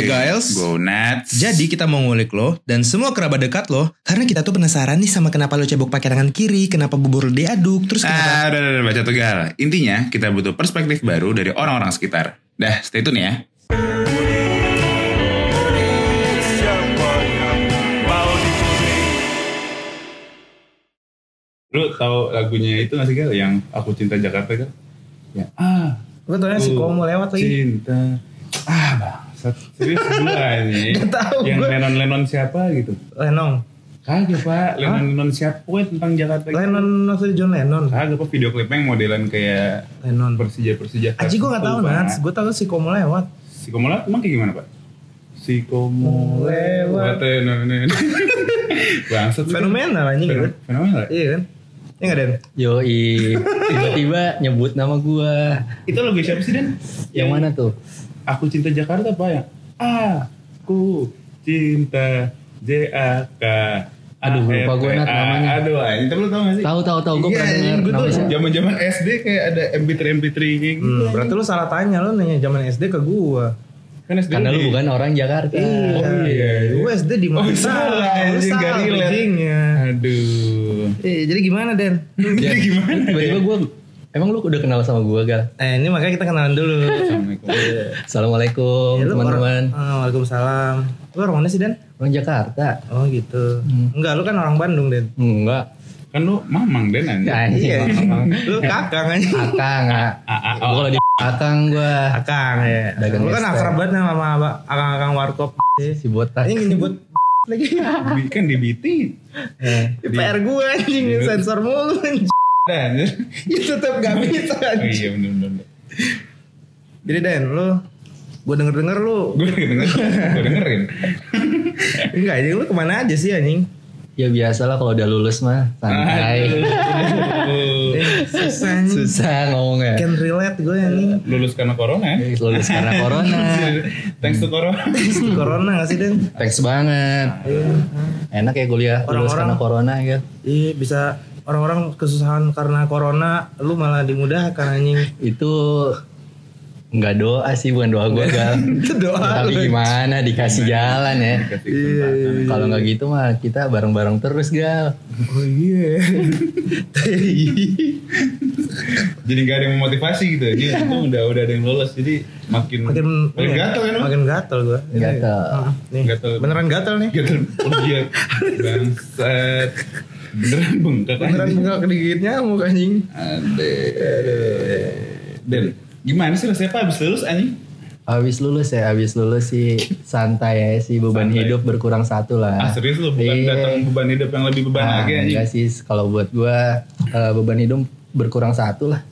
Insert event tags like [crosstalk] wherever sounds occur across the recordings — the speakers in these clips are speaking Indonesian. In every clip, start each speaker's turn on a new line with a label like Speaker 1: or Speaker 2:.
Speaker 1: Gue Giles.
Speaker 2: Gue Nats.
Speaker 1: Jadi kita mau ngulik lo dan semua kerabat dekat lo karena kita tuh penasaran nih sama kenapa lo cebok pakai tangan kiri, kenapa bubur lo diaduk, terus kenapa
Speaker 2: Ah, udah, udah, udah, baca tegal. Intinya kita butuh perspektif baru dari orang-orang sekitar. Dah, stay tune ya. Lu tahu lagunya itu gak sih Gal? Yang Aku Cinta Jakarta Gal? Ya, ah,
Speaker 1: Gue tau si Komo lewat lagi.
Speaker 2: cinta. Ah, bangsat. Serius gua ini. [laughs]
Speaker 1: Gak tahu
Speaker 2: Yang
Speaker 1: gua.
Speaker 2: Lennon-Lennon siapa gitu?
Speaker 1: Lenong.
Speaker 2: Kagak pak, Lennon-Lennon siapa Pokoknya tentang Jakarta gitu.
Speaker 1: Lennon maksudnya John Lennon.
Speaker 2: Kagak pak video klipnya yang modelan kayak
Speaker 1: Lennon.
Speaker 2: Persija-Persija.
Speaker 1: Aji gue gak tahu. Nats, gue tahu si Komo lewat.
Speaker 2: Si Komola emang kayak gimana pak? Si Komo
Speaker 1: Lewat.
Speaker 2: lewat. [laughs] Bangsat.
Speaker 1: Fenomenal anjing
Speaker 2: Fenom-
Speaker 1: kan.
Speaker 2: Fenomenal.
Speaker 1: Iya kan? Iya gak Den?
Speaker 3: Yoi, tiba-tiba nyebut nama gua.
Speaker 2: Itu lagu siapa sih Den?
Speaker 3: Yang mana tuh?
Speaker 2: Aku cinta Jakarta apa ya? Aku cinta JAK.
Speaker 3: Aduh, lupa gua, Nat, namanya.
Speaker 2: Aduh. Tapi lu tau gak sih?
Speaker 3: Tahu tahu tahu gua
Speaker 2: Iya,
Speaker 3: pernah
Speaker 2: anjing.
Speaker 3: denger namanya. siapa.
Speaker 2: zaman-zaman SD kayak ada MP3 MP3 kayak gitu.
Speaker 1: Hmm, berarti lu salah tanya lu nanya zaman SD ke gua.
Speaker 2: Kan SD
Speaker 3: Karena lu bukan orang Jakarta.
Speaker 2: Oh, iya.
Speaker 1: Gue SD di mana?
Speaker 2: Oh, salah,
Speaker 1: Lu salah.
Speaker 2: Aduh.
Speaker 1: Eh, jadi gimana Den? [laughs]
Speaker 2: Jadi gimana?
Speaker 3: Tiba-tiba gua Emang lu udah kenal sama gua, Gal?
Speaker 1: Eh ini makanya kita kenalan dulu.
Speaker 2: Assalamualaikum.
Speaker 3: Assalamualaikum,
Speaker 1: Ya, lu
Speaker 3: teman-teman.
Speaker 1: orang- Ah, Waalaikumsalam. Lu orang mana sih Den?
Speaker 3: Orang Jakarta.
Speaker 1: Oh gitu. Enggak, lu kan orang Bandung Den.
Speaker 3: Enggak.
Speaker 2: Kan lu mamang Den anjing.
Speaker 3: Ya,
Speaker 1: Lu kakang aja.
Speaker 3: Akang, ah.
Speaker 2: Ah, ah,
Speaker 3: Gua
Speaker 2: oh.
Speaker 3: kalau di Akang gua
Speaker 1: Akang ya.
Speaker 3: Dagang
Speaker 1: Lu kan akrab banget sama akang-akang warkop.
Speaker 3: si botak.
Speaker 1: Ini nyebut lagi.
Speaker 2: Kan di BT.
Speaker 1: Di PR gue anjing sensor mulu anjing.
Speaker 2: Dan. [laughs]
Speaker 1: Ya tetap gak [laughs] bisa
Speaker 2: Oh iya bener bener.
Speaker 1: Jadi Den, lu gue denger denger lu [laughs]
Speaker 2: Gue denger, gue dengerin.
Speaker 1: enggak anjing lu ke mana aja sih anjing
Speaker 3: Ya biasalah kalau udah lulus mah santai.
Speaker 1: Eh, susah
Speaker 3: Susah ngomongnya.
Speaker 1: can relate gue anjing
Speaker 2: Lulus karena corona ya?
Speaker 3: Lulus karena corona.
Speaker 2: Thanks to corona.
Speaker 1: corona gak sih Den
Speaker 3: Thanks banget. Enak ya kuliah lulus karena corona ya.
Speaker 1: iya bisa orang-orang kesusahan karena corona lu malah dimudahkan anjing
Speaker 3: Itu nggak doa sih bukan doa gue gal. [laughs]
Speaker 1: itu doa
Speaker 3: Ya, tapi gimana dikasih jalan ya.
Speaker 1: iya
Speaker 3: Kalau nggak gitu mah kita bareng-bareng terus gal.
Speaker 1: oh iya [laughs]
Speaker 2: Jadi gak ada yang memotivasi gitu. Jadi itu udah udah ada yang lulus. Jadi makin
Speaker 1: makin
Speaker 2: makin gatel kan?
Speaker 1: makin gatel gue
Speaker 3: Gatel.
Speaker 1: nih
Speaker 2: Gatel.
Speaker 1: beneran gatel nih
Speaker 2: Gatel. Oh iya. [laughs] Bangsat. Beneran bengkak
Speaker 1: beneran bengkak digigit nyamuk anjing
Speaker 2: Aduh. Dan gimana sih rasanya Pak abis lulus anjing?
Speaker 3: Habis lulus ya, habis lulus sih santai ya sih beban
Speaker 2: Santai.
Speaker 3: hidup berkurang satu lah.
Speaker 2: Ah serius lu bukan
Speaker 3: Iya.
Speaker 2: datang beban hidup yang lebih beban
Speaker 3: Ah,
Speaker 2: lagi anjing?
Speaker 3: enggak sih, kalau buat gua eh, beban hidup berkurang satu lah.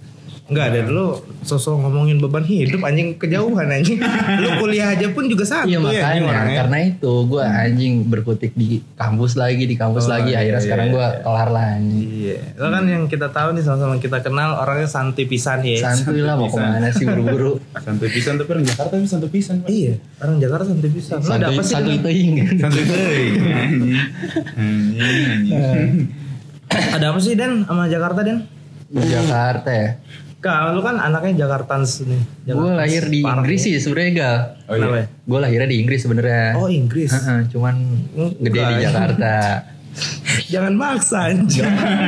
Speaker 1: Enggak ada lu sosok ngomongin beban hidup anjing kejauhan anjing. [laughs] lu kuliah aja pun juga satu
Speaker 3: iya
Speaker 1: ya anjing
Speaker 3: makanya
Speaker 1: orangnya.
Speaker 3: karena itu gua anjing berkutik di kampus lagi di kampus
Speaker 1: Oh,
Speaker 3: lagi
Speaker 1: iya,
Speaker 3: akhirnya
Speaker 1: iya,
Speaker 3: sekarang gua kelar lah anjing.
Speaker 1: Iya. Lo kan yang kita tahu nih sama-sama kita kenal orangnya santai pisan ya.
Speaker 3: Santuy lah mau
Speaker 2: ke
Speaker 3: mana sih buru-buru. [laughs]
Speaker 2: Santai pisan tapi orang Jakarta tapi santai pisan.
Speaker 1: Iya, orang Jakarta santai pisan. Lo ada
Speaker 3: Santuy
Speaker 1: apa sih?
Speaker 3: santuy teuing. [laughs]
Speaker 2: Anjing. Anjing anjing.
Speaker 1: ada apa sih Den sama Jakarta Den?
Speaker 3: Jakarta ya.
Speaker 1: Kak, lu kan anaknya Jakartans nih.
Speaker 3: Gue lahir di
Speaker 1: Parah
Speaker 3: Inggris sih sebenarnya gal.
Speaker 2: Oh iya.
Speaker 1: ya?
Speaker 3: Gue lahirnya di Inggris sebenarnya.
Speaker 1: Oh Inggris.
Speaker 3: Heeh, cuman
Speaker 1: Enggak.
Speaker 3: gede di Jakarta. [laughs]
Speaker 1: Jangan maksa anjing.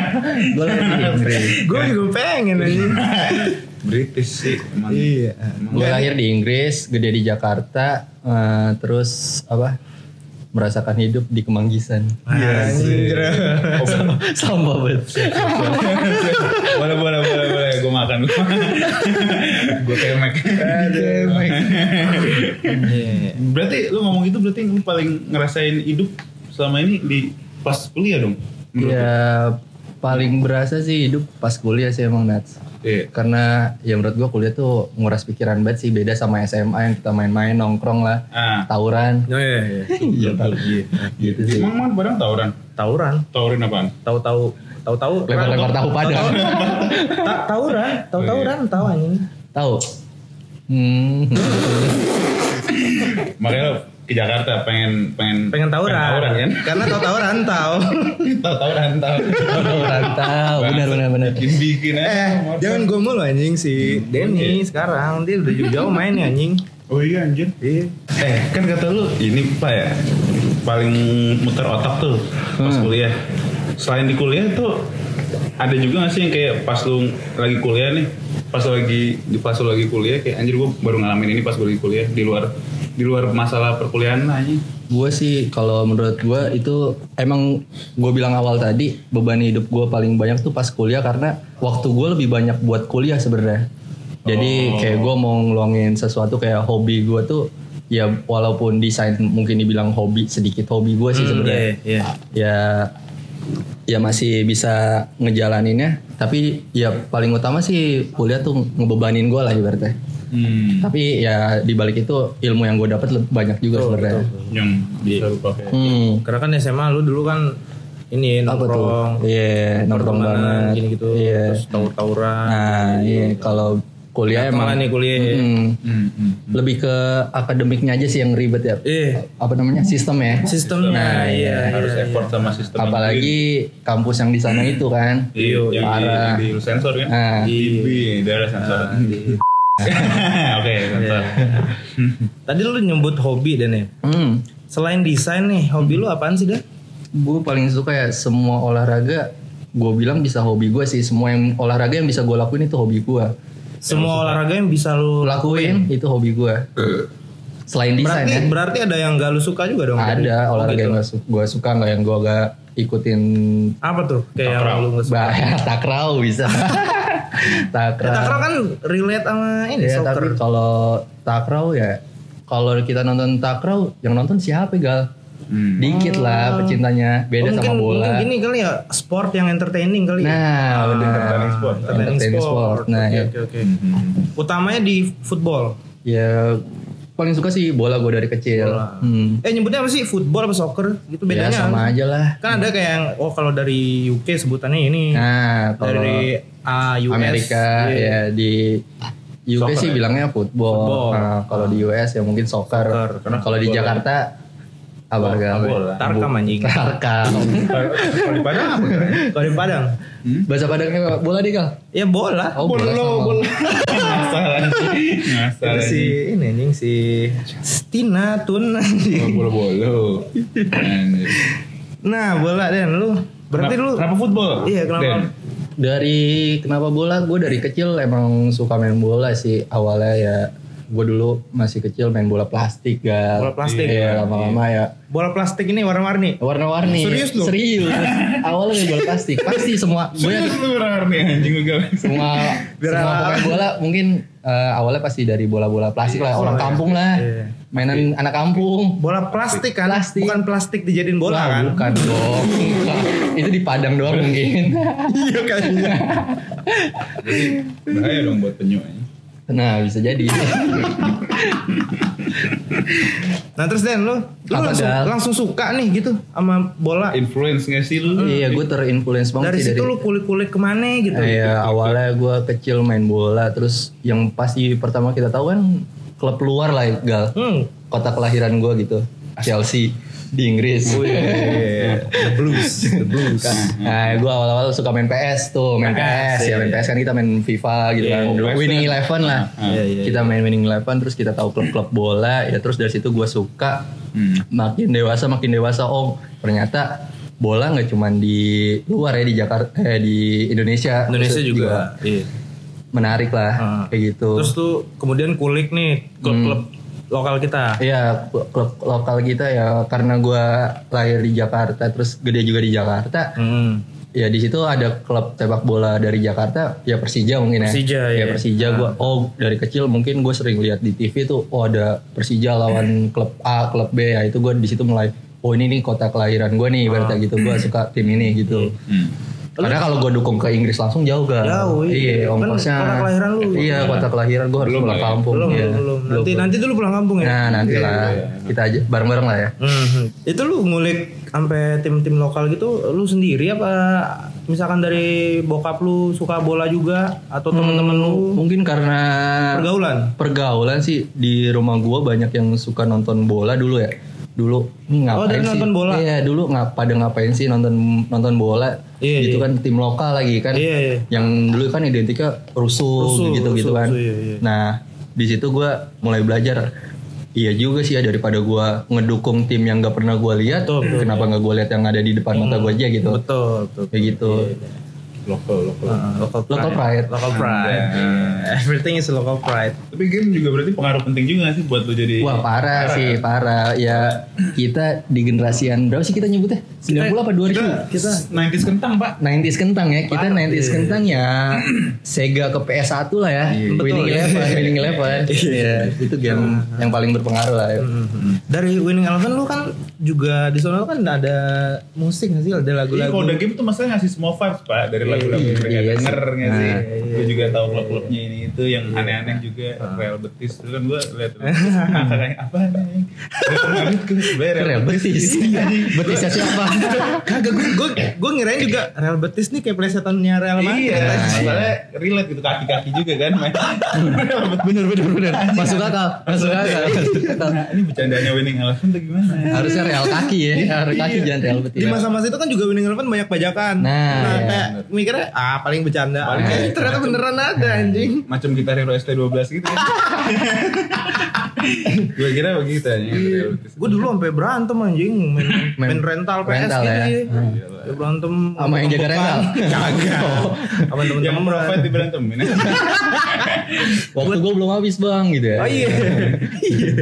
Speaker 1: [laughs]
Speaker 3: gue lahir di Inggris.
Speaker 1: Gue juga pengen anjing. [laughs]
Speaker 2: British sih emang.
Speaker 1: Iya.
Speaker 3: Gue lahir di Inggris, gede di Jakarta, eh, terus apa? Merasakan hidup di Kemanggisan.
Speaker 1: Anjing. [laughs]
Speaker 3: Sampah banget.
Speaker 2: boleh boleh boleh boleh gue makan [laughs] gue kemek
Speaker 1: Iya.
Speaker 2: berarti lu ngomong itu berarti lu paling ngerasain hidup selama ini di pas kuliah dong menurut lu?
Speaker 3: ya paling berasa sih hidup pas kuliah sih emang Nats.
Speaker 2: Iya.
Speaker 3: Karena ya menurut gue kuliah tuh nguras pikiran banget sih beda sama SMA yang kita main-main nongkrong lah,
Speaker 2: ah
Speaker 3: tawuran.
Speaker 1: Oh iya. iya. [laughs]
Speaker 3: Iya,
Speaker 2: iya.
Speaker 3: gitu sih.
Speaker 2: emang mana padang tawuran
Speaker 1: Tawuran.
Speaker 2: tawurin apaan
Speaker 1: Tahu-tahu tahu-tahu
Speaker 3: Lempar-lempar tahu padang.
Speaker 1: Ta- tawuran, tahu tawuran, tahu anjing.
Speaker 3: Tahu? Hmm.
Speaker 2: makanya ke Jakarta pengen pengen
Speaker 1: Pengen tawuran.
Speaker 2: tawuran kan
Speaker 1: Karena tahu tahu.
Speaker 2: tahu tawuran tahu
Speaker 3: Tawuran tahu, benar benar benar.
Speaker 2: bikin bikin
Speaker 1: eh, jangan gue mulu anjing si Denny sekarang dia udah jauh-jauh main ya anjing.
Speaker 2: Oh iya anjir.
Speaker 1: Iya.
Speaker 2: Eh kan kata lu ini pak ya paling muter otak tuh pas
Speaker 3: Hmm.
Speaker 2: kuliah. Selain di kuliah tuh ada juga gak sih yang kayak pas lu lagi kuliah nih, pas lu lagi di pas lu lagi kuliah kayak anjir gua baru ngalamin ini pas gua lagi kuliah di luar di luar masalah perkuliahan aja.
Speaker 3: Gue sih kalau menurut gue itu emang gue bilang awal tadi beban hidup gue paling banyak tuh pas kuliah karena waktu gue lebih banyak buat kuliah sebenarnya. Jadi kayak gue mau ngeluangin sesuatu kayak hobi gue tuh ya walaupun desain mungkin dibilang hobi sedikit hobi gue sih sebenarnya.
Speaker 1: Iya, iya.
Speaker 3: Ya ya masih bisa ngejalaninnya tapi ya paling utama sih kuliah tuh ngebebanin gue lah ibaratnya.
Speaker 2: Hmm.
Speaker 3: Tapi ya dibalik itu ilmu yang gue dapat lebih banyak juga sebenarnya.
Speaker 2: Yang bisa lu pakai.
Speaker 3: Hmm.
Speaker 1: Karena kan SMA lu dulu kan ini nongkrong,
Speaker 3: Iya, nongkrong
Speaker 1: pertemanan,
Speaker 3: banget.
Speaker 1: gini gitu,
Speaker 3: Iya.
Speaker 1: terus tawur-tawuran.
Speaker 3: Nah, iya kalau kuliah
Speaker 1: Gampang
Speaker 3: emang
Speaker 1: nih kuliah.
Speaker 3: Mm,
Speaker 2: Hmm, hmm.
Speaker 3: lebih ke akademiknya aja sih yang ribet ya.
Speaker 1: Eh,
Speaker 3: Apa namanya? Sistem ya.
Speaker 1: sistemnya
Speaker 3: Nah,
Speaker 1: iya,
Speaker 2: Harus
Speaker 1: iya,
Speaker 2: effort sama sistem. yang
Speaker 3: Apalagi kampus yang di sana itu kan.
Speaker 2: Iya, yang
Speaker 3: parah.
Speaker 2: di, di sensor kan?
Speaker 3: Nah.
Speaker 2: di, di daerah sensor. [laughs] Oke, sensor.
Speaker 1: Tadi lu nyebut hobi dan ya.
Speaker 3: Hmm.
Speaker 1: Selain desain nih, hobi lu apaan sih Dan?
Speaker 3: Gue paling suka ya semua olahraga. Gue bilang bisa hobi gue sih. Semua yang olahraga yang bisa gue lakuin itu hobi gue.
Speaker 1: Semua olahraga yang bisa lu
Speaker 3: Lakuin itu hobi gue. Selain desain
Speaker 1: Berarti
Speaker 3: ya.
Speaker 1: berarti ada yang gak lu suka juga dong?
Speaker 3: Ada
Speaker 1: Oh,
Speaker 3: olahraga
Speaker 1: gitu.
Speaker 3: yang gak su- gue suka nggak yang gue gak ikutin
Speaker 1: Apa tuh? Kayak yang lu gak suka.
Speaker 3: Bah, [laughs] takraw bisa. [laughs] takraw.
Speaker 1: Ya, takraw kan relate sama ini
Speaker 3: Ya,
Speaker 1: soccer.
Speaker 3: tapi kalau takraw ya kalau kita nonton takraw yang nonton siapa gal?
Speaker 2: Hmm.
Speaker 3: Dikit lah pecintanya beda
Speaker 1: Oh, mungkin,
Speaker 3: sama bola.
Speaker 1: Mungkin gini kali ya, sport yang entertaining kali ya.
Speaker 3: Nah, benar.
Speaker 2: entertaining sport.
Speaker 1: Entertaining
Speaker 3: Entertaining
Speaker 1: sport.
Speaker 3: sport. Nah,
Speaker 1: oke,
Speaker 3: ya.
Speaker 1: oke, oke. Utamanya di football.
Speaker 3: ya paling suka sih bola gue dari kecil. Hmm.
Speaker 1: Eh nyebutnya apa sih? Football apa soccer? Gitu
Speaker 3: Ya
Speaker 1: bedanya.
Speaker 3: sama aja lah.
Speaker 1: Kan ada kayak yang oh kalau dari UK sebutannya ini.
Speaker 3: Nah, kalau
Speaker 1: dari A US.
Speaker 3: Amerika
Speaker 1: iya.
Speaker 3: ya di UK
Speaker 2: Soccer
Speaker 3: sih
Speaker 2: ya?
Speaker 3: bilangnya football.
Speaker 1: Football.
Speaker 3: Nah, kalau di US ya mungkin soccer.
Speaker 1: Soccer,
Speaker 2: karena
Speaker 3: Kalau di
Speaker 2: football
Speaker 3: Jakarta apa
Speaker 2: Oh,
Speaker 3: gal?
Speaker 2: bola.
Speaker 1: Tarkam anjing.
Speaker 3: Tarkam.
Speaker 2: Kalau di Padang apa?
Speaker 1: Kalau di Padang.
Speaker 3: Bahasa Padangnya bola deh gal.
Speaker 1: Ya bola.
Speaker 3: Oh, bola.
Speaker 2: Ngasal anjing. Ngasal
Speaker 1: Itu si ini anjing si Tina Tun anjing.
Speaker 2: Oh, Bolo-bolo. Anjir.
Speaker 1: Nah, bola Den lu. Berarti
Speaker 2: Kenapa-
Speaker 1: lu
Speaker 2: Kenapa football?
Speaker 1: Iya, kenapa?
Speaker 2: Den?
Speaker 3: Dari kenapa bola? Gue dari kecil emang suka main bola sih. Awalnya ya gue dulu masih kecil main bola plastik gal.
Speaker 1: Bola plastik.
Speaker 3: Iya lama-lama ya.
Speaker 1: bola plastik ini warna-warni.
Speaker 3: Warna-warni.
Speaker 1: Serius lu?
Speaker 3: Serius. [laughs] Awalnya main bola plastik. Pasti semua. Gue
Speaker 2: Serius lu nih anjing gue
Speaker 3: semua
Speaker 1: Biar
Speaker 3: semua pemain bola mungkin eh, awalnya pasti dari bola-bola plastik lah orang kampung lah
Speaker 1: Iya.
Speaker 3: Mainan anak kampung
Speaker 1: Bola plastik kan?
Speaker 3: Plastik.
Speaker 1: Bukan plastik dijadiin bola
Speaker 3: Lah,
Speaker 1: kan?
Speaker 3: bukan dong [laughs] itu di Padang doang mungkin
Speaker 1: Iya kayaknya.
Speaker 2: Bahaya dong buat penyu anjing.
Speaker 3: nah bisa jadi
Speaker 1: Nah terus Den lu, lu
Speaker 3: Apa,
Speaker 1: langsung,
Speaker 3: Dal?
Speaker 1: langsung suka nih gitu sama bola.
Speaker 2: Influence gak sih lu?
Speaker 3: iya gue terinfluence banget
Speaker 1: Dari
Speaker 3: sih
Speaker 1: situ lu kulik-kulik ke mana gitu.
Speaker 3: Iya, awalnya gue kecil main bola, terus yang pasti pertama kita tahu kan klub luar lah, gal.
Speaker 1: Hmm.
Speaker 3: Kota kelahiran gue gitu, Chelsea di Inggris. [laughs]
Speaker 1: The blues, the blues.
Speaker 3: Nah, gue awal-awal suka main PS tuh, main PS,
Speaker 1: PS,
Speaker 3: ya main
Speaker 1: iya.
Speaker 3: PS kan kita main FIFA gitu
Speaker 1: Iya,
Speaker 3: kan,
Speaker 2: oh,
Speaker 3: Winning
Speaker 2: kan.
Speaker 3: Eleven lah.
Speaker 1: Iya, iya,
Speaker 3: kita main Winning Eleven, terus kita tahu klub-klub bola, ya terus dari situ gue suka.
Speaker 2: Hmm.
Speaker 3: Makin dewasa, makin dewasa, oh ternyata bola nggak cuma di luar ya di Jakarta, eh, di Indonesia.
Speaker 1: Indonesia
Speaker 3: Terus
Speaker 1: juga. Iya.
Speaker 3: Menarik lah
Speaker 1: Ah.
Speaker 3: kayak gitu.
Speaker 1: Terus tuh kemudian kulik nih klub-klub lokal kita.
Speaker 3: Iya klub lokal kita ya karena gua lahir di Jakarta terus gede juga di Jakarta.
Speaker 1: Hmm.
Speaker 3: Ya di situ ada klub sepak bola dari Jakarta ya Persija mungkin ya.
Speaker 1: Persija,
Speaker 3: ya.
Speaker 1: iya.
Speaker 3: Persija gua oh dari kecil mungkin gue sering lihat di TV tuh oh ada Persija lawan klub A, klub B ya itu gue di situ mulai oh ini nih kota kelahiran gue nih ibaratnya
Speaker 1: Ah.
Speaker 3: gitu gue suka tim ini gitu.
Speaker 2: Hmm.
Speaker 3: Karena kalau gue dukung ke Inggris langsung jauh gak?
Speaker 1: Jauh, iya.
Speaker 3: Iya,
Speaker 1: Kan
Speaker 3: ongkosnya.
Speaker 1: kota kelahiran lu.
Speaker 3: Iya, kota kelahiran gue harus
Speaker 2: Belum
Speaker 3: pulang
Speaker 2: ya.
Speaker 3: kampung.
Speaker 1: Belum,
Speaker 3: iya.
Speaker 1: belum, belum. Nanti nanti dulu pulang kampung ya.
Speaker 3: Nah, nanti lah. Kita aja bareng-bareng lah ya.
Speaker 1: Hmm. Itu lu ngulik sampai tim-tim lokal gitu lu sendiri apa misalkan dari bokap lu suka bola juga atau teman-teman lu
Speaker 3: Mungkin karena
Speaker 1: pergaulan?
Speaker 3: pergaulan sih di rumah gua banyak yang suka nonton bola dulu ya. Dulu ini ngapain
Speaker 1: Oh, dari
Speaker 3: sih?
Speaker 1: nonton bola?
Speaker 3: Iya, dulu ngap pada ngapain sih nonton nonton bola?
Speaker 1: Iya,
Speaker 3: gitu
Speaker 1: iya.
Speaker 3: kan tim lokal lagi kan.
Speaker 1: Iya, iya.
Speaker 3: Yang dulu kan identiknya rusuh,
Speaker 1: Rusuh,
Speaker 3: gitu gitu
Speaker 1: rusuh,
Speaker 3: kan.
Speaker 1: rusuh, iya, iya.
Speaker 3: Nah, di situ gue mulai belajar iya juga sih ya daripada gue ngedukung tim yang nggak pernah gue lihat
Speaker 1: Betul, betul.
Speaker 3: kenapa nggak gue lihat yang ada di depan mata gue aja gitu
Speaker 1: Betul, betul.
Speaker 3: kayak gitu
Speaker 2: Lokal, lokal.
Speaker 1: Uh, local pride.
Speaker 3: Local pride.
Speaker 1: Local pride.
Speaker 2: Anda.
Speaker 1: Everything is local pride.
Speaker 2: Tapi game juga berarti pengaruh penting juga gak sih buat lu jadi
Speaker 3: Wah parah sih parah ya kita di generasian berapa sih kita nyebutnya 90 apa 2000
Speaker 2: Kita, kita 90s kentang, Pak.
Speaker 3: 90s kentang ya kita 90s kentang ya [clears throat] Sega ke PS1 lah ya [laughs] Winning Eleven Winning Eleven Iya itu game yang paling berpengaruh lah ya.
Speaker 1: Dari Winning Eleven lu kan juga di sana kan ada musik nggak sih? Ada
Speaker 2: Iya,
Speaker 1: lagu-lagu.
Speaker 2: kalau udah game tuh masalahnya ngasih semua vibes, Pak. Dari lagu-lagu yang mereka
Speaker 3: iya
Speaker 2: denger
Speaker 3: sih.
Speaker 2: nggak sih?
Speaker 3: Nah,
Speaker 2: Gue juga tahu klub-klubnya ini itu yang aneh-aneh juga. Real Betis. Itu kan gue liat. [laughs] Kayak apa nih? [laughs] Real
Speaker 3: Real Betis
Speaker 2: Iya,
Speaker 3: Betisnya siapa?
Speaker 1: Kagak gue gue gue ngirain juga Real Betis nih kayak plesetannya Real Madrid.
Speaker 2: Iya,
Speaker 1: anjing.
Speaker 2: soalnya relate gitu kaki-kaki juga kan
Speaker 3: bener bener bener Masuk akal Masuk akal.
Speaker 2: Nah, ini bercandanya winning eleven tuh gimana?
Speaker 3: Harusnya Real kaki ya Real kaki jangan Real Betis
Speaker 1: Di masa-masa itu kan juga Winning Eleven banyak bajakan.
Speaker 3: Nah, iya.
Speaker 1: kayak mikirnya ah paling bercanda.
Speaker 2: Paling
Speaker 1: Eh, ternyata beneran ada anjing.
Speaker 2: Macam gitar Hero ST12 gitu kan. [laughs] gue kira begitu aja.
Speaker 1: Gue dulu sampai berantem anjing main, main,
Speaker 3: Main
Speaker 1: rental PS
Speaker 3: rental
Speaker 1: gitu
Speaker 3: ya.
Speaker 1: ya.
Speaker 3: Hmm.
Speaker 1: Ya, berantem
Speaker 3: Sama yang jaga rental? [laughs]
Speaker 1: Kagak. Sama
Speaker 2: Yang
Speaker 1: temen-temen
Speaker 2: profit di berantemin. [laughs]
Speaker 3: Waktu gue belum habis bang gitu ya
Speaker 1: Oh iya. Iya.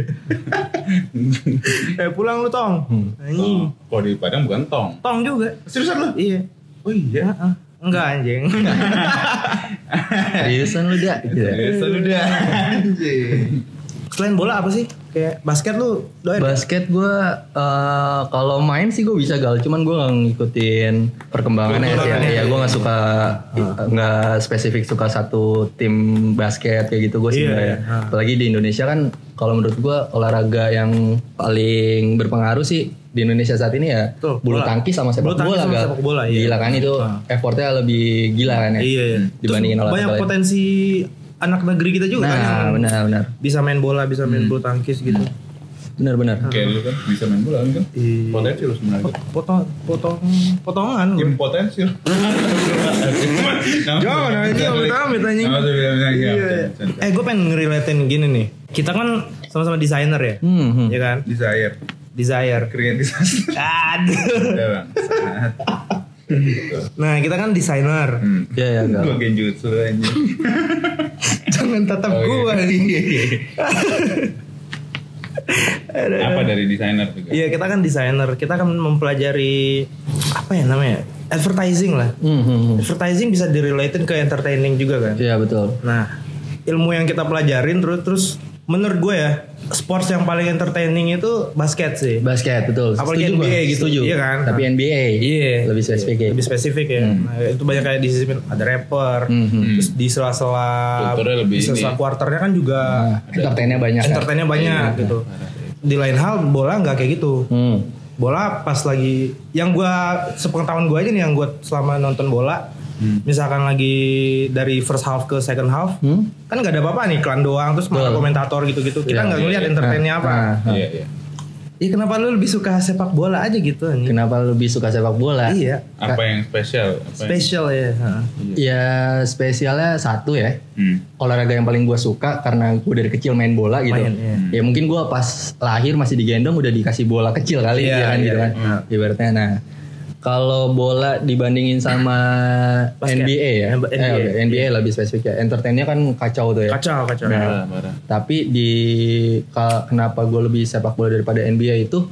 Speaker 1: [laughs] eh pulang lu tong. Anjing.
Speaker 2: Kalau di Padang bukan tong.
Speaker 1: Tong juga.
Speaker 2: Seriusan lu?
Speaker 1: Iya.
Speaker 2: Oh iya.
Speaker 1: Heeh. Enggak anjing.
Speaker 3: Seriusan lu dah gitu ya.
Speaker 2: Biasa lu dah. Anjing.
Speaker 1: Selain bola apa sih? Kayak basket lu doain.
Speaker 3: Basket gue eh, kalau main sih gue bisa gal, cuman gue nggak ngikutin perkembangannya sih. Ya, ya gue nggak suka nggak spesifik suka satu tim basket kayak gitu gue sih
Speaker 1: Iya,
Speaker 3: nggak
Speaker 1: iya.
Speaker 3: ya. Apalagi di Indonesia kan kalau menurut gue olahraga yang paling berpengaruh sih di Indonesia saat ini ya
Speaker 1: Betul,
Speaker 3: bulu
Speaker 1: bola.
Speaker 3: tangkis sama sepak
Speaker 1: Bulu tangkis
Speaker 3: bola
Speaker 1: sama sepak bola, iya.
Speaker 3: Gila kan itu effortnya lebih gila kan ya.
Speaker 1: Iya, iya.
Speaker 3: Dibandingin
Speaker 1: Terus
Speaker 3: olahraga
Speaker 1: banyak
Speaker 3: lain.
Speaker 1: potensi anak negeri kita juga kan
Speaker 3: Nah,
Speaker 1: yang
Speaker 3: benar benar.
Speaker 1: bisa main bola, bisa main bulu tangkis gitu.
Speaker 3: Benar benar.
Speaker 2: Kayak lu kan bisa main bola kan?
Speaker 1: Iya.
Speaker 2: Potensi lu sebenarnya.
Speaker 1: Potong potong potongan gua.
Speaker 2: Impotensi.
Speaker 1: Jangan amit-amit anjing. Iya. Eh gue pengen ngerelatin gini nih. Kita kan sama-sama desainer ya.
Speaker 3: Hmm, hmm.
Speaker 1: Ya kan?
Speaker 2: Desire.
Speaker 1: Desire.
Speaker 2: Kreativitas.
Speaker 1: Aduh.
Speaker 2: Bang.
Speaker 1: Nah, kita kan desainer.
Speaker 2: Hmm.
Speaker 3: Iya ya gal.
Speaker 2: Gue genjutsu anjing. [laughs]
Speaker 1: Jangan tatap
Speaker 2: Oh,
Speaker 1: gua [laughs]
Speaker 2: iya.
Speaker 1: nih.
Speaker 2: Apa dari desainer juga?
Speaker 1: Iya, kita kan desainer. Kita akan mempelajari apa ya namanya? Advertising lah.
Speaker 3: Hmm, hmm, hmm.
Speaker 1: Advertising bisa direlatin ke entertaining juga kan.
Speaker 3: Iya betul.
Speaker 1: Nah, ilmu yang kita pelajarin terus terus menurut gue ya, sports yang paling entertaining itu basket sih.
Speaker 3: Basket betul.
Speaker 1: Apalagi
Speaker 3: Setuju
Speaker 1: NBA gitu.
Speaker 3: Setuju.
Speaker 1: Iya kan?
Speaker 3: Tapi NBA
Speaker 1: Iya.
Speaker 3: lebih spesifik ya.
Speaker 1: Lebih spesifik ya. Nah, itu banyak kayak di sisi ada rapper.
Speaker 3: Hmm, hmm.
Speaker 1: Terus di sela-sela di sela-sela quarternya kan juga
Speaker 3: Nah, entertainnya banyak. kan?
Speaker 1: entertainnya banyak gitu. Di lain hal bola nggak kayak gitu.
Speaker 3: Hmm.
Speaker 1: Bola pas lagi yang gua sepengetahuan gua aja nih yang gua selama nonton bola misalkan lagi dari first half ke second half
Speaker 3: Hmm?
Speaker 1: kan nggak ada apa-apa nih iklan doang terus malah komentator gitu-gitu kita
Speaker 3: Iya,
Speaker 1: nggak
Speaker 2: iya,
Speaker 1: ngeliat
Speaker 2: iya.
Speaker 1: entertainnya apa
Speaker 3: Nah, nah.
Speaker 2: Iya iya.
Speaker 1: Iya kenapa lu lebih suka sepak bola aja gitu anjing?
Speaker 3: Kenapa lebih suka sepak bola?
Speaker 1: Iya.
Speaker 2: Apa yang spesial? Apa yang-
Speaker 1: Special ya. ha.
Speaker 3: Ya spesialnya satu ya.
Speaker 2: Hmm.
Speaker 3: Olahraga yang paling gue suka karena gue dari kecil main bola gitu.
Speaker 1: Main, iya.
Speaker 3: Ya mungkin gue pas lahir masih digendong udah dikasih bola kecil kali
Speaker 1: Iya,
Speaker 3: ya kan
Speaker 1: iya,
Speaker 3: gitu kan.
Speaker 1: iya.
Speaker 3: Ibaratnya nah. Kalau bola dibandingin sama [coughs]
Speaker 1: Basket.
Speaker 3: NBA ya,
Speaker 1: NBA.
Speaker 3: Eh, oke, NBA lebih spesifik ya. Entertainnya kan kacau tuh ya.
Speaker 1: Kacau kacau.
Speaker 3: Nah,
Speaker 2: parah.
Speaker 3: Tapi di kenapa gue lebih sepak bola daripada NBA itu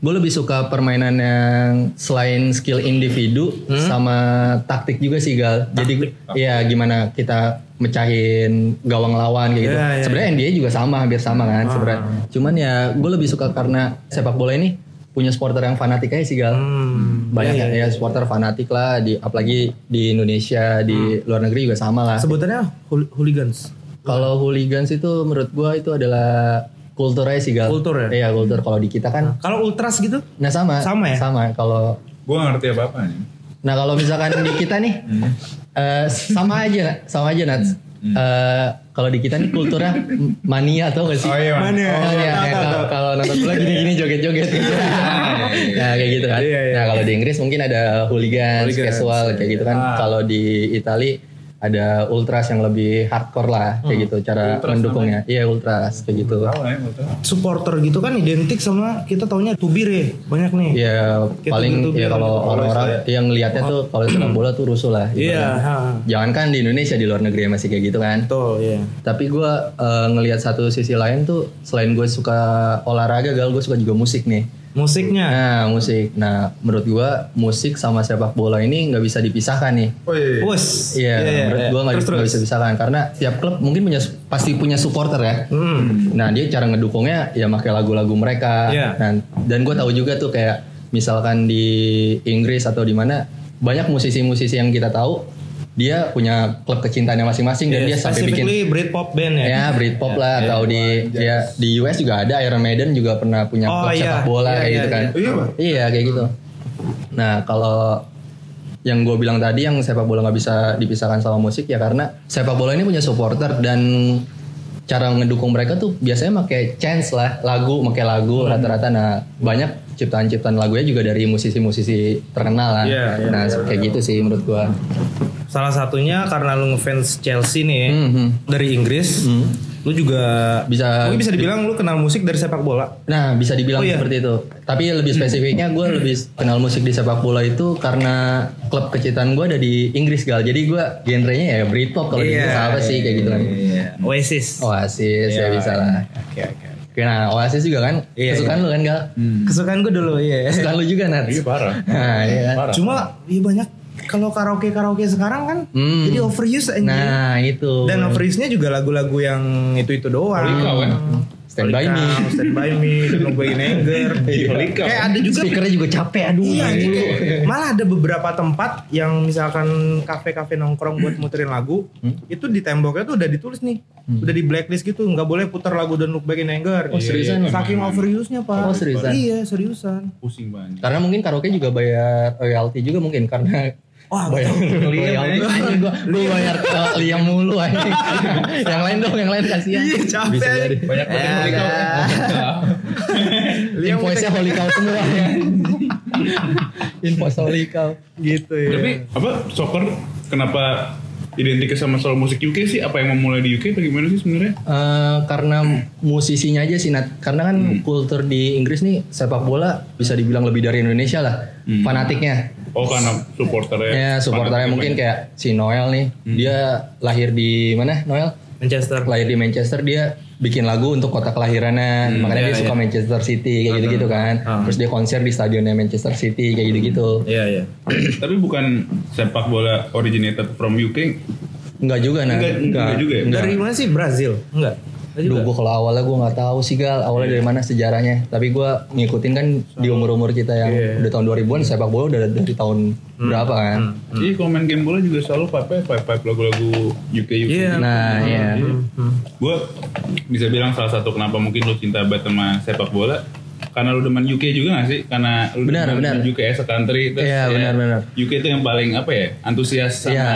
Speaker 3: gue lebih suka permainan yang selain skill individu sama taktik juga sih gal. Jadi ya gimana kita mecahin gawang lawan kayak gitu.
Speaker 1: Iya, iya.
Speaker 3: Sebenarnya NBA juga sama hampir sama kan sebenarnya. Cuman ya gue lebih suka karena sepak bola ini punya supporter yang fanatik aja sih gal.
Speaker 1: Hmm.
Speaker 3: Banyak
Speaker 1: Iya, iya.
Speaker 3: ya supporter fanatik lah di apalagi di Indonesia di luar negeri juga sama lah.
Speaker 1: Sebutannya hool- hooligans.
Speaker 3: Kalau hooligans itu menurut gua itu adalah kulturnya sih gal.
Speaker 1: Kultur ya?
Speaker 3: Iya kultur. Kalau di kita kan,
Speaker 1: Kalau ultras gitu?
Speaker 3: nah sama.
Speaker 1: Sama ya?
Speaker 3: Sama. Kalau
Speaker 2: Gue gak ngerti apa-apa nih.
Speaker 3: nah kalau misalkan di kita nih eh, sama aja, sama aja Nats. Eh, kalau di kita nih kulturnya mania atau gak sih?
Speaker 2: Oh iya,
Speaker 1: Mania.
Speaker 3: Oh,
Speaker 1: Oh,
Speaker 3: iya,
Speaker 1: tahu,
Speaker 3: kalau- nonton bola gini-gini joget-joget gitu. nah kayak gitu kan.
Speaker 1: Iya, iya,
Speaker 3: nah kalau di Inggris mungkin ada hooligans,
Speaker 1: Hooligans,
Speaker 3: casual kayak gitu kan.
Speaker 2: Ah.
Speaker 3: Kalau di Itali ada ultras yang lebih hardcore lah kayak gitu cara mendukungnya. Iya ultras kayak gitu.
Speaker 2: Tahu ya,
Speaker 1: supporter gitu kan identik sama kita taunya tubir ya banyak nih.
Speaker 3: Iya paling ya kalau orang-orang yang ngelihatnya tuh kalau [clears throat] sepak bola tuh rusuh lah. gitu
Speaker 1: Iya, ha.
Speaker 3: Jangan kan di Indonesia di luar negeri masih kayak gitu kan.
Speaker 1: betul ya.
Speaker 3: Tapi gue ngelihat satu sisi lain tuh selain gue suka olahraga gal gue suka juga musik nih.
Speaker 1: Musiknya.
Speaker 3: Nah musik. Nah menurut gue musik sama sepak bola ini nggak bisa dipisahkan nih.
Speaker 2: Oh iya.
Speaker 1: Wes.
Speaker 3: Iya, menurut gue nggak
Speaker 1: terus.
Speaker 3: bisa dipisahkan karena tiap klub mungkin punya pasti punya supporter ya.
Speaker 1: Hmm.
Speaker 3: Nah dia cara ngedukungnya ya pakai lagu-lagu mereka.
Speaker 1: Iya.
Speaker 3: Nah, dan gue tahu juga tuh kayak misalkan di Inggris atau di mana banyak musisi-musisi yang kita tahu dia punya klub kecintaannya masing-masing dan dia sampai bikin
Speaker 1: Iya, Britpop band ya.
Speaker 3: ya Britpop lah atau di ya di US juga ada Iron Maiden juga pernah punya
Speaker 1: Oh,
Speaker 3: klub
Speaker 1: iya.
Speaker 3: sepak bola
Speaker 1: Iya,
Speaker 3: kayak
Speaker 1: iya,
Speaker 3: gitu kan.
Speaker 1: iya.
Speaker 2: Iya, Pak.
Speaker 3: Iya kayak gitu. Nah kalau yang gue bilang tadi yang sepak bola nggak bisa dipisahkan sama musik ya karena sepak bola ini punya supporter dan cara ngedukung mereka tuh biasanya pakai chance lah lagu pakai lagu
Speaker 1: Hmm.
Speaker 3: rata-rata nah banyak ciptaan-ciptaan lagunya juga dari musisi-musisi terkenal lah
Speaker 1: Iya, iya,
Speaker 3: nah kayak gitu sih menurut gue
Speaker 1: Salah satunya karena lu ngefans Chelsea nih ya,
Speaker 3: Mhm.
Speaker 1: dari Inggris. Lu juga
Speaker 3: Bisa-
Speaker 1: mungkin bisa dibilang lu kenal musik dari sepak bola.
Speaker 3: Nah, bisa dibilang
Speaker 1: Oh, iya.
Speaker 3: seperti itu. Tapi lebih spesifiknya gue lebih kenal musik di sepak bola itu karena klub kecintaan gue ada di Inggris gal. Jadi gue genrenya ya Britpop kalau di
Speaker 1: Iya,
Speaker 3: Inggris apa sih kayak gitu kan.
Speaker 1: Iya. Oasis.
Speaker 3: Oasis ya
Speaker 1: Iya,
Speaker 3: bisa lah.
Speaker 1: Oke oke.
Speaker 3: Oke, Nah, Oasis juga kan
Speaker 1: Iya,
Speaker 3: kesukaan lu kan gal.
Speaker 1: Kesukaan gue dulu ya.
Speaker 3: Kesukaan lu juga Nat.
Speaker 2: Iya parah.
Speaker 3: Nah, iya.
Speaker 2: Parah.
Speaker 1: Cuma ya banyak kalau karaoke karaoke sekarang kan
Speaker 3: Hmm.
Speaker 1: jadi overuse aja.
Speaker 3: Nah, itu.
Speaker 1: Dan overuse-nya juga lagu-lagu yang itu-itu doang.
Speaker 2: Kan?
Speaker 3: Stand by me.
Speaker 1: Stand by me, Going Anger. Kayak ada juga
Speaker 3: Speakernya juga capek aduh.
Speaker 1: Iya, gitu. malah ada beberapa tempat yang misalkan kafe-kafe nongkrong buat muterin lagu,
Speaker 3: Hmm?
Speaker 1: itu di temboknya tuh udah ditulis nih, udah di blacklist gitu, nggak boleh putar lagu Don't Look Back in Anger.
Speaker 3: Oh, seriusan?
Speaker 1: Saking overuse-nya pak.
Speaker 3: Oh, seriusan?
Speaker 1: Iya seriusan.
Speaker 2: Pusing banget.
Speaker 3: Karena mungkin karaoke juga bayar royalti juga mungkin karena
Speaker 1: Wah,
Speaker 3: bayar royalti anjing [laughs] gua gua bayar ke Liam mulu anjing. yang lain dong, yang lain kasihan.
Speaker 1: Iya, capek.
Speaker 3: Bisa jadi.
Speaker 2: Banyak banget
Speaker 1: Ya,
Speaker 2: Holikau.
Speaker 1: dah. [laughs] Liam
Speaker 3: Invoice-nya holy cow semua. [laughs] Invoice holy cow.
Speaker 1: gitu ya.
Speaker 2: Tapi apa soccer kenapa identik sama soal musik UK sih? Apa yang memulai di UK? Bagaimana sih sebenarnya?
Speaker 3: Eh, karena musisinya aja sih Nat. Karena kan
Speaker 2: Hmm.
Speaker 3: kultur di Inggris nih sepak bola bisa dibilang lebih dari Indonesia lah.
Speaker 2: Hmm.
Speaker 3: Fanatiknya.
Speaker 2: Oh karena supporternya.
Speaker 3: Ya, supporternya mungkin kayak si Noel nih.
Speaker 2: Hmm.
Speaker 3: Dia lahir di mana? Noel?
Speaker 1: Manchester.
Speaker 3: lahir di Manchester dia bikin lagu untuk kota kelahirannya makanya
Speaker 1: iya,
Speaker 3: dia suka
Speaker 1: iya.
Speaker 3: Manchester City kayak gitu gitu kan
Speaker 1: Ah.
Speaker 3: terus dia konser di stadionnya Manchester City kayak gitu gitu
Speaker 1: Iya iya.
Speaker 2: Tapi bukan sepak bola originated from UK.
Speaker 3: enggak juga nah
Speaker 2: Enggak- enggak juga ya?
Speaker 3: enggak.
Speaker 1: Dari mana sih Brazil? Enggak.
Speaker 3: Duh, gue kalau awalnya gue nggak tahu sih gal awalnya dari mana sejarahnya tapi gue ngikutin kan di umur umur kita yang
Speaker 1: Iya.
Speaker 3: udah tahun 2000-an sepak bola udah dari tahun berapa kan
Speaker 2: Iya kalau main game bola juga selalu pipe pipe pipe lagu-lagu UK UK.
Speaker 1: Iya.
Speaker 3: nah iya
Speaker 2: Gue bisa bilang salah satu kenapa mungkin lu cinta banget sama sepak bola karena lu demen UK juga gak sih? Karena lu
Speaker 3: Benar,
Speaker 2: demen
Speaker 3: benar.
Speaker 2: UK as a country terus
Speaker 3: Iya,
Speaker 2: ya,
Speaker 3: benar, benar.
Speaker 2: UK itu yang paling apa ya? Antusias sama
Speaker 3: Iya.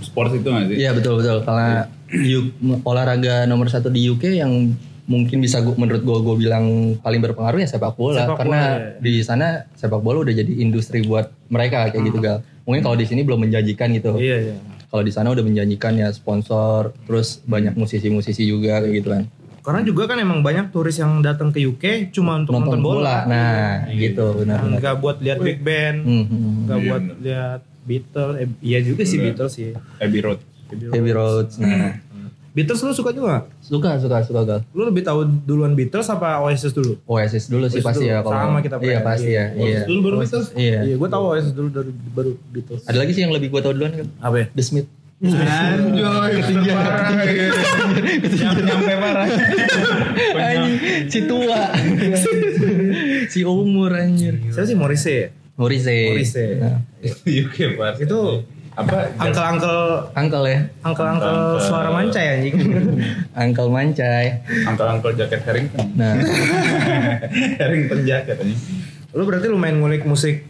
Speaker 2: sport itu gak sih?
Speaker 3: Iya betul betul karena U- olahraga nomor satu di UK yang mungkin bisa gua, menurut gue gue bilang paling berpengaruh ya sepak bola
Speaker 1: Sepak
Speaker 3: karena
Speaker 1: bola, ya.
Speaker 3: di sana sepak bola udah jadi industri buat mereka kayak gitu gal mungkin kalau di sini belum menjanjikan gitu
Speaker 1: Iya iya.
Speaker 3: kalau di sana udah menjanjikan ya sponsor terus banyak musisi-musisi juga kayak gitu kan
Speaker 1: Karena juga kan emang banyak turis yang datang ke UK cuma untuk nonton, bola.
Speaker 3: nah gitu benar-benar
Speaker 1: Enggak buat lihat big band,
Speaker 3: Hmm, hmm.
Speaker 1: enggak buat lihat Beatles. Eh, iya juga sih
Speaker 2: Enggak.
Speaker 1: Beatles sih.
Speaker 2: Abbey Road.
Speaker 3: Heavy Roads nah
Speaker 1: Beatles lu suka juga?
Speaker 3: suka suka suka gal
Speaker 1: Lu lebih tahu duluan Beatles apa Oasis dulu?
Speaker 3: Oasis dulu sih
Speaker 1: Oasis
Speaker 3: pasti
Speaker 1: dulu.
Speaker 3: ya kalau
Speaker 1: Sama kita,
Speaker 3: iya pasti ya iya
Speaker 2: Dulu baru Beatles.
Speaker 3: iya
Speaker 1: Iya, gue tahu Oasis dulu dari baru Beatles.
Speaker 3: ada lagi sih yang lebih gue tahu duluan kan
Speaker 1: Apa ya?
Speaker 3: The Smith
Speaker 2: Anjoy, ketinggian parah. Nyampe, nyampe parah.
Speaker 3: Si tua. si umur anjir.
Speaker 1: Siapa sih Morrissey?
Speaker 3: Morrissey.
Speaker 1: Morrissey.
Speaker 3: Nah,
Speaker 2: UK pas.
Speaker 1: Itu
Speaker 2: apa?
Speaker 1: Uncle-uncle
Speaker 3: Uncle ya.
Speaker 1: Uncle-uncle
Speaker 2: Uncle.
Speaker 1: suara mancai anjing. [laughs]
Speaker 3: Uncle Mancai.
Speaker 2: Angkel-angkel jaket Harrington.
Speaker 3: Nah, [laughs]
Speaker 2: Harrington jaket aja.
Speaker 1: lu berarti lumayan ngulik musik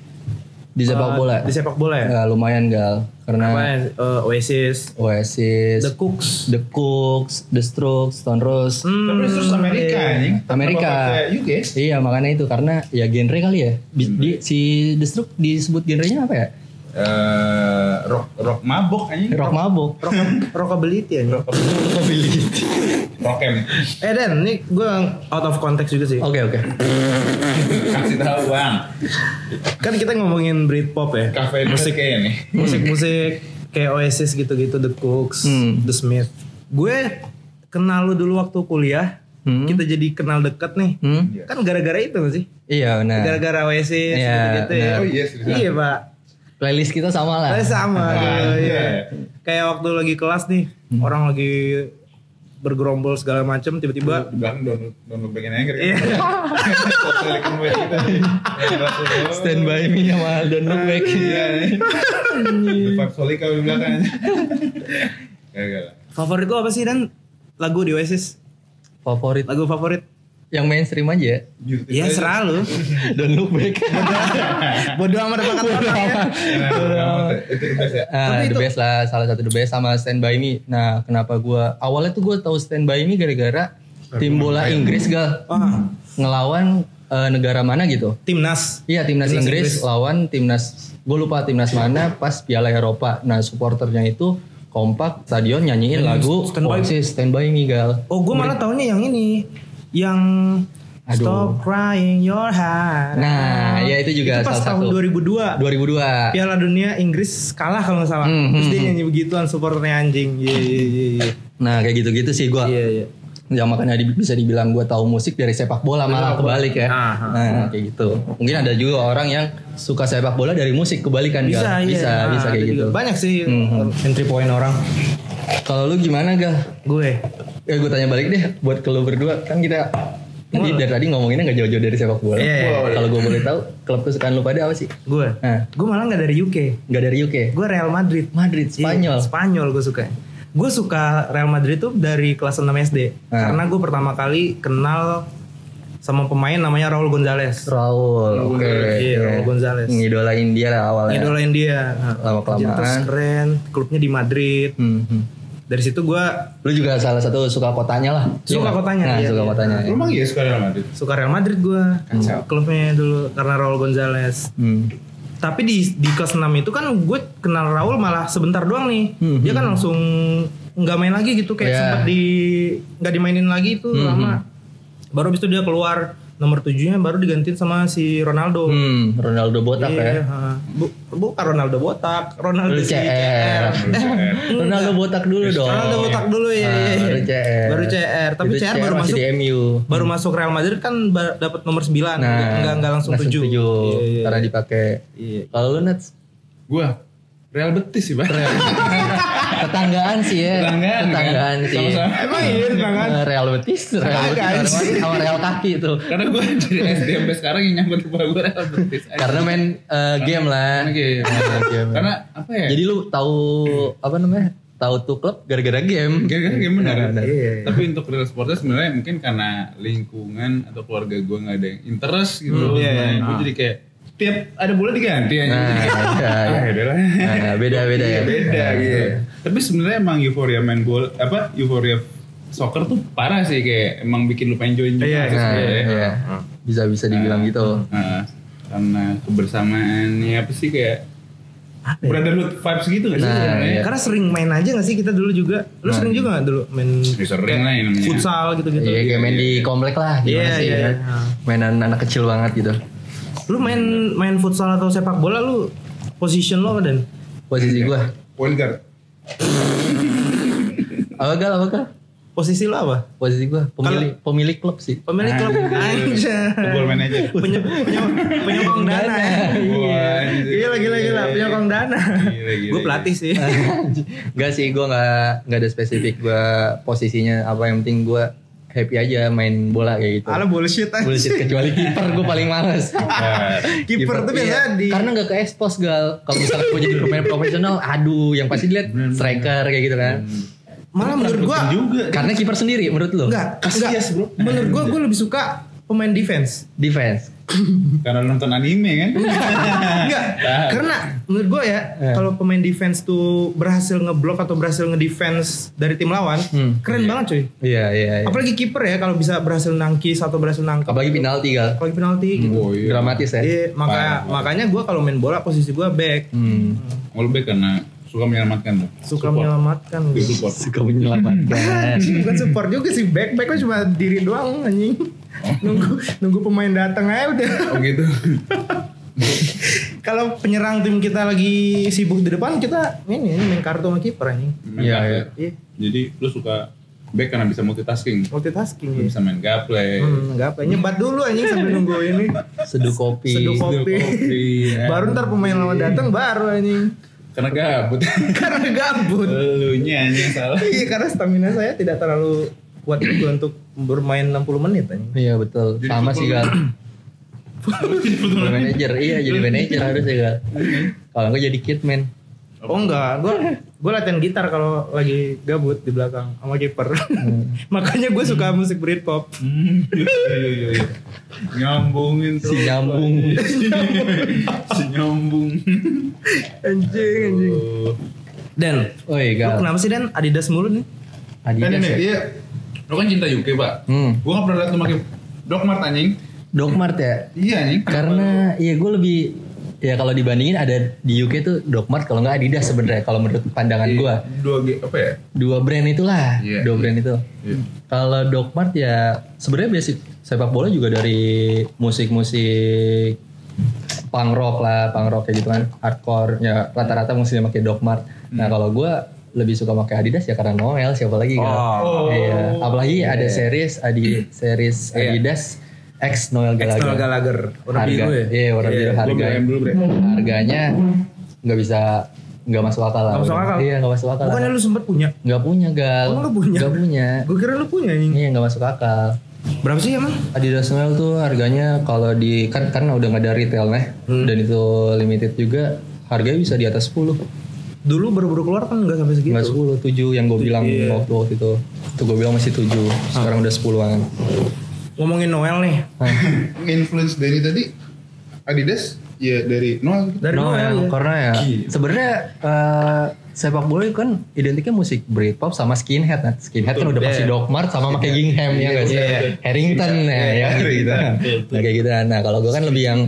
Speaker 3: di sepak
Speaker 1: eh,
Speaker 3: bola.
Speaker 1: Di sepak bola ya?
Speaker 3: Ya, lumayan gal.
Speaker 1: Apa
Speaker 3: Karena
Speaker 1: ya? Eh, Oasis,
Speaker 3: Oasis,
Speaker 1: The Cooks.
Speaker 3: The Cooks, The Strokes, Stone Roses.
Speaker 1: Hmm,
Speaker 2: Tapi terus Amerika
Speaker 1: iya.
Speaker 2: anjing.
Speaker 3: Amerika.
Speaker 2: UK?
Speaker 3: Iya makanya itu karena ya genre kali ya. Di, di- si The Strokes disebut genrenya apa ya?
Speaker 2: Eh, rock rock mabok anjing.
Speaker 3: Rock mabuk.
Speaker 1: Rock, rockability ya.
Speaker 2: Rockem.
Speaker 1: Eh Dan, ini gue out of context juga sih.
Speaker 3: Oke oke.
Speaker 2: Kasih tahu bang.
Speaker 1: Kan kita ngomongin Britpop ya.
Speaker 2: Kafe musik kayak nih.
Speaker 1: Musik-musik kayak Oasis gitu-gitu, The Cooks,
Speaker 3: Hmm.
Speaker 1: The Smith. Gue kenal lu dulu waktu kuliah.
Speaker 3: Hmm.
Speaker 1: Kita jadi kenal deket nih.
Speaker 3: Hmm?
Speaker 1: Kan gara-gara itu gak sih?
Speaker 3: Iya benar.
Speaker 1: Gara-gara Oasis
Speaker 3: Iya,
Speaker 1: gitu-gitu ya.
Speaker 2: Oh iya?
Speaker 1: Iya, Pak.
Speaker 3: Playlist kita sama lah.
Speaker 1: Saya sama
Speaker 2: Ah, [laughs]
Speaker 1: dulu,
Speaker 2: iya.
Speaker 1: iya. Kayak waktu lagi kelas nih,
Speaker 3: Hmm.
Speaker 1: orang lagi bergerombol segala macem tiba-tiba
Speaker 2: Di belakang download download bagian anchor [laughs] kan.
Speaker 3: Stand by me sama Don't Look Back.
Speaker 2: Iya. Five Solika di belakang.
Speaker 1: Favorit lu apa sih dan lagu di Oasis?
Speaker 3: Favorit
Speaker 1: Lagu favorit?
Speaker 3: Yang mainstream aja ya.
Speaker 1: Ya serah lu. [laughs]
Speaker 3: Don't Look Back. [laughs]
Speaker 1: Bodoh amat apa kata orang ya.
Speaker 2: Itu the best ya.
Speaker 3: Ah, the lah, salah satu the best sama Stand By Me. Nah, kenapa gua awalnya tuh gua tahu Stand By Me gara-gara tim bola Inggris gal
Speaker 1: Wah,
Speaker 3: ngelawan eh, negara mana gitu.
Speaker 1: timnas.
Speaker 3: Iya timnas,
Speaker 1: Timnas
Speaker 3: Inggris,
Speaker 1: Inggris.
Speaker 3: lawan timnas gue lupa timnas mana pas Piala Eropa. Nah supporternya itu kompak stadion nyanyiin lagu
Speaker 1: Stand By-
Speaker 3: Oasis Stand By Me gal.
Speaker 1: Oh, gue malah taunya yang ini. Yang
Speaker 3: Aduh.
Speaker 1: Stop crying your heart.
Speaker 3: Nah, ya itu juga
Speaker 1: Itu pas
Speaker 3: salah
Speaker 1: tahun
Speaker 3: satu.
Speaker 1: 2002.
Speaker 3: 2002.
Speaker 1: Piala Dunia Inggris kalah kalau nggak salah.
Speaker 3: Hmm,
Speaker 1: Terus
Speaker 3: hmm,
Speaker 1: dia nyanyi begituan supporternya anjing. Iya iya iya iya.
Speaker 3: Nah kayak gitu-gitu sih gue.
Speaker 1: Iya iya.
Speaker 3: Ya makanya di- bisa dibilang gue tahu musik dari sepak bola malah kebalik ya.
Speaker 1: Ah, ah.
Speaker 3: Nah kayak gitu. Mungkin ada juga orang yang suka sepak bola dari musik kebalikan
Speaker 1: Bisa
Speaker 3: Gal.
Speaker 1: iya.
Speaker 3: Bisa
Speaker 1: Nah,
Speaker 3: bisa kayak
Speaker 1: juga.
Speaker 3: gitu.
Speaker 1: Banyak sih
Speaker 3: Hmm,
Speaker 1: entry point orang.
Speaker 3: Kalau lu gimana gal?
Speaker 1: Gue.
Speaker 3: Ya gue tanya balik deh buat ke lu berdua kan kita Tadi dari tadi ngomonginnya nggak jauh-jauh dari sepak bola.
Speaker 1: Iya, iya,
Speaker 3: Kalau gue boleh tahu, klub kesukaan lu pada apa sih?
Speaker 1: Gue.
Speaker 3: Nah,
Speaker 1: Gue malah nggak dari UK.
Speaker 3: nggak dari UK.
Speaker 1: Gue Real Madrid.
Speaker 3: Madrid, Spanyol.
Speaker 1: Iya, Spanyol gue suka. Gue suka Real Madrid tuh dari kelas 6 SD.
Speaker 3: Ah.
Speaker 1: Karena gue pertama kali kenal sama pemain namanya Raul Gonzalez.
Speaker 3: Raul, oke.
Speaker 1: Iya, Raul Gonzalez.
Speaker 3: Ngidolain dia lah awalnya.
Speaker 1: Idolain dia. Nah,
Speaker 3: Lama-kelamaan.
Speaker 1: Terus keren. Klubnya di Madrid.
Speaker 3: Hmm, hmm.
Speaker 1: Dari situ gue
Speaker 3: Lu juga salah satu suka kotanya lah.
Speaker 1: Suka
Speaker 3: Iya nggak?
Speaker 1: kotanya,
Speaker 3: Nah,
Speaker 1: iya,
Speaker 3: suka
Speaker 1: iya.
Speaker 3: kotanya.
Speaker 2: Lu emang iya suka Real Madrid?
Speaker 1: suka Real Madrid gue.
Speaker 2: Kacau.
Speaker 1: Klubnya dulu karena Raul Gonzalez.
Speaker 3: Hmm.
Speaker 1: Tapi di di kelas 6 itu kan gue kenal Raul malah sebentar doang nih.
Speaker 3: Hmm,
Speaker 1: Dia kan langsung nggak main lagi gitu kayak
Speaker 3: Iya.
Speaker 1: sempat di nggak dimainin lagi itu
Speaker 3: Hmm,
Speaker 1: lama. Baru habis itu dia keluar nomor tujuhnya baru digantiin sama si Ronaldo.
Speaker 3: Hmm, Ronaldo botak
Speaker 1: Iya,
Speaker 3: ya.
Speaker 1: ha. Bu, bukan Ronaldo botak, Ronaldo si
Speaker 3: CR. Ronaldo botak dulu dong.
Speaker 1: Ronaldo botak dulu ya.
Speaker 3: Ah,
Speaker 1: iya.
Speaker 3: baru CR.
Speaker 1: Baru CR, tapi
Speaker 3: Itu
Speaker 1: CR baru
Speaker 3: masih
Speaker 1: masuk
Speaker 3: di MU.
Speaker 1: baru masuk Real Madrid kan dapat nomor 9
Speaker 3: Nah,
Speaker 1: enggak enggak langsung 7.
Speaker 3: tujuh.
Speaker 1: Iya, iya.
Speaker 3: Karena dipakai.
Speaker 1: Iya.
Speaker 3: Kalau lu Nats?
Speaker 2: Gua Real Betis sih, Bang. [laughs]
Speaker 3: Tetanggaan sih ya.
Speaker 2: Tetanggaan, kan?
Speaker 3: Tetanggaan sih.
Speaker 2: Sama-sama.
Speaker 1: Emang iya tangan.
Speaker 3: Eh, Real Betis, Real Betis
Speaker 1: anjing.
Speaker 3: sama Real kaki itu.
Speaker 2: Karena gue dari SD sampai sekarang yang nyambut kepala gue Real Betis.
Speaker 3: Karena main eh, game lah.
Speaker 2: Karena game.
Speaker 3: Main game.
Speaker 2: Karena apa ya?
Speaker 3: Jadi lu tahu apa namanya? Tahu tuh klub gara-gara game.
Speaker 2: Gara-gara game benar.
Speaker 3: Benar.
Speaker 1: Iya.
Speaker 2: Tapi untuk real supporter sebenarnya mungkin karena lingkungan atau keluarga gue nggak ada yang interest gitu.
Speaker 1: Hmm, iya, iya.
Speaker 2: Gue jadi kayak tiap ada bola diganti aja.
Speaker 3: Nah, iya, [laughs] iya.
Speaker 2: ah, yaudah lah.
Speaker 3: Nah, beda-beda ya.
Speaker 2: Iya, Beda gitu. Tapi sebenarnya emang euforia main bola apa euforia soccer tuh parah sih kayak emang bikin lu pengen join juga
Speaker 1: Iya,
Speaker 2: sih
Speaker 3: Nah,
Speaker 2: sebenarnya.
Speaker 3: iya. Bisa bisa dibilang gitu.
Speaker 2: Nah, karena kebersamaannya apa sih kayak brotherhood vibes gitu gak sih
Speaker 3: Nah, iya.
Speaker 1: Karena sering main aja gak sih kita dulu juga? Lu
Speaker 3: Nah.
Speaker 1: sering juga gak dulu main
Speaker 2: Ya, sering lah ya namanya.
Speaker 1: futsal gitu-gitu?
Speaker 3: Iya kayak main di komplek lah gimana
Speaker 1: Iya,
Speaker 3: sih
Speaker 1: iya,
Speaker 3: kan?
Speaker 1: iya.
Speaker 3: Mainan anak kecil banget gitu.
Speaker 1: Lu main main futsal atau sepak bola lu position lo apa dan?
Speaker 3: Posisi gua.
Speaker 2: Point guard.
Speaker 3: Apa gal apa gal?
Speaker 1: Posisi lo apa?
Speaker 3: Posisi gua pemilik pemilik klub sih.
Speaker 1: Pemilik klub aja.
Speaker 2: Football manager.
Speaker 1: Penye, penye, penyokong dana ya.
Speaker 2: Wah,
Speaker 1: Gila gila gila penyokong dana. Gue pelatih sih. [laughs]
Speaker 3: Enggak sih gua nggak nggak ada spesifik gua posisinya apa yang penting gua happy aja main bola kayak gitu.
Speaker 1: Alah bullshit aja.
Speaker 3: Bullshit kecuali kiper gua paling males. [laughs]
Speaker 1: Kiper tuh
Speaker 3: Iya,
Speaker 1: biasa di
Speaker 3: karena nggak ke expose gal. Kalau misalnya gua jadi pemain profesional, aduh yang pasti dilihat striker kayak gitu kan.
Speaker 1: malah menurut gua
Speaker 2: juga.
Speaker 3: Karena kiper sendiri menurut lu
Speaker 1: enggak enggak.
Speaker 2: bro.
Speaker 1: Menurut gua gua lebih suka pemain defense.
Speaker 3: defense.
Speaker 2: Karena nonton anime kan.
Speaker 1: Enggak. Karena menurut gua ya
Speaker 3: Eh.
Speaker 1: kalau pemain defense tuh berhasil ngeblok atau berhasil ngedefense dari tim lawan,
Speaker 3: Hmm.
Speaker 1: keren banget cuy.
Speaker 3: Iya iya. iya.
Speaker 1: Apalagi kiper ya kalau bisa berhasil nangkis atau berhasil nangkap.
Speaker 3: Apalagi penalti gal.
Speaker 1: Apalagi penalti gitu.
Speaker 2: Oh iya.
Speaker 3: Dramatis ya.
Speaker 1: Iya, makanya
Speaker 2: Parah.
Speaker 1: makanya gua kalau main bola posisi gua back.
Speaker 3: Hmm.
Speaker 2: Oh, lebih karena suka menyelamatkan.
Speaker 1: Suka menyelamatkan.
Speaker 2: Di support.
Speaker 3: Suka menyelamatkan. [laughs]
Speaker 1: Bukan support juga sih back back cuma diri doang anjing. Nunggu nunggu pemain datang aja udah.
Speaker 2: Oh gitu. [laughs]
Speaker 1: Kalau penyerang tim kita lagi sibuk di depan kita ini, ini main kartu sama kiper anjing.
Speaker 3: Iya,
Speaker 2: gaple.
Speaker 3: iya.
Speaker 1: Iya,
Speaker 2: Jadi lu suka back karena bisa multitasking.
Speaker 1: multitasking
Speaker 2: Lu
Speaker 1: ya.
Speaker 2: bisa main gaple.
Speaker 1: Hmm, apa nyebat dulu anjing sambil nunggu ini.
Speaker 3: Seduh kopi.
Speaker 1: Seduh kopi.
Speaker 2: Seduh kopi, ya.
Speaker 1: baru ntar pemain lawan datang baru anjing.
Speaker 2: Karena gabut. [laughs]
Speaker 1: Karena gabut.
Speaker 2: Elunya anjing salah.
Speaker 1: Iya karena stamina saya tidak terlalu kuat juga untuk bermain 60 menit anjing.
Speaker 3: Iya betul.
Speaker 2: Jadi
Speaker 3: Sama sih Gal.
Speaker 2: Betul.
Speaker 3: manajer. Iya jadi manajer harus ya Gal. Kalau enggak jadi kitman.
Speaker 1: Oh enggak, gua gua latihan gitar kalau lagi gabut di belakang sama kiper. [laughs] Makanya gue suka musik Britpop.
Speaker 2: Hmm, iya, iya, iya, iya. Nyambungin tuh.
Speaker 3: Si nyambung.
Speaker 2: si nyambung.
Speaker 1: Anjing anjing.
Speaker 2: Oh.
Speaker 1: Dan lu
Speaker 3: Gal.
Speaker 1: kenapa sih Dan Adidas mulu nih?
Speaker 2: Kan
Speaker 3: Adidas
Speaker 2: ini
Speaker 3: ya.
Speaker 2: dia. Lu kan cinta UK pak.
Speaker 3: Hmm.
Speaker 2: Gua gak pernah liat lu pakai Doc Mart anjing.
Speaker 3: Dogmart ya.
Speaker 2: Iya anjing.
Speaker 3: Karena iya gue lebih ya kalau dibandingin ada di UK tuh Dogmart kalau nggak Adidas sebenarnya kalau menurut pandangan gue
Speaker 2: dua G apa ya?
Speaker 3: dua brand itulah
Speaker 2: Iya,
Speaker 3: dua
Speaker 2: iya.
Speaker 3: brand itu
Speaker 2: Iya.
Speaker 3: kalau Dogmart ya sebenarnya basic sepak bola juga dari musik-musik punk rock lah punk rock kayak gitu kan hardcore ya rata-rata musiknya pakai Dogmart nah kalau gue lebih suka pakai Adidas ya karena Noel siapa lagi kan
Speaker 2: Oh.
Speaker 3: iya apalagi ada series adi series
Speaker 1: Iya.
Speaker 3: Adidas X Noel Gallagher
Speaker 1: Gallagher. Warna
Speaker 3: harga
Speaker 1: biru ya?
Speaker 3: iya warna biru
Speaker 2: Gua
Speaker 3: harga harganya nggak bisa nggak masuk akal lah
Speaker 1: Nggak masuk akal?
Speaker 3: iya nggak masuk akal
Speaker 1: Bukannya lu sempet punya?
Speaker 3: nggak punya gal
Speaker 1: Oh, lu punya?
Speaker 3: nggak punya
Speaker 1: Gue kira lu punya anjing.
Speaker 3: iya nggak masuk akal
Speaker 1: Berapa sih emang?
Speaker 3: Adidas Noel tuh harganya kalau di kan karena udah nggak ada retailnya
Speaker 1: Hmm.
Speaker 3: dan itu limited juga harganya bisa di atas 10
Speaker 1: Dulu baru-baru keluar kan nggak sampai segitu.
Speaker 3: nggak 10 7 yang gue bilang
Speaker 1: Iya.
Speaker 3: waktu waktu itu itu gue bilang masih 7 sekarang udah 10an
Speaker 1: Ngomongin Noel nih. [laughs]
Speaker 2: Influence dari tadi Adidas ya dari Noel.
Speaker 1: Dari Noel,
Speaker 3: Noel
Speaker 1: ya.
Speaker 3: karena ya sebenarnya eh, sepak bola itu kan identiknya musik Britpop sama skinhead nah. Skinhead kan udah pasti
Speaker 1: Iya.
Speaker 3: Doc Mart sama pakai gingham ya nggak sih?
Speaker 1: Iya.
Speaker 3: Harrington ya, ya gitu gitu. Nah kayak gitu. Nah kalau gue kan lebih yang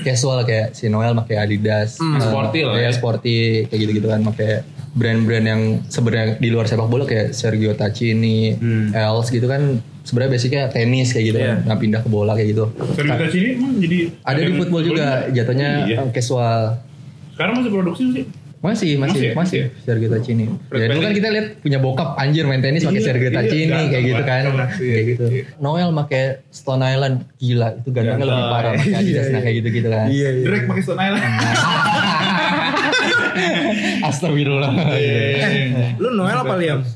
Speaker 3: casual kayak si Noel pakai Adidas,
Speaker 1: Hmm.
Speaker 3: eh,
Speaker 2: Sporty lah
Speaker 3: ya, sporty kayak gitu gitu kan pakai brand-brand yang sebenarnya di luar sepak bola kayak Sergio Tacchini, Els gitu kan sebenarnya basicnya tenis kayak gitu
Speaker 1: Hmm. Iya.
Speaker 3: kan. Nah pindah ke bola kayak gitu.
Speaker 2: Serius sini emang jadi
Speaker 3: Ada di football juga jatuhnya
Speaker 2: Iya.
Speaker 3: casual.
Speaker 2: Sekarang masih produksi sih.
Speaker 3: Masih, masih,
Speaker 2: Masih
Speaker 3: masih,
Speaker 2: ya?
Speaker 3: Sergio Tacchini. Ya dulu kan kita lihat punya bokap anjir main tenis pakai
Speaker 2: Iya,
Speaker 3: Sergio
Speaker 2: iya,
Speaker 3: Tacchini
Speaker 2: ganteng
Speaker 3: kayak gitu kan.
Speaker 2: Iya,
Speaker 3: Kayak gitu.
Speaker 2: iya.
Speaker 3: Noel pakai Stone Island gila itu gantengnya lebih parah pakai Adidas nah kayak gitu-gitu kan.
Speaker 1: Iya iya.
Speaker 2: Drake pakai Stone Island. [laughs]
Speaker 3: Astagfirullah.
Speaker 2: Iya.
Speaker 1: Lu Noel apa Liam?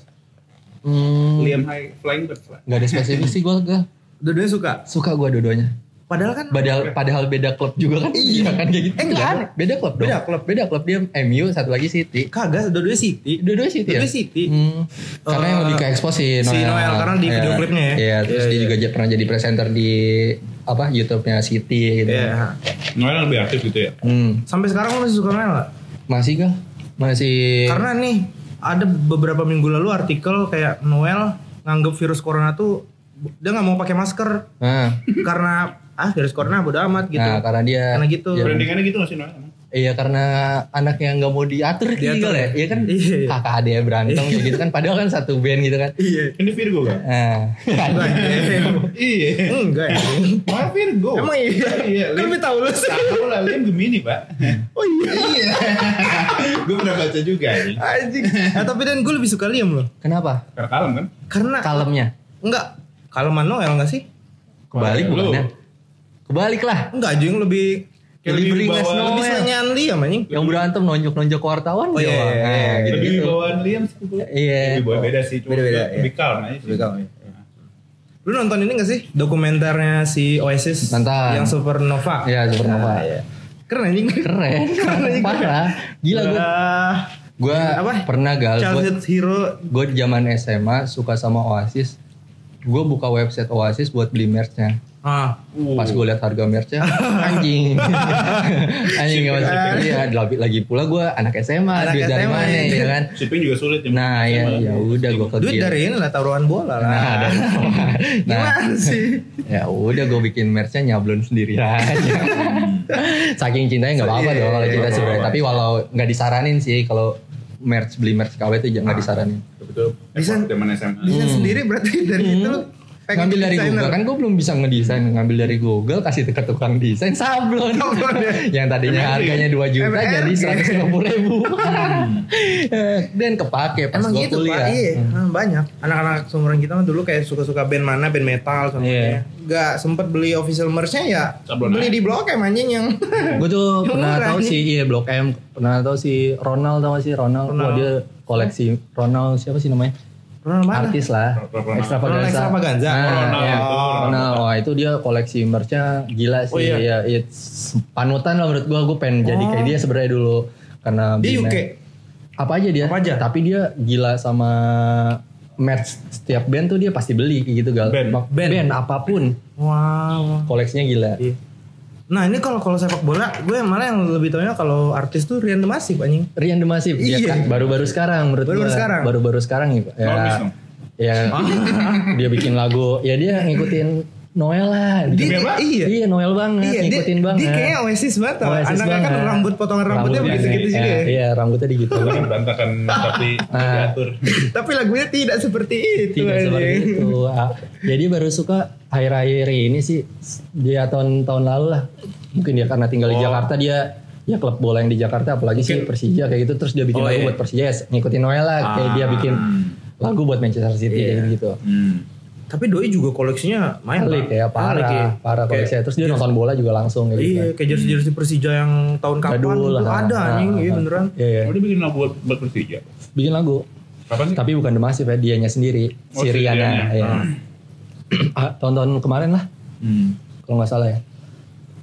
Speaker 3: Hmm,
Speaker 2: Liam High Flying Birds lah.
Speaker 3: Gak ada spesifik sih gue gak.
Speaker 1: Dua-duanya suka.
Speaker 3: Suka gue dua-duanya.
Speaker 1: Padahal kan
Speaker 3: Padahal, padahal beda klub juga kan. Iya kan kayak gitu.
Speaker 1: Eh, enggak
Speaker 3: kan?
Speaker 1: aneh.
Speaker 3: Beda klub dong.
Speaker 1: Beda klub.
Speaker 3: Beda klub dia MU satu lagi City.
Speaker 1: kagak dua-duanya City.
Speaker 3: Dua-duanya City ya?
Speaker 1: Dua-duanya City.
Speaker 3: Hmm. Karena yang
Speaker 1: Eh,
Speaker 3: lebih ke expose si Noel.
Speaker 1: si Noel, karena di video
Speaker 3: Iya.
Speaker 1: klipnya ya.
Speaker 3: Iya, terus
Speaker 1: Iya,
Speaker 3: dia
Speaker 1: iya.
Speaker 3: juga pernah jadi presenter di apa YouTube-nya City gitu.
Speaker 1: Iya.
Speaker 2: Noel lebih aktif gitu ya.
Speaker 3: Hmm.
Speaker 1: Sampai sekarang lu masih suka Noel gak?
Speaker 3: Masih kah? Masih
Speaker 1: Karena nih ada beberapa minggu lalu artikel kayak Noel nganggep virus corona tuh dia nggak mau pakai masker
Speaker 3: Nah,
Speaker 1: karena ah virus corona bodo amat gitu.
Speaker 3: nah karena dia
Speaker 1: Karena gitu.
Speaker 3: ya,
Speaker 2: Brandingannya gitu gak sih Noel? emang?
Speaker 3: Iya karena anak yang nggak mau diatur,
Speaker 1: Diatur
Speaker 3: diatur ya.
Speaker 1: ya?
Speaker 3: Iya kan
Speaker 1: Iya, iya.
Speaker 3: kakak adek berantem kayak gitu kan padahal kan satu band gitu kan.
Speaker 1: Iya.
Speaker 2: Ini Virgo kan?
Speaker 3: Nah,
Speaker 2: Iya.
Speaker 1: enggak. ya.
Speaker 2: Noel Virgo.
Speaker 1: Emang iya.
Speaker 2: Iya.
Speaker 1: Kan lebih tahu lu.
Speaker 2: Kamu lah Liam Gemini pak.
Speaker 1: Oh iya.
Speaker 2: Iya. Gue pernah baca juga nih.
Speaker 1: Anjing. Nah, tapi dan gue lebih suka Liam loh.
Speaker 3: kenapa?
Speaker 2: Karena kalem kan?
Speaker 1: Karena
Speaker 3: Kalemnya.
Speaker 1: enggak kaleman Noel enggak sih?
Speaker 3: Kebalik bukannya? Kebalik lah.
Speaker 1: Enggak aja yang lebih
Speaker 3: Lebih
Speaker 2: lebih
Speaker 3: beringas
Speaker 1: lebih selengean Liam anjing.
Speaker 3: Yang berantem nonjok-nonjok wartawan
Speaker 1: Oh, iya,
Speaker 3: doang.
Speaker 1: iya, iya,
Speaker 3: Nah,
Speaker 1: iya.
Speaker 3: gitu
Speaker 2: Lebih
Speaker 3: gitu.
Speaker 2: bawaan Liam sih.
Speaker 3: Iya.
Speaker 2: Lebih bawah beda sih. cuma
Speaker 1: Beda-beda,
Speaker 2: lebih- Lebih
Speaker 1: iya.
Speaker 2: kalem aja sih.
Speaker 1: Lebih kalem, Lu nonton ini gak sih dokumenternya si Oasis
Speaker 3: Nonton.
Speaker 1: yang Supernova?
Speaker 3: Iya, Supernova.
Speaker 1: Nah, iya. Keren anjing.
Speaker 3: Keren, [laughs] parah. Gila gue. Gue
Speaker 1: Apa?
Speaker 3: pernah gal. Gue
Speaker 1: Childhood hero.
Speaker 3: gue di zaman SMA suka sama Oasis. Gue buka website Oasis buat beli merchnya.
Speaker 1: Ah,
Speaker 3: Pas gue lihat harga merchnya, anjing, [laughs] anjing gak masuk. Iya, lagi, lagi pula gue anak SMA,
Speaker 1: Anak
Speaker 3: duit dari
Speaker 1: SMA,
Speaker 3: mana
Speaker 1: iya.
Speaker 3: ya kan?
Speaker 2: Shipping juga sulit ya.
Speaker 3: Nah ya, ya udah gue ke
Speaker 1: duit dari ini lah taruhan bola lah.
Speaker 3: Nah, dari- [laughs] nah,
Speaker 1: Gimana sih?
Speaker 3: ya udah gue bikin merchnya nyablon sendiri aja. [laughs] Saking cintanya nggak apa-apa
Speaker 1: Iya,
Speaker 3: dong kalau cinta
Speaker 1: iya,
Speaker 3: sebenarnya.
Speaker 1: iya.
Speaker 3: Tapi walau nggak disaranin sih kalau merch beli merch KW itu jangan disaranin.
Speaker 2: Betul. Zaman SMA.
Speaker 1: Desain sendiri berarti dari itu lu pengen
Speaker 3: ngambil dari
Speaker 1: desainer.
Speaker 3: Google. Kan gue belum bisa ngedesain. Ngambil dari Google kasih ke tukang desain sablon, [laughs]
Speaker 1: Sablon, ya.
Speaker 3: yang tadinya harganya 2 juta
Speaker 1: MRG.
Speaker 3: jadi 150 ribu. [laughs] [laughs] Dan kepake pas
Speaker 1: Emang gitu
Speaker 3: kuliah.
Speaker 1: Pak, iya Nah, banyak. Anak-anak seumuran kita mah dulu kayak suka-suka band mana, band metal contohnya
Speaker 3: Iya.
Speaker 1: Gak sempet beli official merch-nya ya
Speaker 2: Sablon
Speaker 1: Beli
Speaker 2: aja.
Speaker 1: di Blok M anjing yang
Speaker 3: gue tuh
Speaker 1: Yang
Speaker 3: pernah
Speaker 1: murah
Speaker 3: tahu sih iya Blok M. Pernah tahu si Ronald tau gak sih Ronald,
Speaker 1: Ronald.
Speaker 3: Wah, dia koleksi Ronald siapa sih namanya
Speaker 1: Ronald mana?
Speaker 3: artis lah
Speaker 2: Ronald.
Speaker 3: extravaganza
Speaker 1: Ronald Extravaganza.
Speaker 3: nah,
Speaker 2: Ronald
Speaker 3: iya.
Speaker 2: Ronald.
Speaker 3: wah itu dia koleksi merchnya gila sih
Speaker 1: Oh, iya?
Speaker 3: ya it's panutan lah menurut gue gue pengen jadi
Speaker 1: Oh.
Speaker 3: kayak dia sebenarnya dulu karena
Speaker 1: Dia UK?
Speaker 3: apa aja dia
Speaker 1: Apa aja?
Speaker 3: tapi dia gila sama merch setiap band tuh dia pasti beli kayak gitu gal
Speaker 2: Band.
Speaker 3: Mak- band apa pun
Speaker 1: Wow
Speaker 3: koleksinya gila
Speaker 1: Iya. Nah ini kalau kalau sepak bola, gue malah yang lebih tahunya kalau artis tuh Rian Demasif anjing.
Speaker 3: Rian Demasif dia
Speaker 1: Iya.
Speaker 3: kan baru-baru sekarang menurut
Speaker 1: Baru-baru
Speaker 3: gua.
Speaker 1: sekarang.
Speaker 3: baru-baru sekarang ya ya,
Speaker 2: dong.
Speaker 3: ya [laughs] dia bikin lagu ya dia ngikutin Noel lah
Speaker 1: Dia-
Speaker 2: Apa?
Speaker 1: iya.
Speaker 3: iya Noel banget
Speaker 1: Iya, dia,
Speaker 3: ngikutin banget
Speaker 1: dia kayaknya Oasis banget tau.
Speaker 3: Oasis
Speaker 1: Anaknya kan
Speaker 3: banget.
Speaker 1: rambut potongan rambutnya
Speaker 3: Rambutnya,
Speaker 1: begitu-gitu juga
Speaker 3: iya,
Speaker 1: ya.
Speaker 3: iya rambutnya digitu
Speaker 2: Bukan berantakan tapi [laughs]
Speaker 3: Ah.
Speaker 2: diatur.
Speaker 1: Tapi lagunya tidak seperti itu.
Speaker 3: tidak seperti itu Ah, jadi baru suka akhir-akhir ini sih dia tahun-tahun lalu lah mungkin dia karena tinggal di
Speaker 2: Oh.
Speaker 3: Jakarta dia ya klub bola yang di Jakarta apalagi sih Persija kayak gitu terus dia bikin
Speaker 1: Oh,
Speaker 3: lagu
Speaker 1: iya.
Speaker 3: buat Persija ya, ngikutin Noel lah kayak dia bikin lagu buat Manchester City
Speaker 1: Iya.
Speaker 3: kayak gitu
Speaker 2: Hmm.
Speaker 1: Tapi Doi juga koleksinya main
Speaker 3: Alik ya parah
Speaker 1: Alik ya.
Speaker 3: parah
Speaker 1: Kayak-
Speaker 3: koleksinya terus dia nonton bola juga langsung kayak gitu
Speaker 1: Iya, kayak jersey-jersey Persija yang tahun kapan itu
Speaker 3: lah,
Speaker 1: ada
Speaker 3: nah,
Speaker 1: anjing,
Speaker 3: nah,
Speaker 1: iya
Speaker 3: nah.
Speaker 1: beneran.
Speaker 3: Iya, iya.
Speaker 2: Oh, dia bikin lagu buat, buat Persija.
Speaker 3: bikin lagu
Speaker 2: Kapan sih?
Speaker 3: tapi bukan Demasif ya dianya sendiri
Speaker 2: Oh,
Speaker 3: si Riana ya. Ah, [clears throat] tahun-tahun kemarin lah
Speaker 2: Hmm.
Speaker 3: kalau nggak salah ya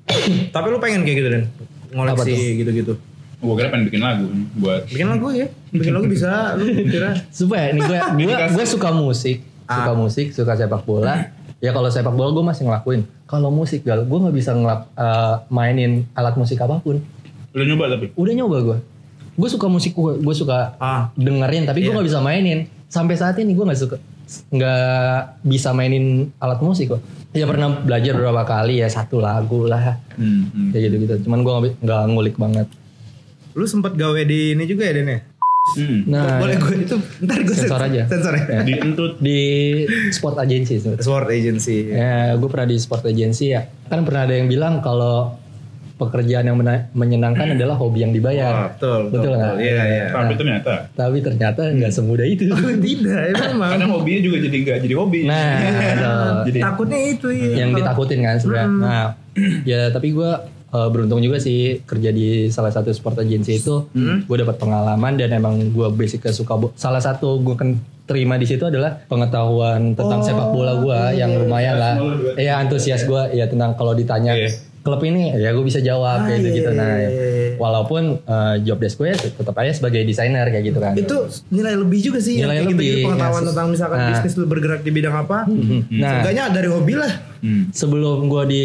Speaker 3: [clears throat]
Speaker 1: Tapi lu pengen kayak gitu Dan?
Speaker 3: Apa
Speaker 1: Ngoleksi gitu-gitu.
Speaker 2: Gue kira pengen bikin lagu buat
Speaker 1: Bikin lagu ya? Bikin lagu bisa lu kira.
Speaker 3: supaya nih gue gue gue suka musik suka
Speaker 1: Ah.
Speaker 3: musik suka sepak bola ya kalau sepak bola gue masih ngelakuin kalau musik gal gue nggak bisa ngelap eh, mainin alat musik apa pun
Speaker 2: udah nyoba tapi.
Speaker 3: udah nyoba gue gue suka musik gue gue suka
Speaker 1: Ah.
Speaker 3: dengerin tapi gue
Speaker 1: Iya.
Speaker 3: nggak bisa mainin sampai saat ini gue nggak suka nggak bisa mainin alat musik kok ya pernah belajar beberapa kali ya satu lagu lah
Speaker 2: Hmm. hmm.
Speaker 3: kayak gitu gitu cuman gue nggak ngulik banget
Speaker 1: Lu sempet gawe di ini juga ya Den ya?
Speaker 2: Hmm.
Speaker 3: nah
Speaker 1: Boleh gue itu ntar gue
Speaker 3: Sensor aja.
Speaker 1: Sensor ya.
Speaker 3: Ya.
Speaker 2: Dientut.
Speaker 3: di sport agency sebenarnya.
Speaker 1: Sport agency.
Speaker 3: Ya, gue pernah di sport agency ya. Kan pernah ada yang bilang kalau pekerjaan yang menyenangkan adalah hobi yang
Speaker 1: Wah,
Speaker 3: dibayar.
Speaker 1: betul, betul,
Speaker 3: Betul nggak?
Speaker 1: betul. Iya, iya.
Speaker 2: Tapi ternyata
Speaker 3: Tapi ternyata nggak semudah itu.
Speaker 1: Tidak, emang.
Speaker 2: karena hobinya juga jadi nggak jadi hobi.
Speaker 3: Nah, betul.
Speaker 2: Jadi
Speaker 1: Takutnya itu ya.
Speaker 3: yang ditakutin kan sebenarnya. Nah, [clears throat] ya tapi gue eh, beruntung juga sih kerja di salah satu sport agency itu. Gue dapat pengalaman dan emang gue basicnya suka. Salah satu gue kan terima di situ adalah pengetahuan tentang sepak bola gue yang lumayan lah. Iya antusias gue ya tentang kalau ditanya
Speaker 2: Iya.
Speaker 3: Klub ini ya gue bisa jawab kayak
Speaker 1: Ah,
Speaker 3: gitu gitu.
Speaker 1: iya,
Speaker 3: Nah,
Speaker 1: iya, iya.
Speaker 3: walaupun eh, job desk gue tetap aja sebagai desainer kayak gitu kan.
Speaker 1: itu nilai lebih juga sih yang
Speaker 3: Nilai
Speaker 1: kayak gitu,
Speaker 3: lebih,
Speaker 1: pengetahuan
Speaker 3: ya,
Speaker 1: tentang misalkan
Speaker 3: nah.
Speaker 1: bisnis lu bergerak di bidang apa
Speaker 3: Nah,
Speaker 1: Seenggaknya dari hobi lah
Speaker 2: Hmm.
Speaker 3: sebelum gue di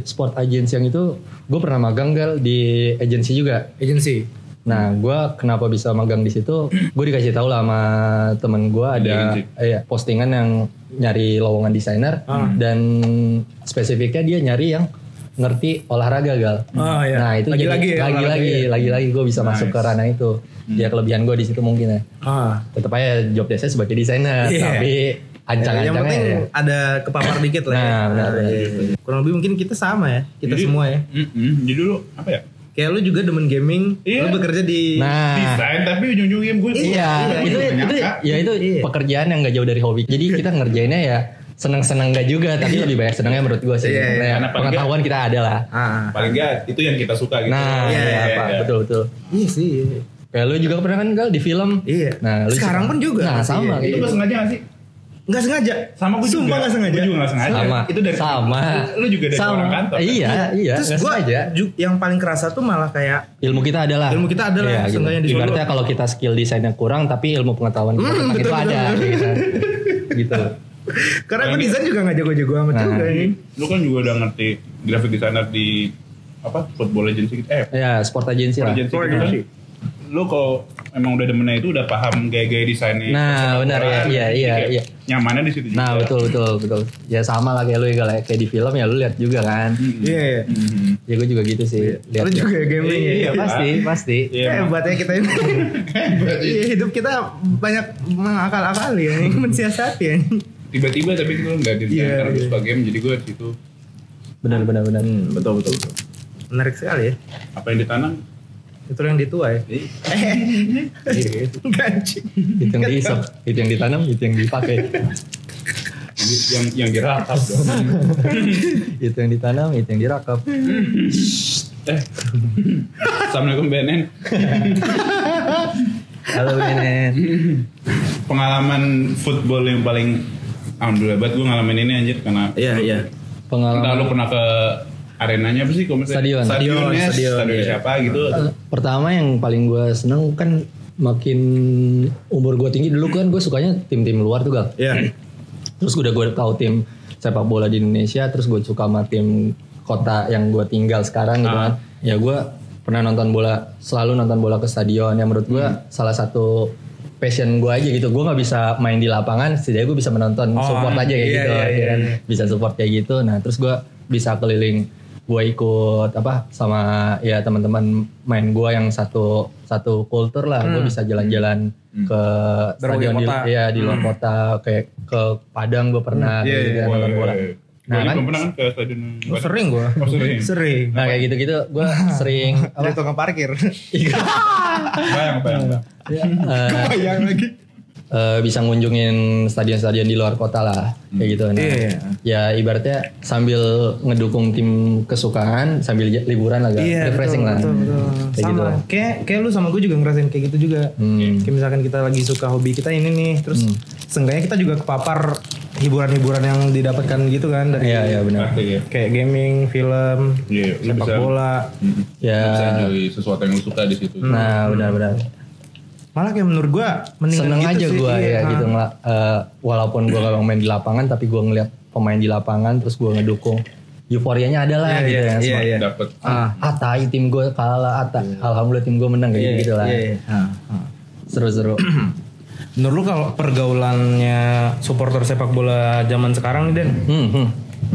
Speaker 3: sport agency yang itu, gue pernah magang gal di agency juga.
Speaker 1: agency
Speaker 3: Nah, gue kenapa bisa magang di situ? Gue dikasih tahu lah sama temen gue ada eh, postingan yang nyari lowongan desainer dan spesifiknya dia nyari yang ngerti olahraga gal.
Speaker 1: Oh, iya.
Speaker 3: Nah itu
Speaker 1: Lagi-lagi
Speaker 3: jadi
Speaker 1: ya,
Speaker 3: lagi
Speaker 1: olahraga
Speaker 3: lagi
Speaker 1: ya.
Speaker 3: lagi lagi gue bisa masuk ke ranah itu. Ya kelebihan gue di situ mungkin ya.
Speaker 1: ah
Speaker 3: Tetap aja job desknya sebagai desainer,
Speaker 1: Iya.
Speaker 3: tapi
Speaker 1: yang
Speaker 3: ancang-ancangnya
Speaker 1: penting
Speaker 3: ya.
Speaker 1: ada kepapar dikit lah ya.
Speaker 3: Nah, benar, benar.
Speaker 1: iya, iya. kurang lebih mungkin kita sama ya kita
Speaker 2: Jadi-
Speaker 1: semua ya
Speaker 2: Hmm, hmm. Jadi dulu apa ya?
Speaker 1: kayak lu juga demen gaming
Speaker 2: Iya.
Speaker 1: lu bekerja di
Speaker 3: Nah,
Speaker 2: Desain tapi ujung-ujungnya gue
Speaker 3: Iya, itu itu ya itu
Speaker 1: Iya.
Speaker 3: pekerjaan yang gak jauh dari hobi. Jadi kita ngerjainnya ya seneng-seneng gak juga, tapi lebih banyak senengnya menurut gue sih.
Speaker 1: Iya, iya.
Speaker 3: Kayak
Speaker 2: Karena paling
Speaker 3: pengetahuan kita ada lah.
Speaker 1: ah
Speaker 2: paling nggak itu yang kita suka gitu.
Speaker 3: Nah,
Speaker 1: Iya,
Speaker 3: iya,
Speaker 2: iya,
Speaker 3: Pak.
Speaker 2: iya.
Speaker 3: betul betul.
Speaker 1: iya sih iya.
Speaker 3: Kayak lu juga pernah kan Gal di film?
Speaker 1: Iya.
Speaker 3: Nah, lu
Speaker 1: Sekarang pun juga
Speaker 3: Nah, sama
Speaker 1: iya.
Speaker 3: kayak
Speaker 2: Itu
Speaker 3: gitu.
Speaker 2: gak sengaja gak sih?
Speaker 1: nggak sengaja
Speaker 2: Sama gue juga.
Speaker 1: Sumpah nggak sengaja
Speaker 2: Gue juga gak sengaja.
Speaker 3: Sama.
Speaker 2: Itu dari
Speaker 3: sama.
Speaker 2: Lu juga dari
Speaker 3: sama.
Speaker 2: orang kantor. kan?
Speaker 3: Iya, iya.
Speaker 1: terus
Speaker 3: nggak
Speaker 1: gua
Speaker 3: sengaja.
Speaker 1: ju- yang paling kerasa tuh malah kayak
Speaker 3: Ilmu kita adalah.
Speaker 1: Ilmu kita ada lah,
Speaker 3: Iya, gitu. Ibaratnya kalau kita skill desainnya kurang, tapi ilmu pengetahuan kita
Speaker 1: Hmm,
Speaker 3: tentang
Speaker 1: betul,
Speaker 3: itu ada.
Speaker 1: betul.
Speaker 3: gitu. [laughs] gitu.
Speaker 1: Karena gue desain juga nggak jago-jago amat
Speaker 3: Nah.
Speaker 1: juga ini
Speaker 2: Lu kan juga udah ngerti graphic designer di apa football agency gitu. Eh,
Speaker 3: Ya, sport agency lah.
Speaker 2: agency
Speaker 1: Sport
Speaker 2: gitu kan.
Speaker 1: agency.
Speaker 2: Lu kalau emang udah demennya itu udah paham gaya-gaya desainnya.
Speaker 3: Nah, benar, ya, iya, iya,
Speaker 2: kayak
Speaker 3: iya.
Speaker 2: Nyamannya di situ juga.
Speaker 3: Nah betul betul betul. Ya sama lah kayak lu ya kayak kayak di film ya lu lihat juga kan.
Speaker 1: Iya. iya.
Speaker 2: Mhm.
Speaker 3: Ya gue juga gitu sih. Lihat.
Speaker 1: Lu juga ya gaming ya.
Speaker 3: Iya pasti pasti.
Speaker 2: Iya, emang.
Speaker 1: Hebat ya kita ini. [laughs] Iya, hidup kita banyak mengakal-akali ya, mensiasati ya.
Speaker 2: Tiba-tiba tapi itu nggak di
Speaker 1: Iya,
Speaker 2: karena gue suka game jadi gue di situ
Speaker 3: Benar benar benar.
Speaker 1: betul betul betul. Menarik sekali ya.
Speaker 2: apa yang ditanam
Speaker 1: Itu yang ditua ya. [laughs]
Speaker 2: Iya.
Speaker 1: Gancing.
Speaker 3: Itu yang diisap, itu yang ditanam, itu yang dipakai.
Speaker 2: Yang yang dirakap dong. [laughs]
Speaker 3: itu yang ditanam, itu yang dirakap. [laughs]
Speaker 2: eh. Assalamualaikum BNN.
Speaker 3: Halo Benen.
Speaker 2: Pengalaman football yang paling alhamdulillah banget gue ngalamin ini anjir karena
Speaker 1: Iya iya.
Speaker 2: entah
Speaker 3: Pengalaman
Speaker 2: lu pernah ke arenanya apa sih kalau misalnya
Speaker 3: Stadion.
Speaker 2: stadionnya
Speaker 1: Stadion,
Speaker 2: stadion,
Speaker 1: iya.
Speaker 2: siapa gitu
Speaker 3: Eh, pertama yang paling gue seneng kan makin umur gue tinggi dulu kan gue sukanya tim-tim luar tuh gal.
Speaker 1: Iya.
Speaker 3: Terus udah gue tahu tim sepak bola di Indonesia, terus gue suka sama tim kota yang gue tinggal sekarang gitu
Speaker 2: Ah.
Speaker 3: kan. Ya gue pernah nonton bola, selalu nonton bola ke stadion. Yang menurut gue salah satu passion gue aja gitu. Gue nggak bisa main di lapangan, setidaknya gue bisa menonton
Speaker 1: Oh,
Speaker 3: support aja kayak
Speaker 1: iya,
Speaker 3: gitu,
Speaker 1: iya,
Speaker 3: ya
Speaker 1: iya,
Speaker 3: kan?
Speaker 1: iya.
Speaker 3: Bisa support kayak gitu. Nah terus gue bisa keliling gue ikut apa sama ya teman-teman main gue yang satu satu kultur lah gue bisa jalan-jalan ke
Speaker 1: Berbagai
Speaker 3: stadion di,
Speaker 1: kota.
Speaker 3: ya di luar kota kayak ke Padang gue pernah
Speaker 1: Hmm, iya,
Speaker 3: kayak gitu
Speaker 1: iya.
Speaker 3: kan, nonton bola
Speaker 2: Nah,
Speaker 3: Nah,
Speaker 2: gue
Speaker 3: kan-
Speaker 2: belum pernah kan ke stadion
Speaker 1: Oh, sering gua.
Speaker 2: Oh, sering.
Speaker 1: Sering.
Speaker 3: nah kayak gitu-gitu gue [laughs] sering apa
Speaker 1: Dari tukang parkir.
Speaker 2: bayang bayang bayang.
Speaker 3: eh,
Speaker 1: Bayang lagi.
Speaker 3: Eh, bisa ngunjungin stadion-stadion di luar kota lah kayak gitu nah
Speaker 1: Iya.
Speaker 3: ya ibaratnya sambil ngedukung tim kesukaan sambil liburan lah gak
Speaker 1: Iya,
Speaker 3: refreshing
Speaker 1: betul,
Speaker 3: lah
Speaker 1: Betul, betul.
Speaker 3: Kayak
Speaker 1: sama.
Speaker 3: gitu.
Speaker 1: Kayak kayak lu sama gue juga ngerasain kayak gitu juga.
Speaker 3: Hmm.
Speaker 1: Kayak misalkan kita lagi suka hobi kita ini nih, terus seenggaknya kita juga kepapar hiburan-hiburan yang didapatkan gitu kan dari
Speaker 3: iya iya benar
Speaker 2: Pasti ya.
Speaker 1: kayak gaming, film,
Speaker 2: lu
Speaker 1: sepak
Speaker 2: bisa-
Speaker 1: bola.
Speaker 3: ya
Speaker 2: Bisa enjoy sesuatu yang lu suka di situ.
Speaker 3: nah benar-benar
Speaker 1: Malah kayak menurut gua mendingan
Speaker 3: seneng
Speaker 1: gitu
Speaker 3: aja gue
Speaker 1: iya.
Speaker 3: ya
Speaker 1: Ah.
Speaker 3: gitu eh, walaupun gue gak main di lapangan tapi gue ngeliat pemain di lapangan terus gue ngedukung euforianya ada lah
Speaker 1: Iya,
Speaker 3: gitu
Speaker 1: iya,
Speaker 3: ya
Speaker 1: iya, iya.
Speaker 2: Dapat
Speaker 3: ah, ah tai tim gue kalah ah, ta- alhamdulillah tim gue menang kayak
Speaker 1: Iya,
Speaker 3: gitu lah
Speaker 1: iya, iya. Ah, ah.
Speaker 3: seru-seru [clears throat]
Speaker 1: Menurut lu kalau pergaulannya supporter sepak bola zaman sekarang nih Den,
Speaker 3: Hmm, hmm.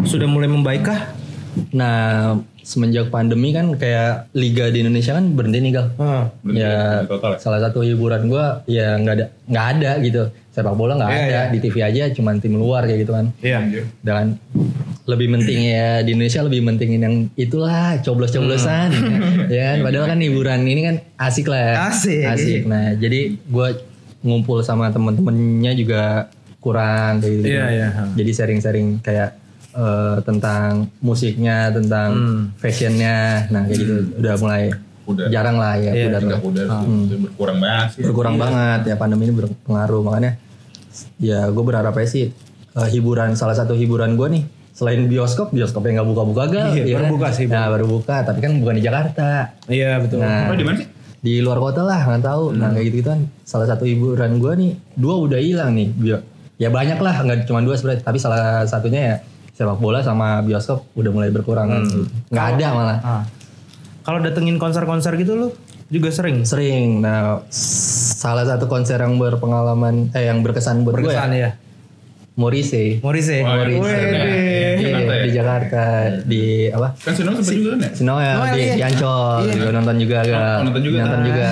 Speaker 1: sudah mulai membaik kah?
Speaker 3: nah semenjak pandemi kan kayak liga di Indonesia kan berhenti nih gal.
Speaker 2: Berhenti,
Speaker 3: ya
Speaker 2: total ya?
Speaker 3: salah satu hiburan gue ya nggak ada nggak ada gitu sepak bola nggak
Speaker 1: Iya,
Speaker 3: ada
Speaker 1: iya.
Speaker 3: di TV aja cuman tim luar kayak gitu kan
Speaker 1: Iya.
Speaker 2: Anjir.
Speaker 3: dan lebih penting ya di Indonesia lebih pentingin yang itulah coblos-coblosan [laughs] ya kan padahal kan hiburan ini kan asik lah
Speaker 1: Asik.
Speaker 3: asik nah jadi gue ngumpul sama temen-temennya juga kurang kayak gitu
Speaker 1: Iya, iya.
Speaker 3: jadi sharing-sharing kayak eh, tentang musiknya tentang
Speaker 1: Hmm.
Speaker 3: fashionnya. Nah kayak gitu. Udah mulai
Speaker 2: Udah.
Speaker 3: jarang lah ya
Speaker 1: Iya,
Speaker 3: udah
Speaker 2: itu berkurang banget sih.
Speaker 3: berkurang banget. Ya pandemi ini berpengaruh. Makanya ya gue berharap aja sih eh, hiburan salah satu hiburan gue nih selain bioskop bioskop yang nggak buka-buka gak
Speaker 1: Iya, baru buka sih,
Speaker 3: nah baru buka tapi kan bukan di Jakarta.
Speaker 1: Iya betul.
Speaker 3: nah
Speaker 2: Oh, di mana sih?
Speaker 3: di luar kota lah nggak tahu. Nah kayak gitu gitu kan salah satu hiburan gue nih dua udah hilang nih ya banyak lah. Nggak cuma dua sebenarnya tapi salah satunya ya sepak bola sama bioskop udah mulai berkurang kan nggak ada malah
Speaker 1: Ah. Kalau datengin konser-konser gitu lu juga sering.
Speaker 3: sering nah salah satu konser yang berpengalaman eh yang berkesan buat gue ya
Speaker 1: Berkesan ya.
Speaker 3: Morrissey
Speaker 1: Morrissey.
Speaker 2: Oh,
Speaker 3: Morrissey.
Speaker 2: konsernya.
Speaker 3: Iya,
Speaker 2: Jakarta ya?
Speaker 3: di Jakarta di apa
Speaker 2: Kan Sino sempat juga kan ya?
Speaker 3: si Noel
Speaker 1: Noel,
Speaker 3: di,
Speaker 1: iya.
Speaker 3: di Ancol juga nonton juga gak
Speaker 2: Oh, nonton juga.
Speaker 3: nonton juga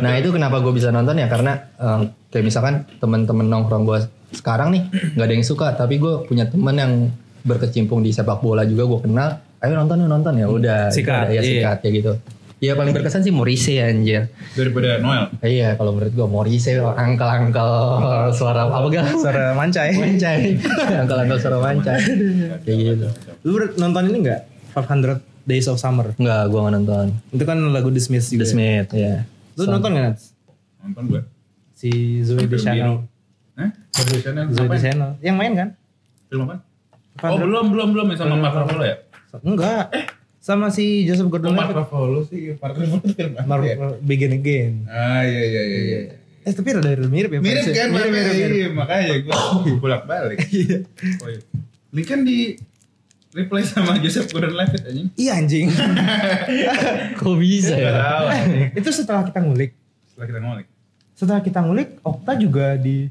Speaker 3: nah itu kenapa gue bisa nonton ya karena eh, kayak misalkan temen-temen nongkrong gue sekarang nih nggak ada yang suka tapi gue punya temen yang berkecimpung di sepak bola juga gue kenal ayo nonton yuk nonton ya udah
Speaker 1: Sikat,
Speaker 3: ya
Speaker 1: iya.
Speaker 3: sikat kayak gitu ya paling berkesan sih Morrissey anjir
Speaker 2: Daripada Noel.
Speaker 3: Iya kalau menurut gue Morrissey angkel-angkel suara apa gak
Speaker 1: Suara mancai. [laughs]
Speaker 3: mancai angkel-angkel suara mancai kayak gitu
Speaker 1: Lu nonton ini enggak? 500 Days of Summer.
Speaker 3: Enggak, gue gak nonton.
Speaker 1: Itu kan lagu The Smiths
Speaker 3: The
Speaker 1: juga.
Speaker 3: Smith, ya.
Speaker 1: Lu nonton nggak Nats?
Speaker 2: Nonton gue.
Speaker 1: Si Zoe Deschanel.
Speaker 2: Hah? Zoe Chanel.
Speaker 1: Zoe? Deschanel. Yang main kan?
Speaker 2: Film apa? Oh belum belum belum yang sama Mark Ruffalo ya?
Speaker 1: Enggak. Sama si Joseph
Speaker 2: Oh
Speaker 1: Gordon
Speaker 2: Mark
Speaker 1: Levitt.
Speaker 2: Ruffalo sih. Mark Ruffalo
Speaker 1: Mark
Speaker 2: ya?
Speaker 1: Begin Again.
Speaker 2: Ah iya iya iya. iya.
Speaker 1: Eh tapi rada mirip ya.
Speaker 2: Mirip kan?
Speaker 1: Mirip, mirip, mirip. [coughs]
Speaker 2: Iya, makanya gue bolak balik. Oh, iya. Ini kan di replay sama Joseph Gordon-Levitt anjing.
Speaker 1: Iya anjing. [laughs]
Speaker 3: Kok bisa ya?
Speaker 2: Tahu.
Speaker 1: itu setelah kita ngulik.
Speaker 2: Setelah kita ngolik.
Speaker 1: setelah kita ngulik Okta juga di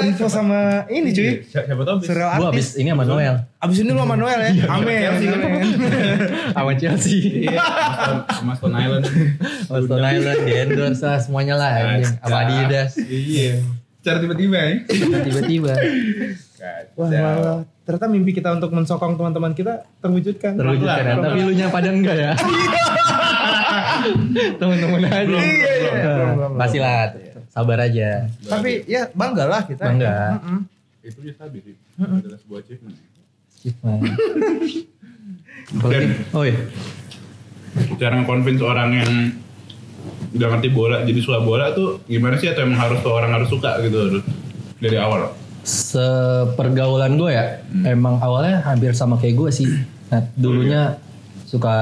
Speaker 1: info sama ini cuy.
Speaker 2: Si- Siapa tahu bisa.
Speaker 1: Serial
Speaker 3: Gue
Speaker 1: artis.
Speaker 3: abis ini sama Noel.
Speaker 1: Abis ini lu sama Noel ya. Amin. Amin.
Speaker 3: Sama Chelsea.
Speaker 2: Iya, sama Stone Island.
Speaker 3: Sama Stone Island di endorse lah semuanya lah. anjing. Sama Adidas.
Speaker 2: Iya. Cara tiba-tiba ya.
Speaker 3: Tiba-tiba.
Speaker 1: Wah, wah, wah. ternyata mimpi kita untuk mensokong teman-teman kita terwujudkan.
Speaker 3: Terwujudkan ya. Tapi lu nya pada enggak ya. Temen-temen aja.
Speaker 1: Iya, iya, iya.
Speaker 3: Pasti lah. Sabar aja.
Speaker 1: Tapi ya bangga lah kita.
Speaker 3: Bangga.
Speaker 1: Mm-mm.
Speaker 2: Itu dia tadi sih. Adalah sebuah achievement. [laughs]
Speaker 3: Oke. Oh iya.
Speaker 2: Cara nge-convince orang yang gak ngerti bola jadi suka bola tuh gimana sih atau emang harus tuh orang harus suka gitu dari awal?
Speaker 3: Sepergaulan gue ya, emang awalnya hampir sama kayak gue sih. Nah, dulunya suka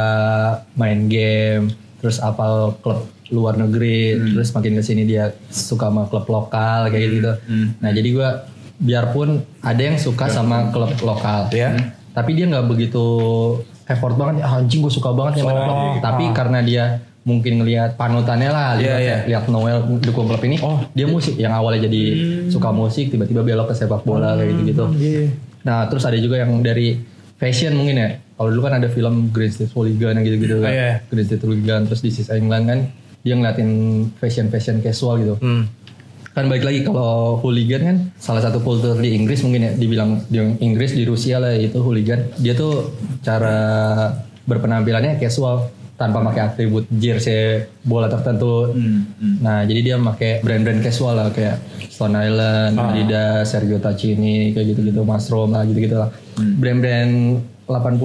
Speaker 3: main game, terus apal klub luar negeri, terus makin ke sini dia suka sama klub lokal kayak gitu. Nah, jadi gue biarpun ada yang suka sama klub lokal,
Speaker 1: Ya.
Speaker 3: tapi dia nggak begitu effort banget. Ah, anjing gue suka banget main klub. Tapi karena dia mungkin ngelihat panutannya lah, lihat,
Speaker 1: iya.
Speaker 3: lihat Noel dukung klub ini, oh dia musik yang awalnya jadi suka musik, tiba-tiba belok ke sepak bola kayak gitu-gitu.
Speaker 1: Iya.
Speaker 3: Nah terus ada juga yang dari fashion mungkin ya. Kalau dulu kan ada film Green State Hooligan yang gitu-gitu kan.
Speaker 1: Oh, iya.
Speaker 3: Green State Hooligan terus di Is England kan dia ngeliatin fashion-fashion casual gitu.
Speaker 1: Hmm.
Speaker 3: Kan balik lagi kalau hooligan kan salah satu kultur di Inggris mungkin ya dibilang di Inggris di Rusia lah itu hooligan. Dia tuh cara berpenampilannya casual tanpa pakai atribut jersey bola tertentu. Nah, jadi dia pakai brand-brand casual lah kayak Stone Island, Adidas, Sergio Tacchini kayak gitu-gitu, Mushroom lah gitu-gitu lah. Brand-brand 80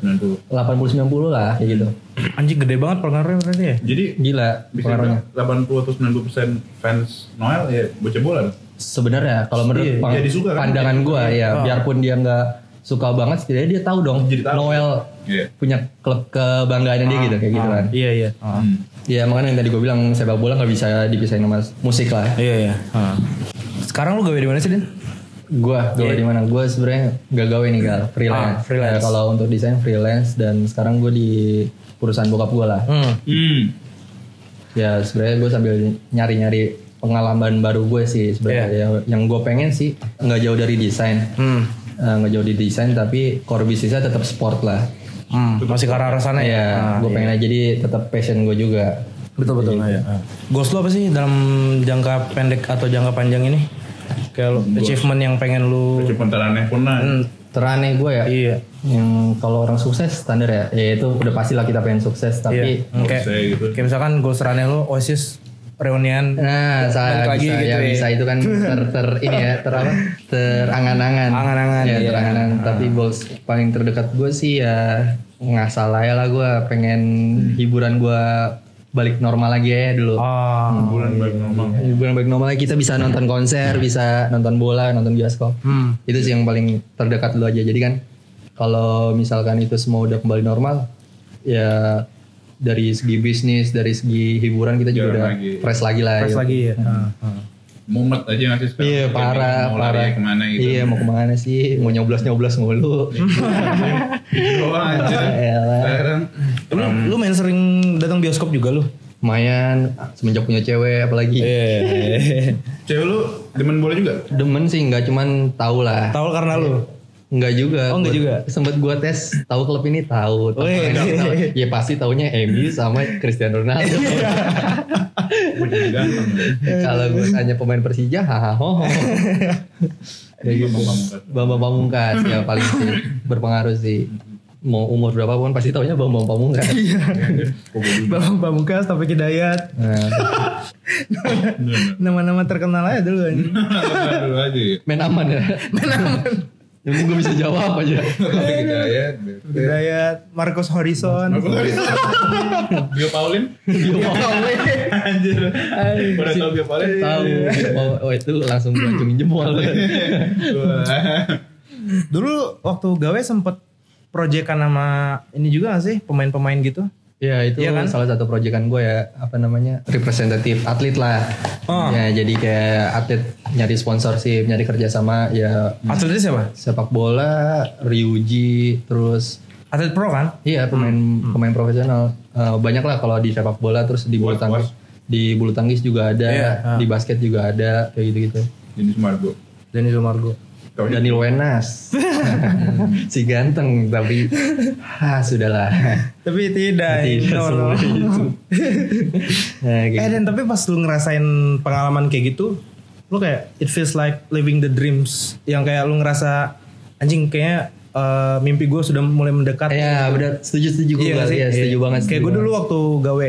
Speaker 2: 90.
Speaker 3: 80 90 lah kayak gitu.
Speaker 1: Anjing gede banget pengaruhnya berarti ya.
Speaker 2: Jadi
Speaker 3: Gila
Speaker 2: bisa
Speaker 3: pengaruhnya.
Speaker 2: dibilang 80 atau 90 persen fans Noel ya bocah bola.
Speaker 3: Sebenarnya kalau menurut
Speaker 1: Iya,
Speaker 3: pang-
Speaker 2: jadi suka kan?
Speaker 3: pandangan gua ya, biarpun dia nggak suka banget, setidaknya dia tahu dong
Speaker 2: Jadi tahu.
Speaker 3: Noel
Speaker 2: Iya.
Speaker 3: punya klub kebanggaannya dia gitu kayak gitu kan.
Speaker 1: Iya iya.
Speaker 2: Hmm.
Speaker 3: Ya makanya yang tadi gue bilang sepak bola nggak bisa dipisahin sama musik lah.
Speaker 1: Iya iya. Sekarang lu gawe di mana sih, Din?
Speaker 3: Gua gawe di mana? Gue sebenarnya nggak gawe nih gal, freelance.
Speaker 1: Ah, freelance.
Speaker 3: Ya, kalau untuk desain freelance dan sekarang gue di perusahaan bokap gue lah.
Speaker 1: Hmm.
Speaker 2: Hmm.
Speaker 3: Ya sebenarnya gue sambil nyari-nyari pengalaman baru gue sih sebenarnya. Ya, yang gue pengen sih nggak jauh dari desain,
Speaker 1: Hmm.
Speaker 3: Eh, nggak jauh di desain tapi core bisnisnya tetap sport lah.
Speaker 1: Hmm. Masih ke arah sana ya?
Speaker 3: Ya,
Speaker 1: Ah,
Speaker 3: gue
Speaker 1: iya.
Speaker 3: pengen aja jadi tetap passion gue juga.
Speaker 1: Betul betul. Iya. Goals lu apa sih dalam jangka pendek atau jangka panjang ini? Kayak lu, achievement yang pengen lu
Speaker 2: Cuma aneh pun lah.
Speaker 1: Hmm,
Speaker 3: Teraneh gue ya,
Speaker 1: Iya.
Speaker 3: yang kalau orang sukses standar ya, ya itu udah pasti lah kita pengen sukses tapi
Speaker 1: Iya. Kayak,
Speaker 2: gitu.
Speaker 1: kayak misalkan goals raneh lu Oasis reunian
Speaker 3: Nah, saya
Speaker 1: Balik lagi
Speaker 3: bisa,
Speaker 1: gitu
Speaker 3: ya,
Speaker 1: ya.
Speaker 3: bisa itu kan ter, ter ini ya, ter apa? Terangan-angan.
Speaker 1: Angan-angan,
Speaker 3: Ya,
Speaker 1: iya.
Speaker 3: terangan-angan. Tapi goals paling terdekat gue sih ya nggak salah ya lah gue pengen hiburan gue balik normal lagi ya dulu.
Speaker 1: Oh.
Speaker 2: Bulan baik normal.
Speaker 3: Hiburan balik normal lagi kita bisa nonton konser, bisa nonton bola, nonton bioskop.
Speaker 1: Hmm.
Speaker 3: Itu sih yang paling terdekat dulu aja. Jadi kan kalau misalkan itu semua udah kembali normal, ya dari segi bisnis, dari segi hiburan kita juga
Speaker 2: Jalan
Speaker 3: udah
Speaker 2: lagi.
Speaker 3: fresh lagi lah.
Speaker 1: Fresh
Speaker 3: gitu.
Speaker 1: lagi ya. Ah, ah.
Speaker 2: Mumet aja nggak sih sekarang?
Speaker 3: Iya parah,
Speaker 2: mau
Speaker 3: parah.
Speaker 2: lari ke mana gitu.
Speaker 3: Iya mau ke mana sih? Mau nyoblos nyoblos mulu.
Speaker 2: Doang aja.
Speaker 3: Elah.
Speaker 2: Sekarang.
Speaker 1: Lu, lu main sering datang bioskop juga lu?
Speaker 3: Lumayan semenjak punya cewek apalagi.
Speaker 1: Iya.
Speaker 2: Cewek lu demen bola juga?
Speaker 3: Demen sih nggak cuman tahu lah.
Speaker 1: Tahu karena lu.
Speaker 3: Enggak juga.
Speaker 1: Oh, nggak
Speaker 3: Gua-
Speaker 1: juga?
Speaker 3: Sempet gua tes tahu klub ini tahu. Tahu
Speaker 1: Wih.
Speaker 3: tahu, tahu. Ya pasti taunya MU sama Cristiano Ronaldo.
Speaker 2: Ganteng.
Speaker 3: Kalau gue tanya pemain Persija, hahaha. ho, ho. Kayak gitu.
Speaker 2: Bambang Pamungkas.
Speaker 3: Bambang ya paling sih berpengaruh sih. Mau umur berapapun pasti taunya Bambang Pamungkas.
Speaker 1: Bang Pamungkas, Taufik Hidayat.
Speaker 3: Nah,
Speaker 1: Nama-nama terkenal aja. Dulu
Speaker 2: aja ya.
Speaker 3: main aman ya. Main aman. Yang gue bisa jawab aja.
Speaker 2: Tapi [laughs] Hidayat.
Speaker 1: Hidayat, Marcos Horizon. [laughs]
Speaker 2: Bio Paulin. Anjir. Udah tau Bio Paulin?
Speaker 3: Tahu. Oh, oh, itu langsung gue acungin jempol. [laughs]
Speaker 1: Dulu waktu gawe sempet proyekan sama ini juga gak sih pemain-pemain gitu?
Speaker 3: Ya itu
Speaker 1: Iya kan?
Speaker 3: salah satu proyekan gue ya apa namanya representatif atlet lah.
Speaker 1: Oh.
Speaker 3: Ya jadi kayak atlet nyari sponsorship, nyari kerjasama ya
Speaker 1: Atletnya siapa?
Speaker 3: sepak bola, Ryuji, terus
Speaker 1: Atlet pro kan?
Speaker 3: iya pemain pemain profesional Eh, banyak lah kalau di sepak bola terus di bulu tangkis. Di bulu tangkis juga ada,
Speaker 1: Iya, ah.
Speaker 3: di basket juga ada kayak gitu-gitu.
Speaker 2: Jadi Sumargo.
Speaker 1: Denny Sumargo.
Speaker 2: Tahu
Speaker 3: Daniel Wenas. [laughs] si ganteng tapi ah sudahlah.
Speaker 1: Tapi tidak.
Speaker 3: Tidak
Speaker 1: no, no.
Speaker 3: itu. Nah, kayak
Speaker 1: Eh
Speaker 3: gitu.
Speaker 1: dan tapi pas lu ngerasain pengalaman kayak gitu, lu kayak it feels like living the dreams yang kayak lu ngerasa anjing kayaknya eh, mimpi gue sudah mulai mendekat.
Speaker 3: Ya benar setuju setuju gue
Speaker 1: Iya sih?
Speaker 3: ya, setuju
Speaker 1: Iya.
Speaker 3: banget.
Speaker 1: Kayak gue dulu waktu gawe,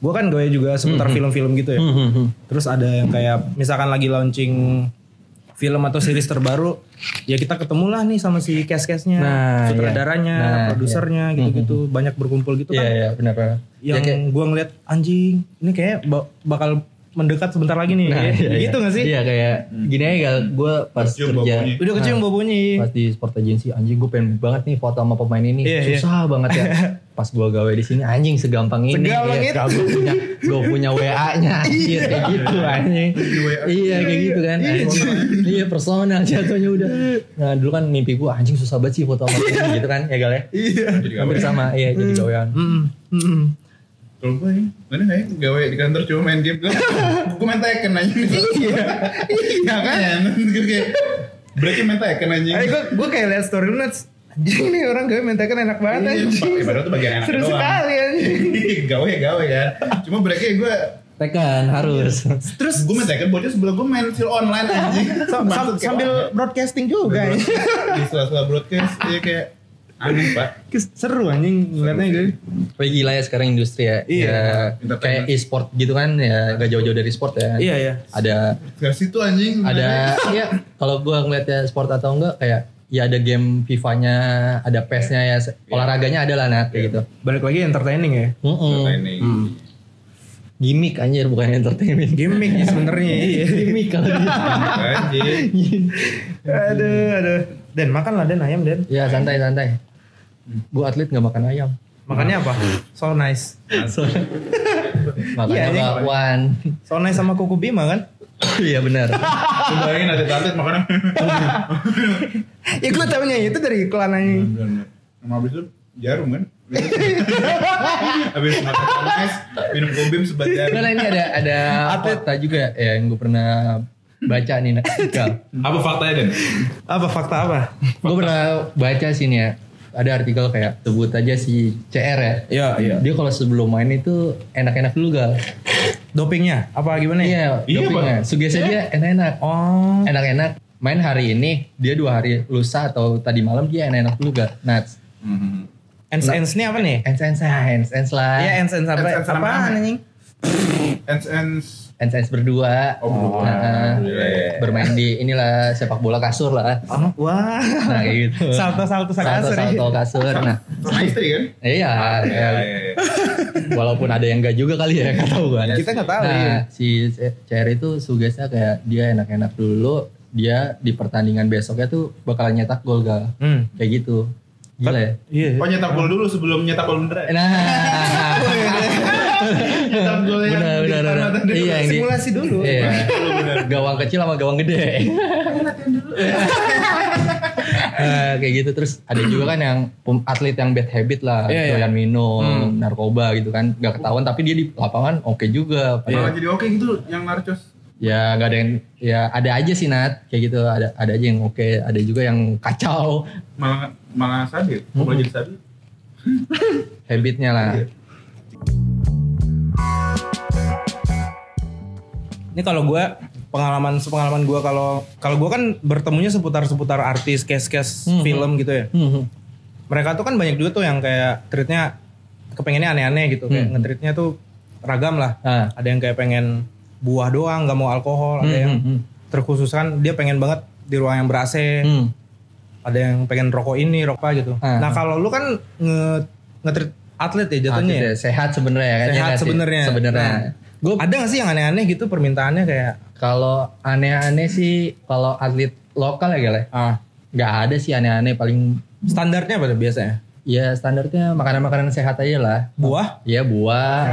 Speaker 1: gue kan gawe juga seputar film-film gitu ya.
Speaker 3: Hmm, hmm, hmm.
Speaker 1: Terus ada yang kayak misalkan lagi launching film atau series terbaru, ya kita ketemulah nih sama si cast-castnya,
Speaker 3: Nah,
Speaker 1: sutradaranya,
Speaker 3: iya. Nah,
Speaker 1: produsernya gitu-gitu, banyak berkumpul gitu
Speaker 3: Iya
Speaker 1: kan.
Speaker 3: iya benar benar.
Speaker 1: Yang
Speaker 3: Ya, kayak-
Speaker 1: gua ngeliat anjing, ini kayak ba- bakal mendekat sebentar lagi nih.
Speaker 3: Nah,
Speaker 1: ya.
Speaker 3: iya,
Speaker 1: gitu
Speaker 3: iya.
Speaker 1: gak sih?
Speaker 3: Iya kayak gini aja gal, gue pas
Speaker 2: Kecium
Speaker 3: kerja
Speaker 2: baunya.
Speaker 1: Udah kecium bau bunyi.
Speaker 3: pas di sport agency anjing gue pengen banget nih foto sama pemain ini
Speaker 1: Iya, iya.
Speaker 3: susah banget ya [laughs] pas gue gawe di sini anjing segampang ini
Speaker 1: Segampang
Speaker 3: ya,
Speaker 1: itu.
Speaker 3: gue punya gue punya [laughs] wa nya anjir kayak gitu anjing iya kayak gitu kan anjing. iya personal jatuhnya udah nah dulu kan mimpi gue anjing susah banget sih foto sama pemain gitu kan ya gal ya
Speaker 1: Iya.
Speaker 2: Jadi
Speaker 3: hampir sama iya jadi gawean
Speaker 1: Mm, mm.
Speaker 2: Kalau gue ya, mana ya gawe di kantor cuma main game. [laughs] gue main Tekken aja. Iya. [laughs] Iya kan? Gue kayak breaknya main Tekken aja.
Speaker 1: Eh, gua, gua kayak liat story lu Nats. Anjing nih orang gawe mentakan enak banget anjing.
Speaker 2: Iya, Padahal tuh bagian enak
Speaker 1: Seru sekali anjing. [laughs]
Speaker 2: gawe gawe ya. Cuma breaknya gue
Speaker 3: tekan harus
Speaker 2: Terus gue main Tekken bocah sebelah gue main sil online anjing. Kayak,
Speaker 1: sambil broadcasting juga ya.
Speaker 2: di sela-sela broadcast iya kayak aneh pak.
Speaker 1: Seru anjing ngeliatnya gitu.
Speaker 3: Tapi gila ya sekarang industri ya.
Speaker 1: Iya.
Speaker 3: Ya, kayak e-sport gitu kan ya gak jauh-jauh dari sport ya.
Speaker 1: Iya iya.
Speaker 3: Ada
Speaker 2: Gak situ anjing.
Speaker 3: ada [laughs] ya kalau gua ngeliatnya sport atau enggak kayak ya ada game FIFA-nya, ada PES-nya ya olahraganya ada lah Nat kayak gitu.
Speaker 1: Balik lagi entertaining ya.
Speaker 3: Mm-mm.
Speaker 2: ini.
Speaker 3: Gimik anjir bukan entertainment.
Speaker 1: Gimmick ya sebenarnya [laughs] iya.
Speaker 3: Gimik kalau gitu.
Speaker 2: Anjing.
Speaker 1: aduh aduh. Den makan lah Den ayam Den.
Speaker 3: ya santai santai. Gua atlet nggak makan ayam.
Speaker 1: Makannya apa? So nice.
Speaker 3: So,
Speaker 1: Iya,
Speaker 3: makanya
Speaker 1: anjing.
Speaker 3: bakwan.
Speaker 1: So nice sama kuku bima kan?
Speaker 3: Iya benar.
Speaker 2: Cobain atlet-atlet makanya.
Speaker 1: ya gue taunya itu dari iklan anjing.
Speaker 2: Sama habis itu jarum kan. Habis makan panas, minum kombim sebat jarum.
Speaker 3: Karena ini ada ada fakta juga ya yang gue pernah baca nih Nat.
Speaker 2: Apa faktanya Den?
Speaker 1: Apa fakta apa?
Speaker 3: gue pernah baca sih nih ya ada artikel kayak sebut aja si CR ya
Speaker 1: Iya iya.
Speaker 3: dia kalau sebelum main itu enak-enak dulu gal
Speaker 1: Dopingnya apa gimana?
Speaker 3: iya
Speaker 2: Iya,
Speaker 3: dopingnya sugesti dia enak-enak
Speaker 1: Oh.
Speaker 3: enak-enak main hari ini dia dua hari lusa atau tadi malam dia enak-enak dulu gal nuts
Speaker 1: Ens ens ini apa nih?
Speaker 3: ends ends ends ends lah
Speaker 1: Iya ens ens apa?
Speaker 2: Ens- ens sama
Speaker 1: Apaan
Speaker 2: apa?
Speaker 1: anjing?
Speaker 2: Ends ends.
Speaker 3: Ends ends berdua
Speaker 2: Oh, berdua.
Speaker 3: Nah,
Speaker 2: Iya.
Speaker 3: bermain di inilah sepak bola kasur lah
Speaker 1: Oh, wah.
Speaker 3: nah kayak gitu
Speaker 1: Salto salto
Speaker 3: salto
Speaker 1: sakasur.
Speaker 3: salto kasur nah
Speaker 2: Sama istri kan?
Speaker 3: iya
Speaker 2: Iya,
Speaker 3: ya,
Speaker 2: iya, iya.
Speaker 3: walaupun ada yang enggak juga kali ya nggak tahu kan
Speaker 1: Kita nggak tahu.
Speaker 3: nah
Speaker 1: iya.
Speaker 3: si CR itu sugesnya kayak dia enak-enak dulu dia di pertandingan besoknya tuh bakalan nyetak gol gal
Speaker 1: Hmm.
Speaker 3: kayak gitu gila ya
Speaker 1: Iya.
Speaker 2: Oh nyetak gol dulu sebelum nyetak gol beneran.
Speaker 3: nah [laughs]
Speaker 2: Nyetak gol yang mata [laughs] dulu.
Speaker 3: iya yang di
Speaker 1: Simulasi dulu.
Speaker 3: iya gawang kecil sama gawang gede [laughs] Nah, kayak gitu terus ada juga kan yang atlet yang bad habit lah
Speaker 1: Iya, iya.
Speaker 3: doyan minum narkoba gitu kan nggak ketahuan tapi dia di lapangan oke juga
Speaker 2: Malah jadi oke gitu yang narcos.
Speaker 3: ya nggak ada yang ya ada aja sih Nat kayak gitu ada ada aja yang oke ada juga yang kacau
Speaker 2: Malah malah sabit. Mau belajar jadi sabit.
Speaker 3: habitnya lah
Speaker 2: Iya.
Speaker 1: Ini kalau gue pengalaman sepengalaman gue kalau kalau gue kan bertemunya seputar seputar artis case-case
Speaker 3: Hmm.
Speaker 1: film gitu ya.
Speaker 3: Hmm.
Speaker 1: Mereka tuh kan banyak juga tuh yang kayak treatnya kepengennya aneh-aneh gitu kayak
Speaker 3: Hmm.
Speaker 1: ngetreatnya tuh ragam lah.
Speaker 3: Ah.
Speaker 1: Ada yang kayak pengen buah doang nggak mau alkohol, ada
Speaker 3: Hmm,
Speaker 1: yang
Speaker 3: hmm, hmm.
Speaker 1: terkhusus kan dia pengen banget di ruang yang ber AC,
Speaker 3: Hmm.
Speaker 1: ada yang pengen rokok ini rokok apa gitu.
Speaker 3: Ah.
Speaker 1: Nah kalau lu kan nge ngetreat atlet ya jatuhnya.
Speaker 3: Atlet
Speaker 1: ya?
Speaker 3: ya, sehat sebenarnya kan ya
Speaker 1: Sehat sebenarnya.
Speaker 3: sebenarnya
Speaker 1: Nah.
Speaker 3: Gue
Speaker 1: Ada gak sih yang aneh-aneh gitu permintaannya kayak?
Speaker 3: Kalau aneh-aneh sih kalau atlet lokal ya gale
Speaker 1: ah.
Speaker 3: Nggak ada sih aneh-aneh paling
Speaker 1: standarnya apa biasanya?
Speaker 3: ya standarnya makanan-makanan sehat aja lah.
Speaker 1: Buah?
Speaker 3: Iya buah.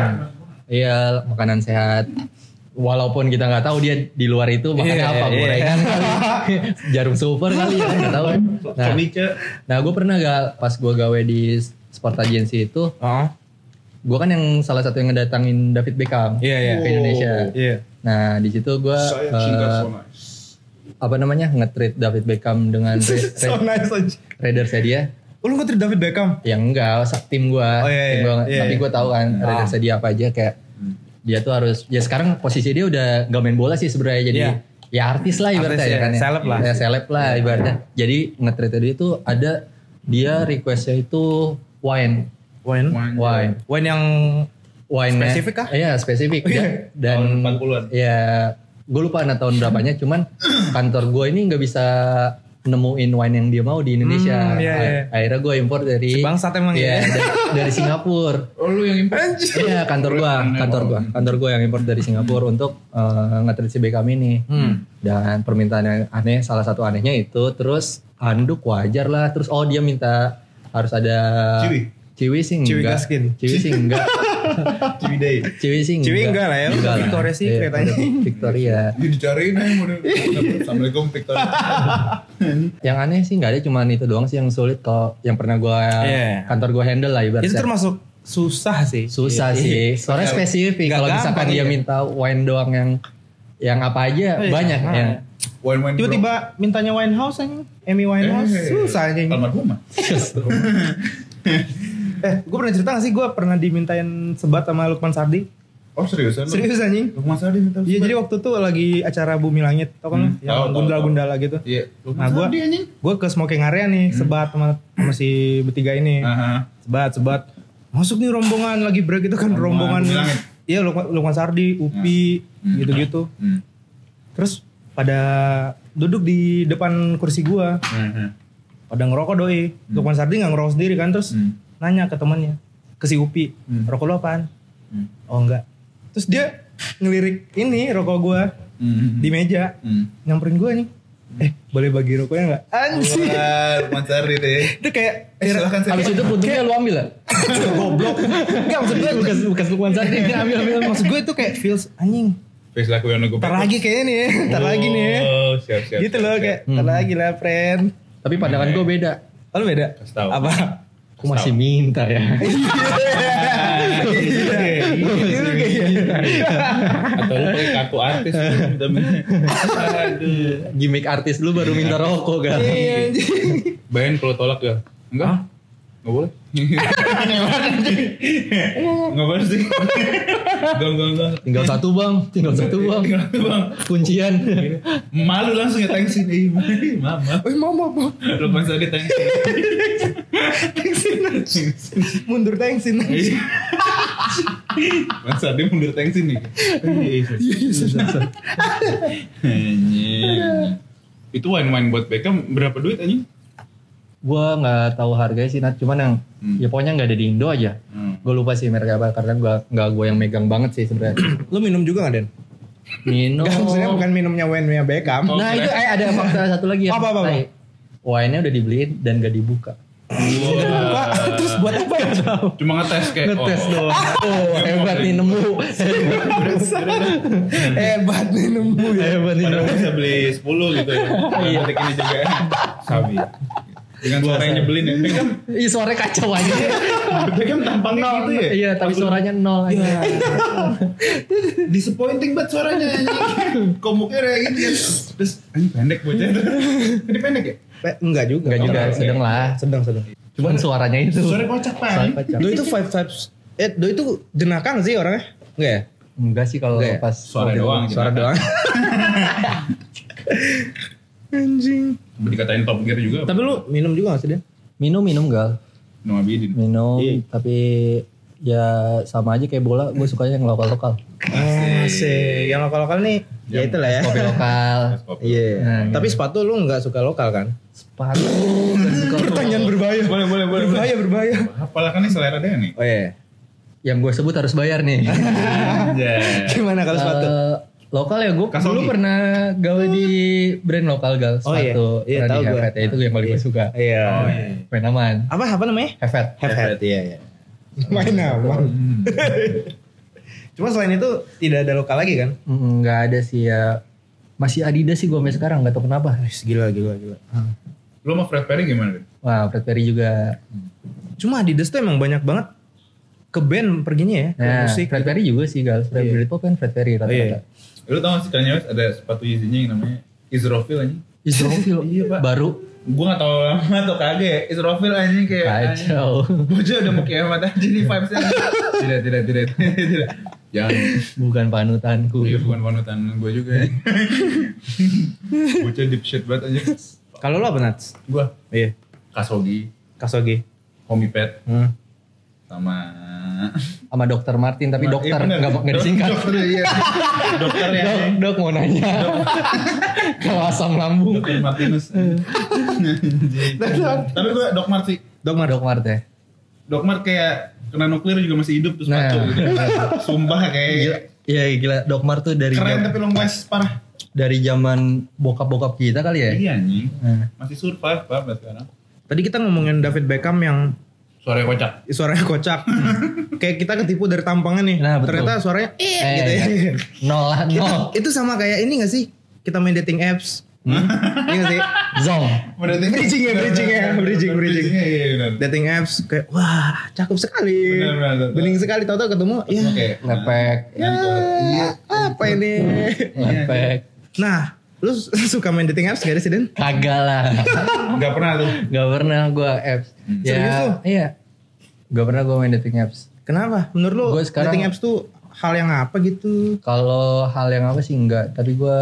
Speaker 3: Iya makanan sehat. Walaupun kita nggak tahu dia di luar itu makan
Speaker 1: Iya,
Speaker 3: apa
Speaker 1: iya.
Speaker 3: gorengan kali. [laughs] Jarum super kali ya nggak tahu. Nah, nah gue pernah gak pas gue gawe di sport agency itu
Speaker 1: Oh.
Speaker 3: Gue kan yang salah satu yang ngedatangin David Beckham
Speaker 1: Iya, iya.
Speaker 3: ke Indonesia.
Speaker 1: Iya.
Speaker 3: Nah di situ gue
Speaker 2: cinta
Speaker 3: eh,
Speaker 2: so nice.
Speaker 3: apa namanya nge-treat David Beckham dengan [laughs] Ra-
Speaker 1: So nice aja.
Speaker 3: Raiders dia.
Speaker 1: Oh, lu nge David Beckham?
Speaker 3: yang enggak sak tim gua,
Speaker 1: Oh, iya,
Speaker 3: tim
Speaker 1: iya.
Speaker 3: gua
Speaker 1: Iya,
Speaker 3: tapi
Speaker 1: iya.
Speaker 3: gua tahu kan Raiders dia apa aja kayak dia tuh harus ya sekarang posisi dia udah gak main bola sih sebenarnya jadi
Speaker 1: Iya.
Speaker 3: ya artis lah ibaratnya
Speaker 1: Artis
Speaker 3: ya
Speaker 1: ya,
Speaker 3: kan ya.
Speaker 1: seleb lah.
Speaker 3: ya seleb lah ibaratnya jadi nge-treat dia itu ada dia requestnya itu wine
Speaker 1: Wine.
Speaker 2: Wine.
Speaker 3: wine
Speaker 1: Wine yang
Speaker 3: wine
Speaker 1: Spesifik kah?
Speaker 3: Iya spesifik Ya, dan
Speaker 2: Tahun 40-an.
Speaker 3: ya gue lupa nah tahun berapanya cuman [clears throat] kantor gue ini nggak bisa nemuin wine yang dia mau di Indonesia
Speaker 1: Hmm, iya, iya.
Speaker 3: akhirnya gue impor dari
Speaker 1: Si bangsat emang
Speaker 3: Iya,
Speaker 1: ya.
Speaker 3: dari, dari Singapura [laughs]
Speaker 2: Oh lu yang import?
Speaker 3: Iya kantor gua, kantor gua, kantor gua yang import dari Singapura untuk uh, nge-treat si Beckham ini.
Speaker 1: Hmm.
Speaker 3: Dan permintaan yang aneh, salah satu anehnya itu terus handuk wajar lah. Terus oh dia minta harus ada
Speaker 2: Ciwi?
Speaker 3: Ciwi sih
Speaker 1: Ciwi
Speaker 3: enggak.
Speaker 1: gaskin.
Speaker 3: Ciwi sih enggak. [laughs]
Speaker 2: Ciwidey.
Speaker 3: Ciwi sih enggak.
Speaker 1: Ciwi enggak lah ya,
Speaker 3: Enggak.
Speaker 1: Victoria Secret
Speaker 3: Iya,
Speaker 1: aja.
Speaker 3: Victoria.
Speaker 2: Ini dicariin aja model. Assalamualaikum Victor. [laughs]
Speaker 3: Yang aneh sih enggak ada cuman itu doang sih yang sulit kalau yang pernah gua
Speaker 1: Iya.
Speaker 3: kantor gua handle lah
Speaker 1: Itu
Speaker 3: ibaratnya.
Speaker 1: termasuk susah sih.
Speaker 3: Susah sih. Soalnya spesifik. Kalau misalkan dia minta wine doang yang yang apa aja
Speaker 1: Iya,
Speaker 3: banyak
Speaker 1: nah.
Speaker 3: yang
Speaker 2: Wine wine.
Speaker 1: Tiba-tiba mintanya Winehouse aja. Amy Winehouse.
Speaker 2: Eh.
Speaker 1: Susah aja.
Speaker 2: Almarhumah. [laughs]
Speaker 1: Eh, gue pernah cerita gak sih gue pernah dimintain sebat sama Lukman Sardi?
Speaker 2: Oh seriusan?
Speaker 1: Serius anjing?
Speaker 2: Lukman Sardi minta
Speaker 1: Iya jadi waktu itu lagi acara Bumi Langit, tau kan?
Speaker 2: Hmm,
Speaker 1: yang
Speaker 2: tahu,
Speaker 1: gundala-gundala gitu.
Speaker 2: Iya. Lukman
Speaker 1: Nah gue gue ke smoking area nih, sebat sama, sama si bertiga ini.
Speaker 2: Aha.
Speaker 1: Sebat, sebat. Masuk nih rombongan lagi break itu kan
Speaker 2: Rombongan
Speaker 1: rombongan. Iya Lukman, Lukman Sardi, Upi,
Speaker 2: Hmm.
Speaker 1: gitu-gitu.
Speaker 2: Hmm.
Speaker 1: Terus pada duduk di depan kursi gua,
Speaker 2: Hmm.
Speaker 1: pada ngerokok doi. Lukman Sardi nggak ngerokok sendiri kan, terus
Speaker 2: Hmm.
Speaker 1: Nanya ke temannya, ke si Upi,
Speaker 2: Hmm.
Speaker 1: rokok lo apaan?
Speaker 2: Hmm.
Speaker 1: Oh enggak. Terus dia ngelirik ini rokok gua
Speaker 2: Hmm.
Speaker 1: di meja,
Speaker 2: Hmm.
Speaker 1: nyamperin gua nih. Eh, boleh bagi rokoknya enggak? Anjir.
Speaker 2: Sardi deh.
Speaker 1: Itu kayak
Speaker 2: Eh, silakan
Speaker 3: Habis itu puntuknya lu ambil lah.
Speaker 1: goblok. Enggak maksud gue
Speaker 3: bekas bekas Lukman Sardi ini ambil ambil.
Speaker 1: maksud gue itu kayak feels anjing.
Speaker 2: Laku yang nunggu.
Speaker 1: Ntar lagi kayaknya nih, ya. [laughs] ntar lagi nih. ya.
Speaker 2: Oh, siap siap.
Speaker 1: Gitu loh kayak ntar lagi lah friend.
Speaker 3: Tapi pandangan gue beda.
Speaker 1: Oh, lu beda?
Speaker 2: Kasih.
Speaker 1: Apa?
Speaker 3: Aku masih minta ya. [laughs]
Speaker 2: Atau lu pakai kartu artis. Aduh.
Speaker 3: Gimik artis lu baru minta rokok kan.
Speaker 1: Iya anjing.
Speaker 2: Bayan kalau tolak ya? Enggak? Enggak boleh? Enggak boleh sih.
Speaker 3: Tinggal satu bang, tinggal satu bang.
Speaker 2: Tinggal satu, Bang.
Speaker 3: Kuncian.
Speaker 2: Malu langsung ya thanksin. Eh, maaf, maaf.
Speaker 1: Eh, mau mau.
Speaker 2: Lu pas tadi thanksin.
Speaker 1: Mundur thanksin.
Speaker 2: Mas Adi mundur thanksin nih. Anjing. Itu wine-wine buat Beckham berapa duit anjing?
Speaker 3: Gua nggak tahu harganya sih, Nat. Cuman yang
Speaker 2: Hmm.
Speaker 3: ya pokoknya nggak ada di Indo aja.
Speaker 2: Hmm.
Speaker 3: Gue lupa sih merek apa karena gua nggak gue yang megang banget sih sebenarnya. [clears throat]
Speaker 1: Lu minum juga gak Den?
Speaker 3: Minum.
Speaker 1: Enggak maksudnya bukan minumnya wine-nya Beckham.
Speaker 2: Oh,
Speaker 3: Nah itu eh, ada fakta satu lagi ya.
Speaker 1: Apa, apa, apa?
Speaker 3: Wine-nya udah dibeliin dan gak dibuka.
Speaker 1: Buka, terus buat apa ya?
Speaker 2: Cuma ngetes kayak
Speaker 3: Ngetes
Speaker 2: oh.
Speaker 3: doang. Oh, hebat nih nemu.
Speaker 1: Hebat nih nemu ya.
Speaker 3: hebat nih
Speaker 2: Padahal
Speaker 3: nemu.
Speaker 2: bisa beli 10 gitu ya. Iya. ini juga. Sabi. Dengan suara yang nyebelin ya. Beckham,
Speaker 3: Ih suaranya kacau aja.
Speaker 2: Beckham tampangnya gitu ya.
Speaker 3: Iya tapi suaranya nol aja.
Speaker 2: Disappointing banget suaranya. Komuknya kayak gitu kan. Terus anjing pendek bocah. Ini pendek ya?
Speaker 1: Pe- Enggak juga.
Speaker 3: Enggak juga, sedang lah.
Speaker 1: Sedang, sedang.
Speaker 3: Cuman suaranya itu.
Speaker 2: Suara kocak
Speaker 3: Suara
Speaker 2: pak.
Speaker 3: kocak.
Speaker 1: Do itu five vibes. Eh, Do itu jenakang sih orangnya? Enggak ya?
Speaker 3: Enggak sih kalau
Speaker 1: ya?
Speaker 3: pas
Speaker 2: Suara doang.
Speaker 1: Suara doang. [laughs] Anjing.
Speaker 2: Dikatain top gear juga.
Speaker 1: Tapi lu minum juga gak sih, Den?
Speaker 3: Minum minum gal.
Speaker 2: Nama Bidin.
Speaker 3: Minum
Speaker 1: Iya.
Speaker 3: tapi ya sama aja kayak bola gue sukanya yang lokal lokal.
Speaker 1: Asik. Yang lokal-lokal nih, ya
Speaker 2: Yang
Speaker 1: itulah ya.
Speaker 3: Kopi lokal. [laughs]
Speaker 1: Iya.
Speaker 3: Nah,
Speaker 1: Tapi sepatu lu nggak suka lokal kan?
Speaker 3: Sepatu gak suka
Speaker 1: Pertanyaan berbahaya.
Speaker 2: Boleh, boleh, boleh.
Speaker 1: Berbahaya, berbahaya.
Speaker 2: Apalah kan ini selera dia nih.
Speaker 1: Oh iya.
Speaker 3: yang gue sebut harus bayar nih.
Speaker 2: Anjay. [laughs]
Speaker 1: Gimana kalau sepatu?
Speaker 3: Eh, lokal ya gue dulu pernah gawe di brand lokal gal
Speaker 1: Oh, iya.
Speaker 3: sepatu
Speaker 1: Iya,
Speaker 3: pernah
Speaker 1: tahu
Speaker 3: di
Speaker 1: gua.
Speaker 3: Hefet ya itu yang paling gue suka
Speaker 1: Iya.
Speaker 2: Oh, iya.
Speaker 3: main aman
Speaker 1: Apa apa namanya?
Speaker 3: Hefet
Speaker 1: had. Iya, iya. [laughs] Main aman. [laughs] Cuma selain itu tidak ada lokal lagi kan?
Speaker 3: Mm, nggak ada sih ya masih Adidas sih gue sampai sekarang nggak tahu kenapa
Speaker 1: Gila, gila, gila.
Speaker 2: Lu sama Fred Perry gimana?
Speaker 3: Wah Fred Perry juga
Speaker 1: Cuma Adidas tuh emang banyak banget ke band perginya ya, ke
Speaker 3: Nah,
Speaker 1: musik.
Speaker 3: Fred Perry juga sih gal. Fred Britpop kan Fred Perry rata-rata.
Speaker 2: Lu tau gak sih Kanye West ada sepatu Yeezy-nya yang namanya Israfil aja.
Speaker 3: Israfil
Speaker 2: Iya, Pak.
Speaker 3: baru
Speaker 2: Gue gak tau lama atau kagak ya. Israfil aja kayak.
Speaker 3: kacau.
Speaker 2: Bocah udah mau kiamat aja nih vibesnya. tidak, tidak, tidak, tidak, tidak. Jangan.
Speaker 3: Bukan panutanku.
Speaker 2: Iya bukan panutan gue juga ya. [laughs] Bocah deep shit banget aja.
Speaker 1: Kalau lo apa Nats?
Speaker 2: Gue
Speaker 1: Iya.
Speaker 2: Kasogi,
Speaker 1: Kasogi.
Speaker 2: Homie Pet,
Speaker 1: Hmm.
Speaker 2: Sama
Speaker 3: Sama dokter Martin tapi dokter
Speaker 2: Iya, bener.
Speaker 3: nggak nggak disingkat.
Speaker 2: Dokter iya. Dokter ya.
Speaker 3: Dok, dok mau nanya. Kalau asam lambung.
Speaker 2: Dokter Martinus. Tapi gue Dok Mart sih.
Speaker 3: Dok Mart. Dok Mart ya.
Speaker 2: Dok Mart kayak kena nuklir juga masih hidup terus
Speaker 3: Nah.
Speaker 2: gitu. Sumpah kayak
Speaker 3: iya gila Dok Mart tuh dari
Speaker 2: keren
Speaker 3: jam-
Speaker 2: tapi long last parah.
Speaker 3: dari zaman bokap-bokap kita kali ya.
Speaker 2: Iya anjing.
Speaker 3: Nah.
Speaker 2: Masih survive pak sampai sekarang.
Speaker 1: Tadi kita ngomongin David Beckham yang
Speaker 2: Suara kocak.
Speaker 1: suaranya kocak. [laughs] Kayak kita ketipu dari tampangnya nih.
Speaker 3: Nah, betul.
Speaker 1: Ternyata suaranya eh,
Speaker 3: Eh,
Speaker 1: gitu ya.
Speaker 3: Nol lah,
Speaker 1: Itu,
Speaker 3: nol.
Speaker 1: itu sama kayak ini gak sih? Kita main dating apps. Iya gak sih?
Speaker 3: Zong.
Speaker 1: Bridging ya, bridging ya, bridging, bridging.
Speaker 2: Iya.
Speaker 1: Dating apps kayak wah cakep sekali.
Speaker 2: Benar, benar, benar.
Speaker 1: Bening sekali tahu-tahu ketemu ya.
Speaker 2: Oke.
Speaker 3: Lepek.
Speaker 1: Ya, apa ini?
Speaker 3: Lepek.
Speaker 1: Nah, lu [laughs] suka main dating apps gak sih Den?
Speaker 3: Kagak lah. [laughs]
Speaker 2: Gak pernah tuh.
Speaker 3: Gak pernah gue apps. Ya,
Speaker 1: Serius lu?
Speaker 3: Iya. Gak pernah gue main dating apps.
Speaker 1: Kenapa? Menurut lu
Speaker 3: Gua sekarang-
Speaker 1: dating apps tuh hal yang apa gitu?
Speaker 3: Kalau hal yang apa sih enggak, tapi gue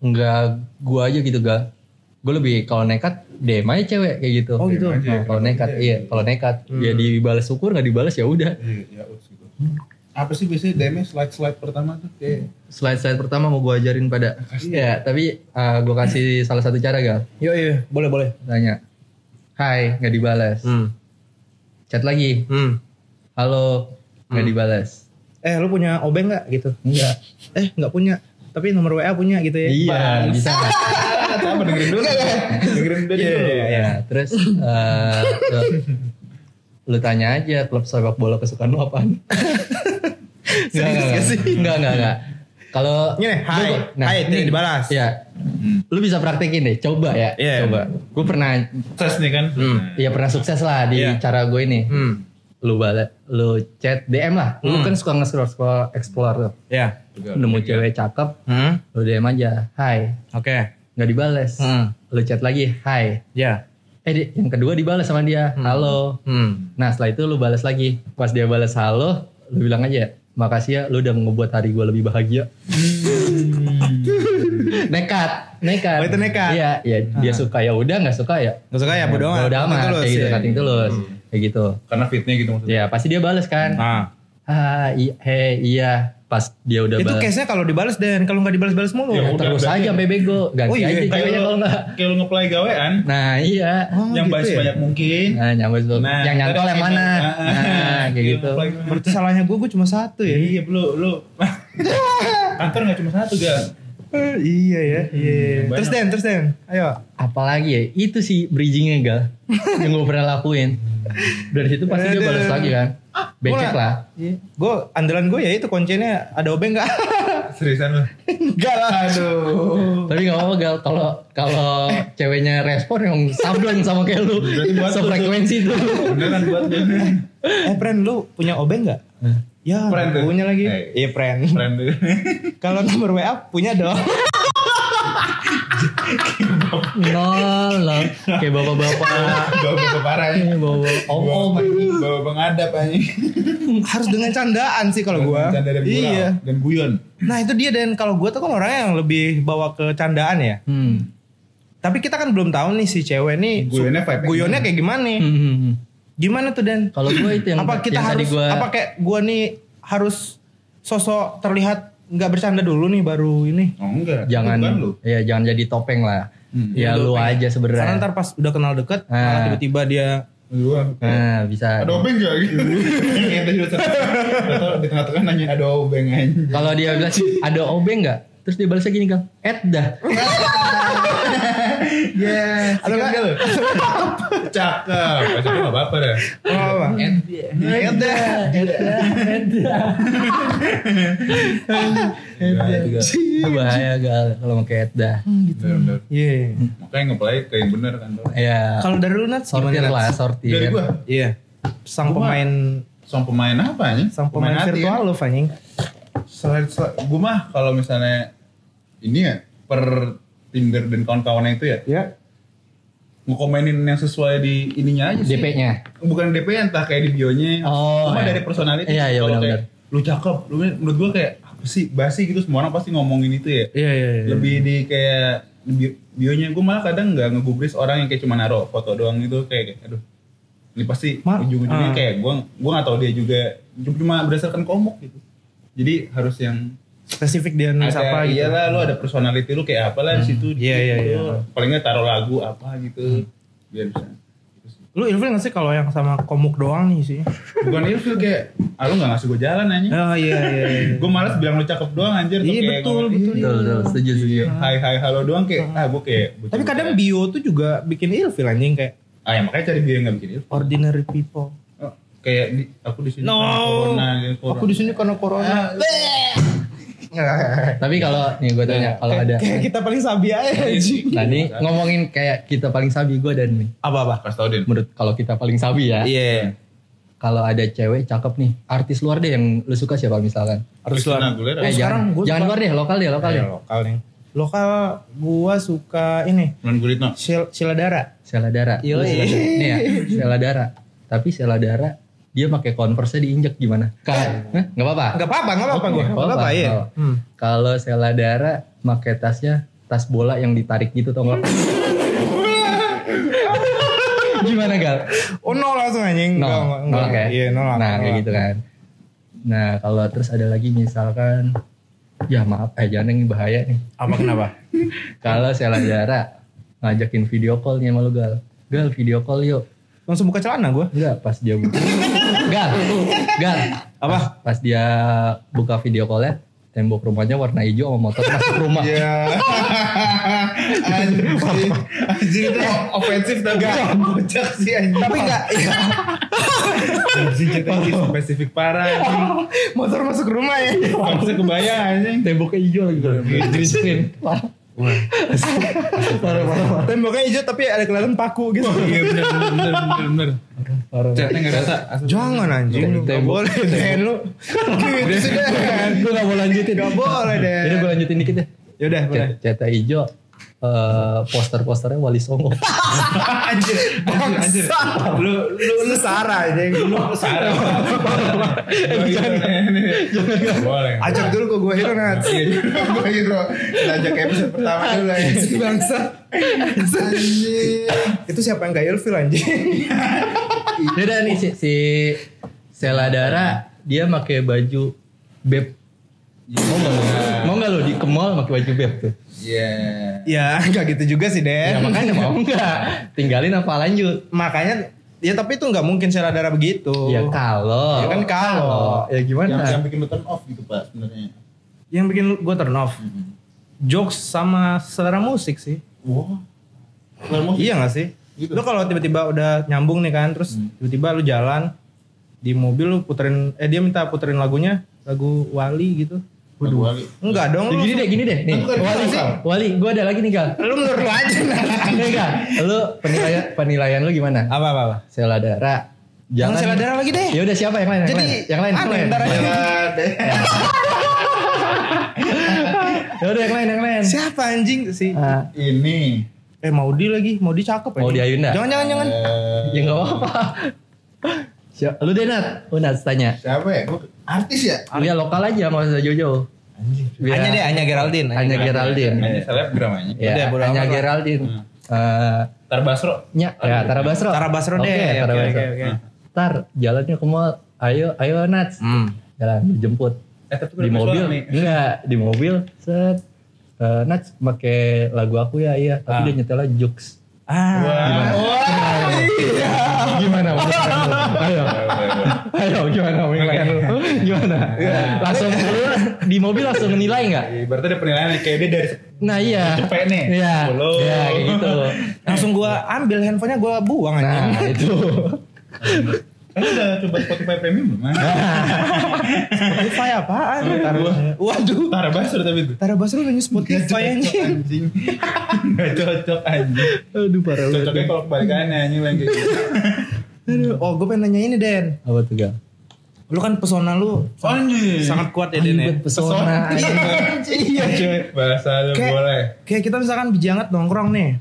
Speaker 3: enggak gue aja gitu gak. Gue lebih kalau nekat DM aja cewek kayak gitu.
Speaker 1: Oh, gitu.
Speaker 3: Nah, kalau nekat, iya. Kalau nekat, ya dibalas syukur nggak dibalas ya udah.
Speaker 2: Iya, ya gitu. Apa sih biasanya DM slide slide pertama tuh kayak
Speaker 3: Slide slide pertama mau gue ajarin pada. Iya, tapi gue kasih salah satu cara gal.
Speaker 1: Yo iya, boleh boleh.
Speaker 3: Tanya, Hai, nggak dibalas.
Speaker 1: Hmm.
Speaker 3: Chat lagi,
Speaker 1: Hmm.
Speaker 3: Halo, nggak dibalas.
Speaker 1: Eh, lu punya obeng nggak gitu?
Speaker 3: Enggak.
Speaker 1: Eh, nggak punya. Tapi nomor WA punya gitu ya?
Speaker 3: Iya, bisa. [laughs]
Speaker 2: apa dengerin dulu. dengerin dulu.
Speaker 1: Iya, iya, iya.
Speaker 3: Ya, terus eh, lu, lu tanya aja klub sepak bola kesukaan lu apaan? [laughs] Enggak, [laughs]
Speaker 1: Serius
Speaker 3: enggak,
Speaker 1: gak sih?
Speaker 3: enggak, enggak, enggak. Kalau
Speaker 1: Gini, hai, hai,
Speaker 3: ini
Speaker 1: dibalas.
Speaker 3: Iya. Lu bisa praktekin deh, coba ya,
Speaker 1: Iya.
Speaker 3: coba. Gue pernah
Speaker 2: Tes nih kan.
Speaker 3: Hmm, ya pernah sukses lah di
Speaker 1: Iya.
Speaker 3: cara gue ini.
Speaker 1: Hmm.
Speaker 3: Lu balas, lu chat DM lah. Lu
Speaker 1: Hmm.
Speaker 3: kan suka nge-scroll scroll explore tuh.
Speaker 1: Ya.
Speaker 3: Nemu cewek cakep,
Speaker 1: Hmm.
Speaker 3: lu DM aja, "Hai."
Speaker 1: Oke.
Speaker 3: Nggak dibales.
Speaker 1: Hmm.
Speaker 3: Lu chat lagi, "Hai."
Speaker 1: Ya.
Speaker 3: Eh, di- yang kedua dibalas sama dia, "Halo."
Speaker 1: Hmm.
Speaker 3: Nah, setelah itu lu balas lagi. Pas dia balas halo, lu bilang aja, "Makasih ya, lu udah ngebuat hari gue lebih bahagia." [laughs] nekat, nekat.
Speaker 1: Oh, itu nekat?
Speaker 3: Iya, ya dia suka ya udah, nggak suka ya.
Speaker 1: Nggak suka ya, bodo amat.
Speaker 3: Bodo amat, kayak gitu,
Speaker 1: ya.
Speaker 3: nothing tulus. Kayak gitu.
Speaker 2: Karena fitnya gitu maksudnya.
Speaker 3: Ya pasti dia balas kan.
Speaker 1: Nah.
Speaker 3: Ah, iya, hei, iya. Pas dia udah
Speaker 1: Itu
Speaker 3: balas.
Speaker 1: case-nya kalau dibales dan kalau nggak dibales-bales mulu.
Speaker 2: Ya, udah,
Speaker 3: terus aja sampai bego. Ganti
Speaker 1: Oh, iya,
Speaker 3: aja ceweknya kalau enggak.
Speaker 2: Kayak lu nge-play gawean.
Speaker 3: Nah, iya.
Speaker 1: Oh,
Speaker 2: yang
Speaker 1: gitu
Speaker 2: bahas
Speaker 1: ya?
Speaker 2: banyak mungkin.
Speaker 3: Nah, nyambung tuh.
Speaker 2: Nah,
Speaker 3: yang nyantol yang mana?
Speaker 2: Ah, ah,
Speaker 3: Nah, kayak
Speaker 2: yang
Speaker 3: gitu.
Speaker 1: Berarti salahnya gue, gue cuma satu ya.
Speaker 2: Iya, lu lu [laughs] kantor nggak cuma satu ga?
Speaker 1: Eh, [laughs] iya ya. Iya.
Speaker 2: Banyak.
Speaker 1: Terus Den, terus Den. Ayo.
Speaker 3: Apalagi ya, itu sih bridgingnya gal. [laughs] yang gue pernah lakuin. Dari situ pasti dia balas lagi kan. Becek
Speaker 1: Gua-
Speaker 3: lah.
Speaker 1: Iya. Gue andalan gue ya itu kuncinya ada obeng nggak? [laughs]
Speaker 2: Seriusan lu?
Speaker 1: Enggak lah. Aduh.
Speaker 3: Tapi gak apa-apa gal. Kalau kalau ceweknya respon yang sablon sama kayak lu.
Speaker 2: Berarti buat lu tuh.
Speaker 3: Sefrekuensi tuh.
Speaker 2: Beneran buat lu.
Speaker 1: Eh, friend lu punya obeng nggak? Ya,
Speaker 2: Friend
Speaker 1: punya lagi.
Speaker 2: Eh.
Speaker 1: Iya, friend.
Speaker 2: Friend lu. [laughs]
Speaker 1: Kalau nomor WA punya dong.
Speaker 3: Nol, nol. Kayak bapak-bapak.
Speaker 2: Bawa-bawa parah ya.
Speaker 3: Ini bawa om-om.
Speaker 2: Bawa pengadap aja.
Speaker 1: Harus dengan candaan sih kalau gua.
Speaker 2: Canda dan gurau.
Speaker 1: Iya.
Speaker 2: Dan guyon.
Speaker 1: Nah, itu dia dan kalau gua tuh kan orangnya yang lebih bawa ke candaan ya.
Speaker 3: Hmm.
Speaker 1: Tapi kita kan belum tahu nih si cewek nih
Speaker 2: Guyonnya
Speaker 1: guyonnya kayak gimana nih.
Speaker 3: Hmm, hmm, hmm.
Speaker 1: Gimana tuh Dan?
Speaker 3: Kalau gue itu yang,
Speaker 1: apa kita
Speaker 3: yang
Speaker 1: harus
Speaker 3: tadi gue
Speaker 1: apa kayak gua nih harus sosok terlihat nggak bercanda dulu nih baru ini.
Speaker 2: Oh enggak.
Speaker 3: jangan
Speaker 2: Bukan lu.
Speaker 3: ya jangan jadi topeng lah.
Speaker 2: Hmm.
Speaker 3: Ya lu aja
Speaker 1: Karena
Speaker 3: sebenarnya.
Speaker 1: ntar pas udah kenal deket, malah
Speaker 3: Ah.
Speaker 1: tiba-tiba dia
Speaker 2: Lu
Speaker 3: Nah, bisa.
Speaker 2: ada obeng gak gitu? [laughs] Di tengah-tengah nanya ada obeng aja.
Speaker 3: Kalau dia bilang ada obeng nggak? Terus dia balasnya gini kan, Ed dah. [laughs]
Speaker 2: Ya,
Speaker 1: Ada nggak?
Speaker 2: lu. Cakep. Pasti gak apa-apa dah.
Speaker 1: oh, apa?
Speaker 3: Dah. Ed dah. Itu bahaya gal kalau kayak Ed dah.
Speaker 2: Bener-bener.
Speaker 1: Iya.
Speaker 2: Makanya ngeplay kayak yang bener kan. Bro.
Speaker 3: Ya.
Speaker 1: Kalau dari lu Nats
Speaker 3: sortir lah, sortir.
Speaker 2: Dari gua.
Speaker 1: Iya. Sang pemain
Speaker 2: Song pemain apa nih?
Speaker 1: Sang pemain, virtual lo anjing.
Speaker 2: Selain, selain gue mah kalau misalnya ini ya per Tinder dan kawan-kawannya itu ya
Speaker 1: Ya.
Speaker 2: ngekomenin yang sesuai di ininya aja sih.
Speaker 3: DP-nya.
Speaker 2: Bukan DP entah kayak di bionya.
Speaker 3: Oh,
Speaker 2: Cuma
Speaker 3: iya.
Speaker 2: dari personality.
Speaker 3: Iya, iya,
Speaker 2: Kalau kayak, Lu cakep, lu menurut gue kayak apa sih basi gitu semua orang pasti ngomongin itu ya.
Speaker 1: Iya iya iya.
Speaker 2: Lebih di kayak bio, bionya gue malah kadang nggak ngegubris orang yang kayak cuma naruh foto doang gitu kayak, aduh ini pasti ujung-ujungnya
Speaker 1: ah.
Speaker 2: kayak gue gue nggak tahu dia juga cuma berdasarkan komuk gitu. Jadi harus yang
Speaker 1: Spesifik dia nulis apa gitu.
Speaker 2: iyalah lu ada personality lu kayak apa lah di situ
Speaker 1: Iya, iya,
Speaker 2: gitu.
Speaker 1: iya.
Speaker 2: paling nggak taruh lagu apa gitu biar bisa Gitu.
Speaker 1: Lu ilfil gak sih kalau yang sama komuk doang nih sih?
Speaker 2: bukan ilfil kayak ah lu nggak ngasih gue jalan aja
Speaker 1: Oh iya iya. iya.
Speaker 2: gue malas bilang lu cakep doang anjir tuh
Speaker 1: Iya,
Speaker 2: kayak
Speaker 1: betul, betul.
Speaker 2: "Ih,
Speaker 3: Betul, betul. Setuju, setuju.
Speaker 2: hai hai halo doang kayak ah gue kayak
Speaker 1: Tapi kadang bio tuh juga bikin ilfil anjing kayak
Speaker 2: ah ya makanya cari bio yang nggak bikin ilfil
Speaker 1: ordinary people.
Speaker 2: Oh, kayak di, aku di sini
Speaker 1: No.
Speaker 2: karena corona, corona.
Speaker 1: Aku di sini karena corona. [laughs]
Speaker 3: Tapi kalau nih gue tanya, kalau ada
Speaker 1: Kayak kita paling sabi aja.
Speaker 3: Nah ini ngomongin kayak kita paling sabi gue dan nih.
Speaker 1: Apa apa?
Speaker 2: pas tau din
Speaker 3: Menurut kalau kita paling sabi ya.
Speaker 1: Iya.
Speaker 3: Kalau ada cewek cakep nih, artis luar deh yang lu suka siapa misalkan?
Speaker 2: Christina
Speaker 1: luar.
Speaker 2: Aguilera.
Speaker 3: eh,
Speaker 1: sekarang
Speaker 3: jangan,
Speaker 1: gua
Speaker 3: jangan luar deh, lokal deh, lokal deh.
Speaker 1: Iya, lokal nih. Lokal gua suka ini
Speaker 2: Mulan Guritno
Speaker 1: Shil Shiladara.
Speaker 3: Sela Dara.
Speaker 1: Yoi.
Speaker 3: Sela Dara. Nih ya, Sela Dara. Tapi Sela Dara dia pakai converse diinjek gimana? Kak, Hah? nggak apa-apa.
Speaker 1: Enggak apa-apa, enggak apa-apa gua.
Speaker 3: nggak
Speaker 1: Enggak apa-apa, iya.
Speaker 3: Oh.
Speaker 1: Hmm.
Speaker 3: Kalau Sela Dara pakai tasnya tas bola yang ditarik gitu tau nggak? [laughs] Gimana gal?
Speaker 1: Oh nol langsung anjing.
Speaker 3: Nol,
Speaker 1: Enggak, enggak,
Speaker 3: nol
Speaker 1: enggak.
Speaker 3: kayak.
Speaker 1: Iya, nol.
Speaker 3: Nah kayak gitu kan. Nah kalau terus ada lagi misalkan, ya maaf, eh jangan yang bahaya nih.
Speaker 1: Apa kenapa? [laughs]
Speaker 3: Kalau Sela Dara ngajakin video call nih sama lu gal. Gal video call yuk.
Speaker 1: Langsung buka celana gua.
Speaker 3: Enggak, pas dia buka. [laughs] Gal, gal.
Speaker 1: Apa?
Speaker 3: Pas dia buka video callnya, tembok rumahnya warna hijau sama motor masuk rumah.
Speaker 2: Iya. anjir, anjir itu ofensif tapi bocah sih anjir.
Speaker 1: Tapi enggak.
Speaker 2: Anjing cerita ini spesifik parah anjing.
Speaker 1: Motor masuk rumah ya.
Speaker 2: Bisa kebayang anjing.
Speaker 3: Temboknya hijau lagi. Green screen. Parah. Parah, parah, parah.
Speaker 1: Temboknya hijau tapi ada kelihatan paku gitu.
Speaker 2: Iya bener bener bener bener.
Speaker 3: Parah.
Speaker 2: Catnya nggak rata.
Speaker 1: Jangan anjing.
Speaker 3: Tem-
Speaker 1: Gak
Speaker 3: tembok-
Speaker 1: boleh Den lu. Gitu sih Den.
Speaker 3: Gue gak mau lanjutin.
Speaker 1: Gak boleh Den.
Speaker 3: Ini gue lanjutin dikit ya.
Speaker 1: Yaudah boleh.
Speaker 3: Cetak hijau. Eh, poster-posternya Wali Songo. [laughs]
Speaker 2: anjir anjir anjir.
Speaker 1: Lu lu lu Sarah anjing. Lu
Speaker 2: Sarah. [laughs] Boleh.
Speaker 1: Ajak dulu ke gua hero Nat. [laughs]
Speaker 2: Gue hero. Ajak episode pertama dulu anjing.
Speaker 1: Bangsa. Anjing. Itu siapa yang gak ilfil anjing?
Speaker 3: Beda nih si, si Sela Dara dia pakai baju beb. Mau nggak lu? Mau nggak lu di ke mall pakai baju beb tuh?
Speaker 2: Iya.
Speaker 1: ya [laughs] gak gitu juga sih
Speaker 3: Ya
Speaker 1: Den.
Speaker 3: makanya mau nggak? Tinggalin apa lanjut?
Speaker 1: Makanya ya tapi itu nggak mungkin secara darah begitu.
Speaker 3: Ya kalau.
Speaker 1: Ya kan kalau.
Speaker 3: Ya gimana?
Speaker 2: Yang, yang bikin lu turn off gitu pak sebenarnya.
Speaker 1: Yang bikin gue turn off. Jokes sama selera musik sih.
Speaker 2: Wah. Wow.
Speaker 1: Iya gak sih?
Speaker 2: Gitu.
Speaker 1: Lu kalau tiba-tiba udah nyambung nih kan, terus tiba-tiba lu jalan di mobil lu puterin, eh dia minta puterin lagunya, lagu Wali gitu.
Speaker 2: Waduh. Wali.
Speaker 1: Enggak dong.
Speaker 3: Ya, gini deh, gini deh. Nih,
Speaker 2: Kan
Speaker 3: Wali,
Speaker 2: Gal.
Speaker 3: Wali, gue ada lagi nih gal.
Speaker 1: Lu menurut [laughs] lu aja.
Speaker 3: Nih gal, lu penilaian penilaian lu gimana?
Speaker 1: apa apa apa?
Speaker 3: Sela Dara.
Speaker 1: Jangan Sela Dara lagi deh.
Speaker 3: Ya udah siapa yang lain? Yang
Speaker 1: Jadi
Speaker 3: lain, yang lain, yang lain.
Speaker 1: ntar aja. [laughs]
Speaker 3: Ya udah yang lain, yang lain.
Speaker 1: Siapa anjing sih?
Speaker 3: Ah,
Speaker 2: Ini.
Speaker 1: Eh Maudi lagi, Maudi cakep
Speaker 3: Maudi
Speaker 1: anjing.
Speaker 3: Ayunda.
Speaker 1: Jangan jangan jangan.
Speaker 2: eh,
Speaker 3: ya nggak apa-apa. Siapa? Lu deh Nat, lu Nat tanya.
Speaker 2: siapa ya? Gua- Artis ya?
Speaker 3: Lu ya lokal aja, nggak usah jauh-jauh. Biar-
Speaker 1: Hanya deh, hanya Geraldine.
Speaker 3: Hanya Geraldine.
Speaker 2: Hanya selebgram aja.
Speaker 3: Ya,
Speaker 1: Udah,
Speaker 3: hanya. Geraldine. Eh,
Speaker 2: Tar Basro.
Speaker 3: nya, ya Tara Basro.
Speaker 1: Tara Basro
Speaker 3: Oke,
Speaker 1: deh.
Speaker 3: Tara
Speaker 1: Oke,
Speaker 3: Basro.
Speaker 1: oke.
Speaker 3: Tar, jalannya ke mall. Ayo, ayo Nats.
Speaker 1: Hmm.
Speaker 3: Jalan, jemput.
Speaker 2: Eh tapi
Speaker 3: di mobil enggak di mobil set uh, Nats pakai lagu aku ya iya tapi
Speaker 1: Ah.
Speaker 3: dia nyetelnya jokes
Speaker 1: Ah.
Speaker 3: gimana? Gimana lu? ayo. Ayo gimana lu gimana? Langsung lu di mobil langsung menilai nggak?
Speaker 2: Iya, Berarti ada penilaian kayak dia dari
Speaker 3: nah iya.
Speaker 2: Cepet nih.
Speaker 3: iya. Iya kayak gitu.
Speaker 1: Langsung gua ambil handphonenya gua buang anjing.
Speaker 3: nah itu
Speaker 2: Kan udah coba Spotify Premium belum?
Speaker 1: Spotify apaan? Tara, waduh.
Speaker 2: Tara Basro tapi itu.
Speaker 1: Tara Basro nanya Spotify anjing.
Speaker 2: anjing. Gak cocok anjing.
Speaker 3: aduh parah
Speaker 2: Cocoknya kalau kebalikannya anjing lagi kayak gitu.
Speaker 1: Aduh, Oh, gue pengen nanya ini Den.
Speaker 3: apa tuh gal
Speaker 1: Lu kan pesona lu
Speaker 2: Anjir.
Speaker 1: sangat kuat ya Den ya.
Speaker 3: Pesona.
Speaker 1: Iya cuy.
Speaker 2: Bahasa
Speaker 1: Kayak,
Speaker 2: boleh.
Speaker 1: kayak kita misalkan bijangat nongkrong nih.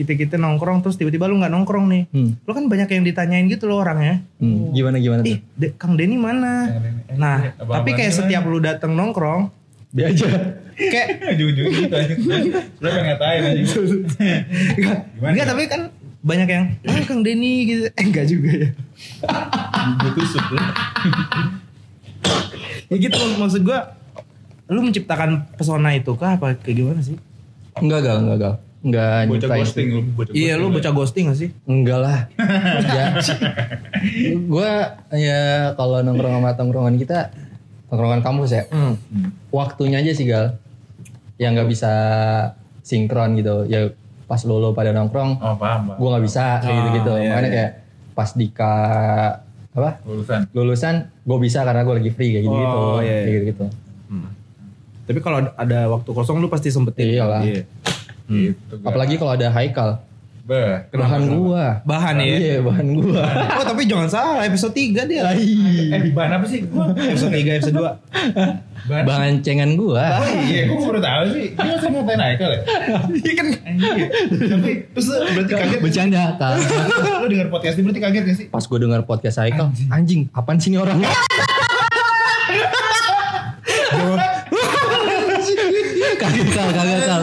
Speaker 1: Kita-kita nongkrong terus tiba-tiba lu nggak nongkrong nih.
Speaker 3: Hmm.
Speaker 1: Lu kan banyak yang ditanyain gitu loh orangnya.
Speaker 3: Hmm, gimana gimana
Speaker 1: Ih,
Speaker 3: tuh?
Speaker 1: De- Kang Denny mana?
Speaker 2: Kang Denny. Eh,
Speaker 1: Nah,
Speaker 2: iya, abang-abang
Speaker 1: tapi kayak setiap lu datang nongkrong,
Speaker 3: Dia aja.
Speaker 1: kayak [laughs]
Speaker 2: Ujung-ujung gitu aja. Lu pengen ngatain aja. [laughs] Gimana?
Speaker 1: enggak tapi kan banyak yang ah Kang Denny gitu. Eh enggak juga ya.
Speaker 2: Gue tusuk lu.
Speaker 1: Ya gitu maksud gua lu menciptakan pesona itu kah apa kayak gimana sih?
Speaker 3: Enggak gal, enggak gal. Enggak
Speaker 2: Bocah ghosting lu. Bocah
Speaker 1: Iya, lu
Speaker 2: ghosting.
Speaker 1: bocah ghosting gak sih?
Speaker 3: Enggak lah. [laughs] ya. Gue ya kalau nongkrong sama tongkrongan kita, tongkrongan kampus ya,
Speaker 1: Hmm.
Speaker 3: waktunya aja sih gal. Yang nggak bisa sinkron gitu. Ya pas lo lo pada nongkrong,
Speaker 2: Oh paham, paham.
Speaker 3: gue nggak bisa kayak
Speaker 1: Ah,
Speaker 3: gitu-gitu.
Speaker 1: iya,
Speaker 3: Makanya
Speaker 1: iya.
Speaker 3: kayak pas dika apa
Speaker 2: Lulusan.
Speaker 3: lulusan gue bisa karena gue lagi free kayak gitu gitu.
Speaker 1: Oh, iya, iya.
Speaker 3: Kayak gitu-gitu.
Speaker 1: Tapi kalau ada waktu kosong lu pasti sempetin.
Speaker 3: Iyalah.
Speaker 1: Iya.
Speaker 2: Gitu. Gal.
Speaker 3: Apalagi kalau ada Haikal,
Speaker 2: Bah.
Speaker 3: bahan gua.
Speaker 1: Bahan ya.
Speaker 3: Iya, bahan gua. [laughs]
Speaker 1: Oh, tapi jangan salah, episode 3 dia.
Speaker 2: Eh, bahan apa sih? Gua
Speaker 1: Episode 3, episode 2.
Speaker 2: bahan.
Speaker 3: Bahan cengan gua.
Speaker 2: Oh iya, gue baru tahu sih. Dia masih ngatain Aikal ya?
Speaker 1: Iya kan.
Speaker 2: Tapi terus berarti kaget.
Speaker 3: Bercanda, Kal.
Speaker 2: Lu denger podcast ini berarti kaget gak sih?
Speaker 3: Pas gue dengar podcast Haikal, anjing, apaan sih ini orang? kagak kal, kagak kal.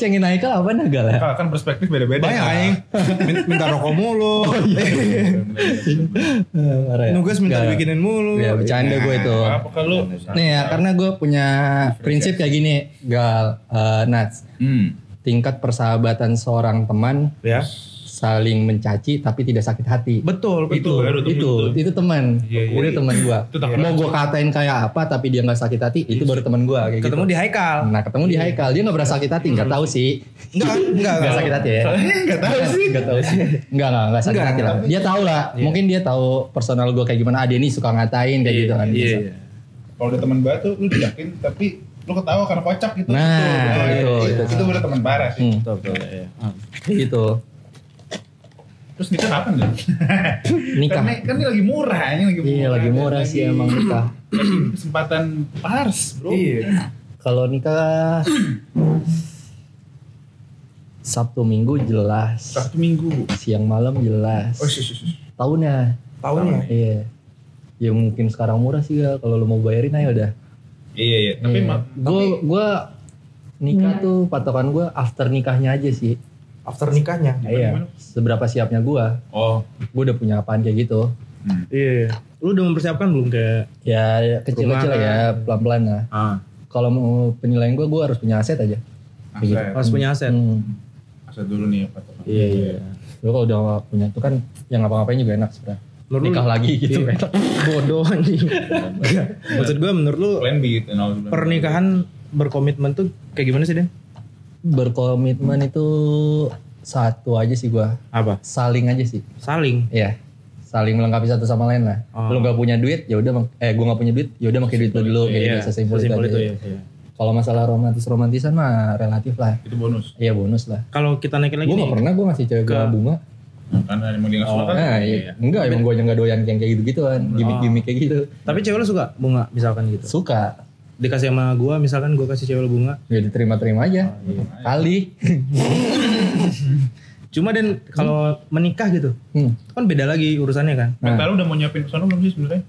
Speaker 3: Iya, iya. Ngecengin Haikal apa nagal ya?
Speaker 2: Kan perspektif beda-beda.
Speaker 1: banyak. Min- Minta rokok mulu. [laughs]
Speaker 3: Marah ya?
Speaker 1: Nugas minta
Speaker 3: Nggak.
Speaker 1: dibikinin mulu.
Speaker 3: Ya bercanda gue itu.
Speaker 2: Apa kalau
Speaker 3: Nih ya, karena gue punya prinsip kayak gini, Gal, eh, Nats.
Speaker 2: Hmm.
Speaker 3: Tingkat persahabatan seorang teman
Speaker 1: Ya.
Speaker 3: Saling mencaci tapi tidak sakit hati.
Speaker 1: Betul,
Speaker 2: Itu
Speaker 1: betul.
Speaker 2: baru tuh.
Speaker 3: itu itu teman
Speaker 2: Iya, iya.
Speaker 3: itu teman gua
Speaker 2: Itu
Speaker 3: mau gua katain kayak apa tapi dia nggak sakit hati itu baru teman gua kayak
Speaker 1: Ketemu
Speaker 3: gitu
Speaker 1: di Haikal.
Speaker 3: nah ketemu di Haikal dia nggak pernah sakit hati nggak tahu sih
Speaker 1: Enggak, enggak.
Speaker 3: nggak sakit hati ya
Speaker 2: Soalnya nggak tahu sih.
Speaker 3: nggak tahu sih nggak nggak nggak sakit hati lah dia tahu lah mungkin dia tahu personal gua kayak gimana ah dia nih suka ngatain kayak gitu kan
Speaker 1: Iya, iya.
Speaker 2: Kalau udah teman batu lu yakin tapi lu ketawa karena kocak gitu.
Speaker 3: Nah,
Speaker 2: Betul, betul,
Speaker 3: itu,
Speaker 2: itu,
Speaker 3: itu.
Speaker 2: itu udah teman parah sih.
Speaker 3: Hmm,
Speaker 1: Betul, betul. Iya.
Speaker 3: kayak gitu
Speaker 2: Terus nikah kapan dong? [laughs]
Speaker 3: Nikah.
Speaker 2: Kan, ini- kan ini lagi murah, ini lagi murah.
Speaker 3: iya lagi murah sih emang nikah
Speaker 2: Lagi [clears throat] kesempatan pars, bro.
Speaker 1: Iya.
Speaker 3: kalau nikah [clears throat] Sabtu Minggu jelas
Speaker 2: Sabtu minggu.
Speaker 3: siang malam jelas
Speaker 2: Oh, sih, sih, sih.
Speaker 3: tahunnya
Speaker 1: Tahunnya.
Speaker 3: Iya. Ya mungkin sekarang murah sih ya kalau lo mau bayarin ayo udah.
Speaker 2: Iya, iya. Tapi ma-
Speaker 3: gue gua nikah tuh patokan gue after nikahnya aja sih.
Speaker 1: After nikahnya.
Speaker 3: Iya. Seberapa siapnya gue.
Speaker 2: Oh.
Speaker 3: Gue udah punya apaan kayak gitu.
Speaker 2: Hmm.
Speaker 1: Iya. Lu udah mempersiapkan belum kayak
Speaker 3: Ya kecil-kecil ya pelan-pelan lah.
Speaker 1: ah,
Speaker 3: Kalau mau penilaian gue gue harus punya aset aja. Kayak gitu.
Speaker 2: Aset.
Speaker 1: harus punya aset.
Speaker 3: Hmm.
Speaker 2: Aset dulu nih ya, patokan.
Speaker 3: Iya iya. Lo kalau udah punya itu kan yang ngapa-ngapain juga enak sebenarnya.
Speaker 1: Menurut lu-
Speaker 3: Nikah lagi gitu
Speaker 1: Iya.
Speaker 3: enak. [laughs]
Speaker 1: Bodoh anjing. Enggak. Maksud gue menurut lu
Speaker 2: Plan B gitu.
Speaker 1: pernikahan berkomitmen tuh kayak gimana sih, Den?
Speaker 3: Berkomitmen itu satu aja sih gue.
Speaker 1: Apa?
Speaker 3: Saling aja sih.
Speaker 1: Saling.
Speaker 3: Iya, saling melengkapi satu sama lain lah.
Speaker 1: Oh.
Speaker 3: Lu gak punya duit, ya udah, eh gue gak punya duit, ya udah pakai duit lu dulu, kayak gitu, sesimpel,
Speaker 1: Iya, sesimpel
Speaker 3: itu, aja.
Speaker 1: ya. iya.
Speaker 3: Kalau masalah romantis romantisan mah relatif lah,
Speaker 2: Itu bonus.
Speaker 3: iya bonus lah.
Speaker 1: Kalau kita naikin lagi
Speaker 3: Gue
Speaker 1: nih.
Speaker 3: gak pernah gue ngasih cewek gue
Speaker 1: Ke-
Speaker 3: bunga.
Speaker 2: Karena emang dia nggak suka kan.
Speaker 3: Nah, iya. enggak, emang gue nggak doyan yang kayak gitu gituan, gimmick-gimmick kayak gitu.
Speaker 1: Tapi cewek lu suka bunga misalkan gitu.
Speaker 3: Suka,
Speaker 1: Dikasih sama gua misalkan gua kasih cewek lu bunga.
Speaker 3: ya diterima-terima aja. Kali. [laughs]
Speaker 1: Cuma dan kalau menikah gitu,
Speaker 3: Hmm.
Speaker 1: kan beda lagi urusannya kan.
Speaker 2: Mental lu udah mau nyiapin ke sana belum sih sebenarnya?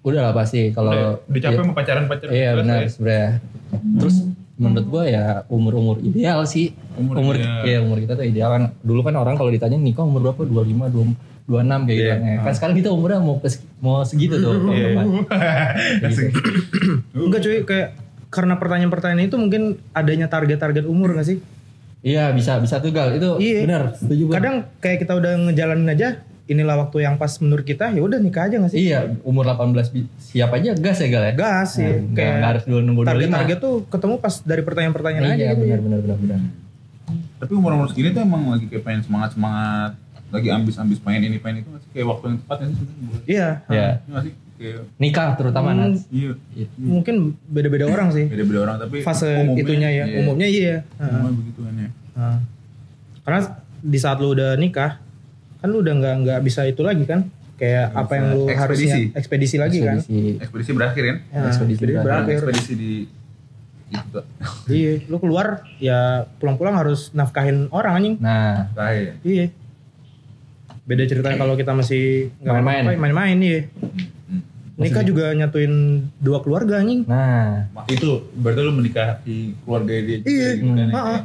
Speaker 3: Udah lah pasti kalau
Speaker 2: Udah, udah capek sama pacaran-pacaran.
Speaker 3: Iya
Speaker 2: jelas
Speaker 3: benar
Speaker 2: ya.
Speaker 3: sebenarnya. Terus menurut gua ya umur-umur ideal sih.
Speaker 2: Umur
Speaker 3: Umur,
Speaker 2: ideal.
Speaker 3: ya umur kita tuh ideal kan. Dulu kan orang kalau ditanya nikah umur berapa? 25, 20, 26 kayak gitu.
Speaker 2: Iya.
Speaker 3: kan. Ya, Kan sekarang kita umurnya mau kes- mau segitu tuh.
Speaker 2: Iya.
Speaker 3: teman-teman. [laughs]
Speaker 2: Asik. [coughs]
Speaker 1: Enggak cuy, kayak karena pertanyaan-pertanyaan itu mungkin adanya target-target umur gak sih?
Speaker 3: Iya bisa bisa tuh gal. Itu
Speaker 1: Iya.
Speaker 3: benar. Setuju.
Speaker 1: Kadang kayak kita udah ngejalanin aja, inilah waktu yang pas menurut kita, ya udah nikah aja gak sih?
Speaker 3: Iya umur 18 bi- siap aja gas ya gal ya.
Speaker 1: Gas sih,
Speaker 3: Nah, nggak-
Speaker 1: kayak
Speaker 3: nggak harus dulu nunggu 25.
Speaker 1: target-target tuh ketemu pas dari pertanyaan-pertanyaan aja
Speaker 3: Iya
Speaker 1: gitu.
Speaker 3: benar benar benar benar.
Speaker 2: Tapi umur-umur segini tuh emang lagi kayak pengen semangat-semangat. Lagi ambis-ambis pengen ini pengen itu nggak sih? Kayak waktu yang tepat ya sih sebenarnya.
Speaker 1: Iya,
Speaker 3: Ya
Speaker 2: Iya nggak sih? Kayak
Speaker 3: nikah terutama
Speaker 1: Hmm.
Speaker 3: Nats.
Speaker 2: iya.
Speaker 1: mungkin beda-beda orang sih.
Speaker 2: Beda-beda orang tapi
Speaker 1: Fase
Speaker 2: umumnya-
Speaker 1: itunya ya,
Speaker 2: iya.
Speaker 1: umumnya iya.
Speaker 2: Umumnya begitu kan ya.
Speaker 1: Nah, karena di saat lu udah nikah, kan lu udah nggak nggak bisa itu lagi kan? kayak apa yang lu
Speaker 2: Ekspedisi.
Speaker 1: harusnya ekspedisi lagi kan
Speaker 3: Ekspedisi.
Speaker 2: Ekspedisi berakhir kan?
Speaker 1: Ya,
Speaker 3: Ekspedisi berakhir.
Speaker 1: berakhir
Speaker 2: Ekspedisi di itu
Speaker 1: iya lu keluar ya pulang-pulang harus nafkahin orang anjing
Speaker 3: Nah,
Speaker 2: terakhir.
Speaker 1: iya beda ceritanya kalau kita masih nggak
Speaker 3: Main-main.
Speaker 1: main-main iya
Speaker 2: Hmm.
Speaker 1: nikah juga nyatuin dua keluarga anjing
Speaker 3: nah,
Speaker 2: Itu berarti lu menikah di keluarga dia juga
Speaker 1: Iya.
Speaker 2: gitu kan? ya?
Speaker 1: Heeh.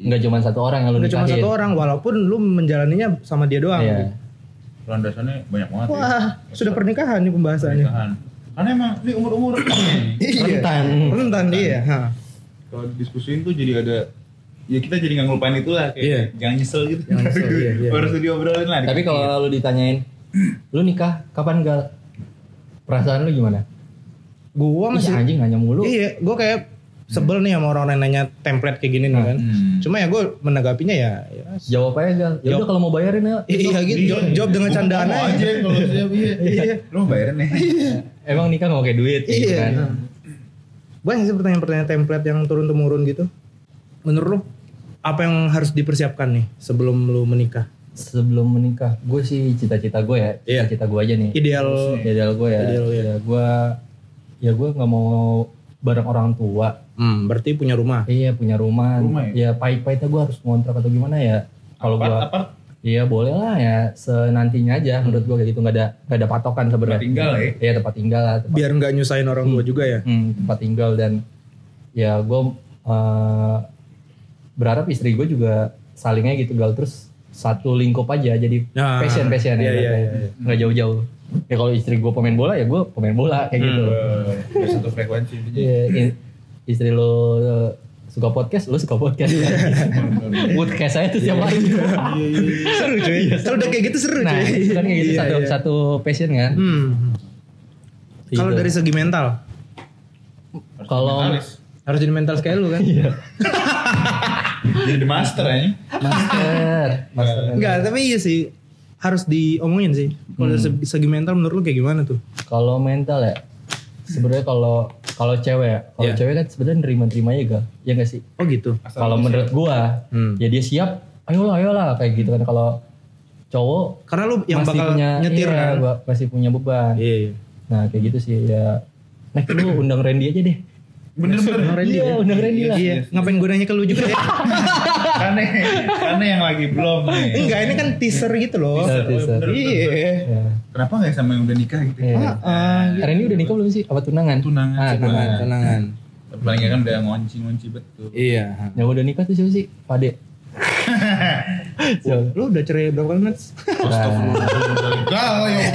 Speaker 3: nggak cuma satu orang yang lu
Speaker 1: Udah cuma satu orang walaupun lu menjalaninya sama dia doang
Speaker 3: Iya.
Speaker 2: Landasannya banyak banget ya.
Speaker 1: wah sudah pernikahan nih pembahasannya
Speaker 2: Pernikahan. Karena emang ini umur-umur
Speaker 1: Iya.
Speaker 3: Rentan.
Speaker 1: rentan dia ha.
Speaker 2: kalau diskusiin tuh jadi ada ya kita jadi nggak ngelupain itu lah kayak
Speaker 1: Iya.
Speaker 2: jangan nyesel gitu.
Speaker 1: Jangan nyesel, iya, iya.
Speaker 2: Harus diobrolin lah.
Speaker 3: Tapi kalau lu ditanyain, lu nikah kapan gal? Perasaan lu gimana?
Speaker 1: gua
Speaker 3: Ih,
Speaker 1: masih
Speaker 3: anjing nanya mulu.
Speaker 1: iya gua kayak sebel nih sama orang yang nanya template kayak gini nih kan
Speaker 2: Hmm.
Speaker 1: cuma ya gue menanggapinya ya, ya
Speaker 3: Jawab aja gal. Ya udah kalau mau bayarin ya.
Speaker 1: iya gitu jawab, jawab dengan candaan aja
Speaker 2: aja kalau siap iya. [laughs]
Speaker 1: Iya.
Speaker 2: Lu mau bayarin nih.
Speaker 3: Emang nikah nggak pakai duit kayak gitu
Speaker 1: Iya.
Speaker 3: kan?
Speaker 1: Banyak sih pertanyaan-pertanyaan template yang turun temurun gitu. Menurut lu apa yang harus dipersiapkan nih sebelum lu menikah?
Speaker 3: Sebelum menikah, gue sih cita-cita gue ya,
Speaker 1: Iya.
Speaker 3: cita-cita gue aja nih.
Speaker 1: Ideal
Speaker 3: Ideal gue ya.
Speaker 1: Ideal, iya.
Speaker 3: ya gue, ya gue nggak mau bareng orang tua.
Speaker 1: hmm, berarti punya rumah.
Speaker 3: Iya punya rumah.
Speaker 2: Rumah
Speaker 3: ya pahit-pahitnya gue harus ngontrak atau gimana ya? Kalau gue. Iya boleh lah ya senantinya aja menurut gue kayak gitu nggak ada nggak ada patokan sebenarnya.
Speaker 2: Tempat tinggal ya?
Speaker 3: Iya tempat tinggal lah. Tempat,
Speaker 1: Biar nggak nyusahin orang tua juga ya.
Speaker 3: hmm, tempat tinggal dan ya gue eh, berharap istri gue juga salingnya gitu gal terus satu lingkup aja jadi
Speaker 1: Nah,
Speaker 3: passion passion
Speaker 1: iya,
Speaker 3: ya
Speaker 1: iya, iya, iya.
Speaker 3: nggak jauh-jauh. Ya kalau istri gue pemain bola ya gue pemain bola kayak gitu.
Speaker 2: Eh, Biar satu frekuensi.
Speaker 3: Iya, i- istri lo eh, suka podcast, lo suka podcast. [laughs] podcast saya tuh setiap hari.
Speaker 1: seru cuy. Kalau udah kayak gitu seru
Speaker 3: Nah,
Speaker 1: cuy.
Speaker 3: kan kayak gitu
Speaker 1: Iya,
Speaker 3: satu
Speaker 1: iya.
Speaker 3: satu passion kan.
Speaker 1: Hmm. Kalau
Speaker 3: Gitu.
Speaker 1: dari segi mental
Speaker 3: Kalau
Speaker 1: harus jadi mental sekali lu kan?
Speaker 3: Iya. [laughs]
Speaker 2: Jadi master aja.
Speaker 3: master, [laughs] master.
Speaker 1: Enggak, tapi iya sih harus diomongin sih. Kalau dari segi- mental menurut lu kayak gimana tuh?
Speaker 3: Kalau mental ya, sebenarnya kalau kalau cewek ya, kalau
Speaker 1: Iya.
Speaker 3: cewek kan sebenarnya nerima-nerima aja gak? Ya gak sih?
Speaker 1: Oh gitu.
Speaker 3: Kalau menurut gua,
Speaker 1: Hmm.
Speaker 3: ya dia siap, ayolah ayolah kayak gitu kan. Kalau cowok
Speaker 1: Karena lu yang
Speaker 3: masih
Speaker 1: bakal
Speaker 3: punya
Speaker 1: nyetir
Speaker 3: iya,
Speaker 1: kan?
Speaker 3: gua- masih punya beban.
Speaker 1: Iya. iya.
Speaker 3: Nah kayak gitu sih ya. Nah lu undang Randy aja deh.
Speaker 2: Bener-bener.
Speaker 3: Iya, undang Randy lah.
Speaker 1: Iya, ngapain gue nanya ke lu juga ya? [laughs]
Speaker 2: Karena karena yang lagi belum nih.
Speaker 1: Enggak, ini kan teaser gitu loh.
Speaker 3: Teaser, teaser.
Speaker 1: Iya.
Speaker 3: Ya.
Speaker 2: Kenapa nggak sama yang udah nikah gitu?
Speaker 3: Iya.
Speaker 1: Ah,
Speaker 3: Randy udah nikah belum sih? Apa tunangan?
Speaker 2: Tunangan.
Speaker 3: Ah, tunangan.
Speaker 1: tenangan.
Speaker 2: Paling kan udah ngonci-ngonci betul.
Speaker 1: Iya.
Speaker 3: Yang udah nikah tuh siapa sih? Pade. [laughs]
Speaker 1: Lu udah cerai berapa kali, Nats?
Speaker 2: Gal, [laughs] ya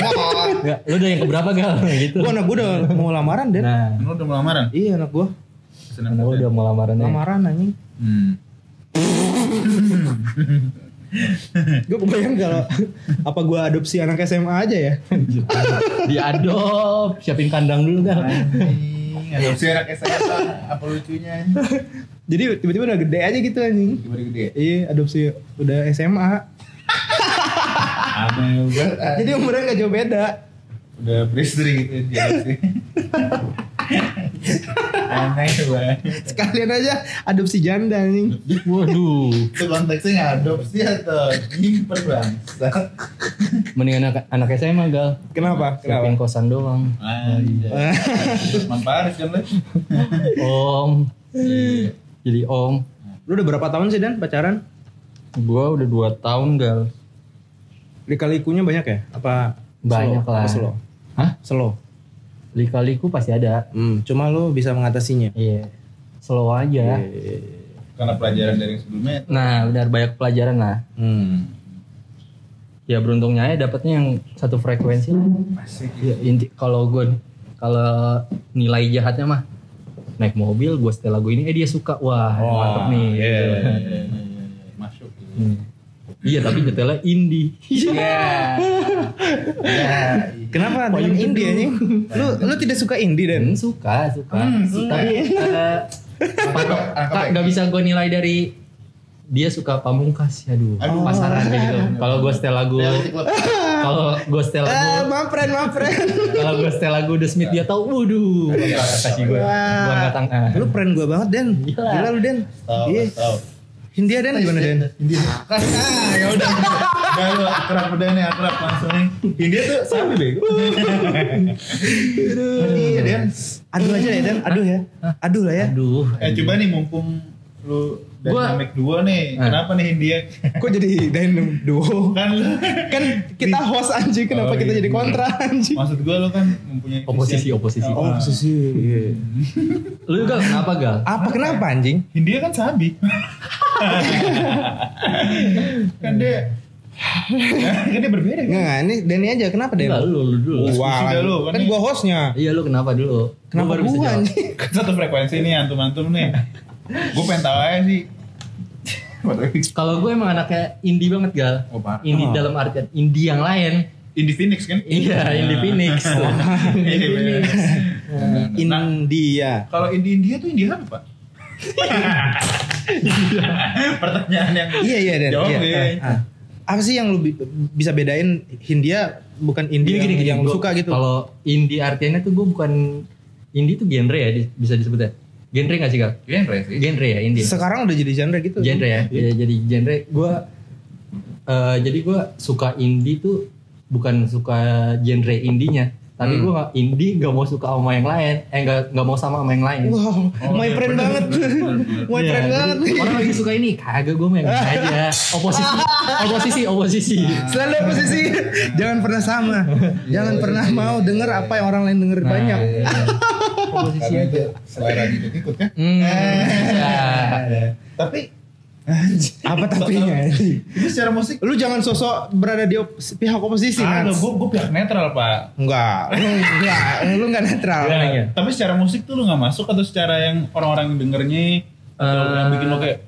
Speaker 3: Enggak, lu udah yang keberapa gal? [laughs] gitu.
Speaker 1: Gua anak gua udah mau lamaran, Den.
Speaker 3: Nah,
Speaker 2: Lu udah mau lamaran?
Speaker 1: Iya, anak gua.
Speaker 2: Senang
Speaker 3: anak lu udah mau lamaran ya.
Speaker 1: Lamaran anjing.
Speaker 2: Hmm. [laughs]
Speaker 1: Gue kebayang kalau apa gua adopsi anak SMA aja ya. [laughs]
Speaker 3: Diadop, siapin kandang dulu gal.
Speaker 2: Anjing, adopsi anak SMA apa lucunya?
Speaker 1: Jadi tiba-tiba udah gede aja gitu anjing.
Speaker 2: Tiba gede.
Speaker 1: Iya, adopsi udah SMA.
Speaker 2: Aneh banget.
Speaker 1: Jadi umurnya gak jauh beda.
Speaker 2: Udah beristri gitu dia sih. Aneh banget.
Speaker 1: Sekalian aja adopsi janda anjing.
Speaker 3: Waduh.
Speaker 2: Itu konteksnya nggak adopsi atau nyimpen bang.
Speaker 3: Mending anak anak SMA gal.
Speaker 1: Kenapa?
Speaker 3: Siapin
Speaker 1: Kenapa?
Speaker 3: kosan doang.
Speaker 2: Anjay. Usman Paris kan?
Speaker 3: Om. Jadi om.
Speaker 1: Lu udah berapa tahun sih Dan pacaran?
Speaker 3: Gua udah dua tahun gal.
Speaker 1: Lika-likunya banyak ya? Apa
Speaker 3: Banyak
Speaker 1: slow?
Speaker 3: lah.
Speaker 1: Apa slow?
Speaker 3: Hah?
Speaker 1: Slow.
Speaker 3: Lika-liku pasti ada.
Speaker 1: Hmm, cuma lu bisa mengatasinya.
Speaker 3: Iya. Slow aja.
Speaker 2: Karena pelajaran dari yang sebelumnya.
Speaker 3: Nah, benar banyak pelajaran lah.
Speaker 1: Hmm.
Speaker 3: Ya beruntungnya ya dapatnya yang satu frekuensi lah. Ya, inti kalau gue kalau nilai jahatnya mah naik mobil gue setel lagu ini eh dia suka wah mantep nih
Speaker 2: Iya,
Speaker 3: gitu.
Speaker 2: iya, iya, iya, iya. Masuk. gitu.
Speaker 3: Hmm. Iya tapi nyetelnya indie
Speaker 2: Iya. Iya.
Speaker 1: Kenapa dengan indie anjing? Lu lu tidak suka indie Dan?
Speaker 3: Hmm, suka suka
Speaker 2: Hmm, suka.
Speaker 3: tapi eh, patok Kak,
Speaker 2: baik.
Speaker 3: nggak bisa gue nilai dari dia suka pamungkas aduh,
Speaker 2: Aduh.
Speaker 3: pasaran gitu kalau gue setel lagu kalau gue setel lagu
Speaker 1: maaf friend, maaf friend.
Speaker 3: kalau gue setel lagu The Smith dia tahu waduh kasih gue gue nggak tang ah.
Speaker 1: Lu friend gua banget Den.
Speaker 3: Gila.
Speaker 1: Gila lu Den.
Speaker 2: Tahu,
Speaker 1: Iya. Hindia Den gimana Den?
Speaker 2: Ah, ya udah. Gak lu akrab udah nih akrab langsung nih. India tuh sabi bego. [laughs] Iya Dan.
Speaker 1: Aduh aja ya Dan, aduh ya. Aduh lah ya.
Speaker 3: Aduh.
Speaker 2: Eh coba nih mumpung lu
Speaker 3: Gua-
Speaker 2: dynamic duo nih.
Speaker 3: Ah.
Speaker 2: Kenapa nih India?
Speaker 1: Kok jadi dynamic duo?
Speaker 2: kan lu
Speaker 1: Kan kita host anjing, kenapa
Speaker 2: Oh,
Speaker 1: kita
Speaker 2: iya,
Speaker 1: jadi
Speaker 2: bener.
Speaker 1: kontra anjing?
Speaker 2: maksud gua lu kan mempunyai
Speaker 3: Oposisi,
Speaker 2: visi-
Speaker 3: oposisi.
Speaker 2: Oh,
Speaker 1: posisi.
Speaker 3: Lu juga kenapa gal?
Speaker 1: Apa kenapa anjing?
Speaker 2: India kan sabi. kan dia kan dia berbeda kan?
Speaker 1: Enggak, ini Denny aja. Kenapa Denny?
Speaker 3: Enggak lu, lu dulu.
Speaker 2: Diskusi dah lu, kan
Speaker 1: kan
Speaker 2: nih.
Speaker 1: gua hostnya.
Speaker 3: Iya lu kenapa dulu? Lu
Speaker 1: Kenapa
Speaker 3: baru bisa
Speaker 1: gua
Speaker 3: jawab.
Speaker 1: anjing?
Speaker 2: Kan satu frekuensi nih antum-antum nih. Gue pengen tahu aja sih.
Speaker 3: Kalau gue emang anaknya indie banget gal.
Speaker 2: Oh, parah.
Speaker 3: Indie
Speaker 1: Oh.
Speaker 3: dalam artian indie yang lain.
Speaker 2: Indie Phoenix kan?
Speaker 3: Iya, indie Phoenix. [laughs]
Speaker 2: Iya, bener. Nah,
Speaker 1: India.
Speaker 2: kalau indie India tuh India apa pak? Pertanyaan yang
Speaker 1: Iya iya.
Speaker 2: Jawab
Speaker 1: iya.
Speaker 2: deh.
Speaker 1: Ah. Apa sih yang lu bi- bisa bedain Hindia bukan India
Speaker 3: Gini gini gini.
Speaker 1: yang lu
Speaker 3: gua-
Speaker 1: suka gitu?
Speaker 3: Kalau indie artinya tuh gue bukan indie tuh genre ya bisa disebutnya. Genre gak sih gal?
Speaker 2: Genre sih.
Speaker 3: Genre ya indie.
Speaker 1: Sekarang udah jadi genre gitu.
Speaker 3: genre ya.
Speaker 1: Iya.
Speaker 3: Ya, jadi genre gue eh jadi gue suka indie tuh bukan suka genre indinya, tapi gue gak indie gak mau suka sama yang lain, eh gak, gak mau sama sama yang lain.
Speaker 1: Wow,
Speaker 2: Oh,
Speaker 1: my
Speaker 2: iya,
Speaker 1: friend
Speaker 2: bener,
Speaker 1: banget.
Speaker 2: bener, bener, bener. [laughs]
Speaker 1: My
Speaker 3: Iya,
Speaker 1: friend banget.
Speaker 3: Orang lagi suka ini, kagak gue main aja. Oposisi, oposisi, oposisi.
Speaker 1: Selalu posisi jangan pernah sama. [laughs] Jangan pernah mau denger apa yang orang lain denger banyak. [laughs]
Speaker 3: Oposisi aja.
Speaker 2: selera ikut kan?
Speaker 3: Hmm.
Speaker 2: Tapi
Speaker 1: Apa tapinya?
Speaker 2: itu secara musik
Speaker 1: Lu jangan sosok berada di op- pihak oposisi, Nats.
Speaker 2: gue gue pihak netral pak.
Speaker 1: Enggak, lu enggak, [laughs] lu enggak netral.
Speaker 3: Iya, iya.
Speaker 2: Tapi secara musik tuh lu nggak masuk atau secara yang orang-orang yang dengernya atau
Speaker 3: Eh,
Speaker 2: yang bikin lo kayak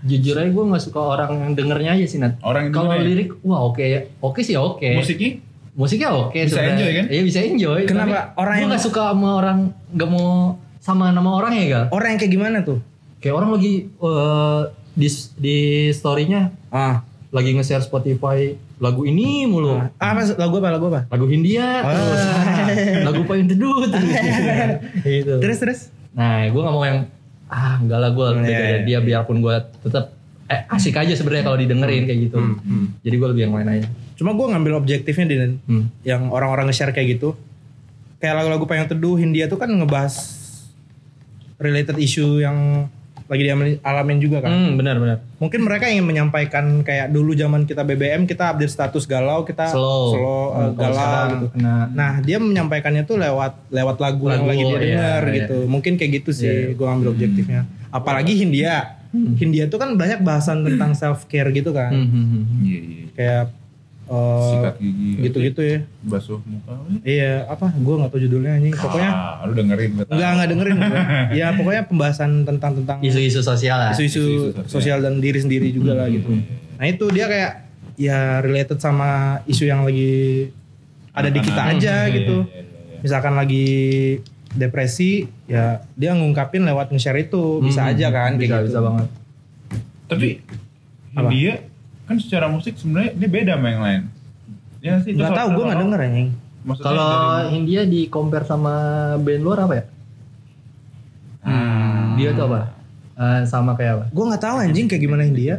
Speaker 3: Jujur aja gue gak suka orang yang dengernya aja sih Nat.
Speaker 2: Orang
Speaker 3: Kalau
Speaker 2: dengernya.
Speaker 3: lirik, wah oke oke sih oke.
Speaker 2: musiknya
Speaker 3: Musiknya oke
Speaker 2: Bisa
Speaker 3: sebenarnya.
Speaker 2: enjoy kan?
Speaker 3: Iya bisa enjoy.
Speaker 1: Kenapa? Orang
Speaker 3: gue
Speaker 1: yang-
Speaker 3: gak suka sama orang gak mau sama nama orang ya gal.
Speaker 1: Orang yang kayak gimana tuh?
Speaker 3: Kayak orang lagi eh, di di storynya
Speaker 1: Ah,
Speaker 3: lagi nge-share Spotify lagu ini mulu.
Speaker 1: apa lagu apa lagu apa?
Speaker 3: Lagu Hindia
Speaker 1: Ah.
Speaker 3: terus [laughs] lagu Payung Teduh terus. [laughs] gitu.
Speaker 1: Terus terus.
Speaker 3: Nah, gue gak mau yang ah enggak lah gue
Speaker 1: Iya,
Speaker 3: beda
Speaker 1: iya,
Speaker 3: dari dia biarpun gue tetap eh, asik aja sebenarnya kalau didengerin kayak gitu. Jadi gue lebih yang lain aja.
Speaker 1: Cuma gue ngambil objektifnya di
Speaker 3: Hmm.
Speaker 1: yang orang-orang nge-share kayak gitu. Kayak lagu-lagu Payung Teduh Hindia tuh kan ngebahas related issue yang lagi dialamin juga kan.
Speaker 3: Hmm, benar benar.
Speaker 1: Mungkin mereka ingin menyampaikan kayak dulu zaman kita BBM kita update status galau kita
Speaker 3: Slow.
Speaker 1: slow, uh,
Speaker 3: Hmm,
Speaker 1: galau
Speaker 3: sekarang
Speaker 1: gitu.
Speaker 3: kena
Speaker 1: Nah dia menyampaikannya tuh lewat lewat lagu, yang
Speaker 3: Lagu,
Speaker 1: lagi dia
Speaker 3: iya,
Speaker 1: denger
Speaker 3: iya.
Speaker 1: gitu. Mungkin kayak gitu sih
Speaker 3: Iya.
Speaker 1: gue ngambil objektifnya. Apalagi Hindia. Hindia tuh kan banyak bahasan tentang self care gitu kan.
Speaker 3: Hmm, hmm, hmm.
Speaker 2: iya iya
Speaker 1: Kayak uh,
Speaker 2: sikat gigi
Speaker 1: gitu-gitu ya.
Speaker 2: basuh muka
Speaker 1: Iya apa? Gue nggak tahu judulnya anjing. Pokoknya
Speaker 2: ah, lu dengerin betul
Speaker 1: nggak nggak dengerin. ya pokoknya pembahasan tentang tentang
Speaker 3: Isu-isu sosial lah.
Speaker 1: isu-isu sosial dan diri sendiri juga lah gitu. Nah itu dia kayak ya related sama isu yang lagi ada di kita aja gitu. Misalkan lagi depresi ya dia ngungkapin lewat nge-share itu bisa
Speaker 3: Hmm,
Speaker 1: aja kan
Speaker 3: bisa,
Speaker 1: kayak gitu.
Speaker 3: bisa banget.
Speaker 2: tapi
Speaker 1: Apa?
Speaker 2: India kan secara musik sebenarnya dia beda sama yang lain ya sih itu
Speaker 1: Gak tahu gue nggak denger anjing.
Speaker 2: maksudnya
Speaker 3: Kalau Hindia di compare sama band luar apa ya?
Speaker 2: Hmm.
Speaker 3: Dia tuh apa? Eh, sama kayak apa?
Speaker 1: Gue nggak tahu anjing kayak gimana India.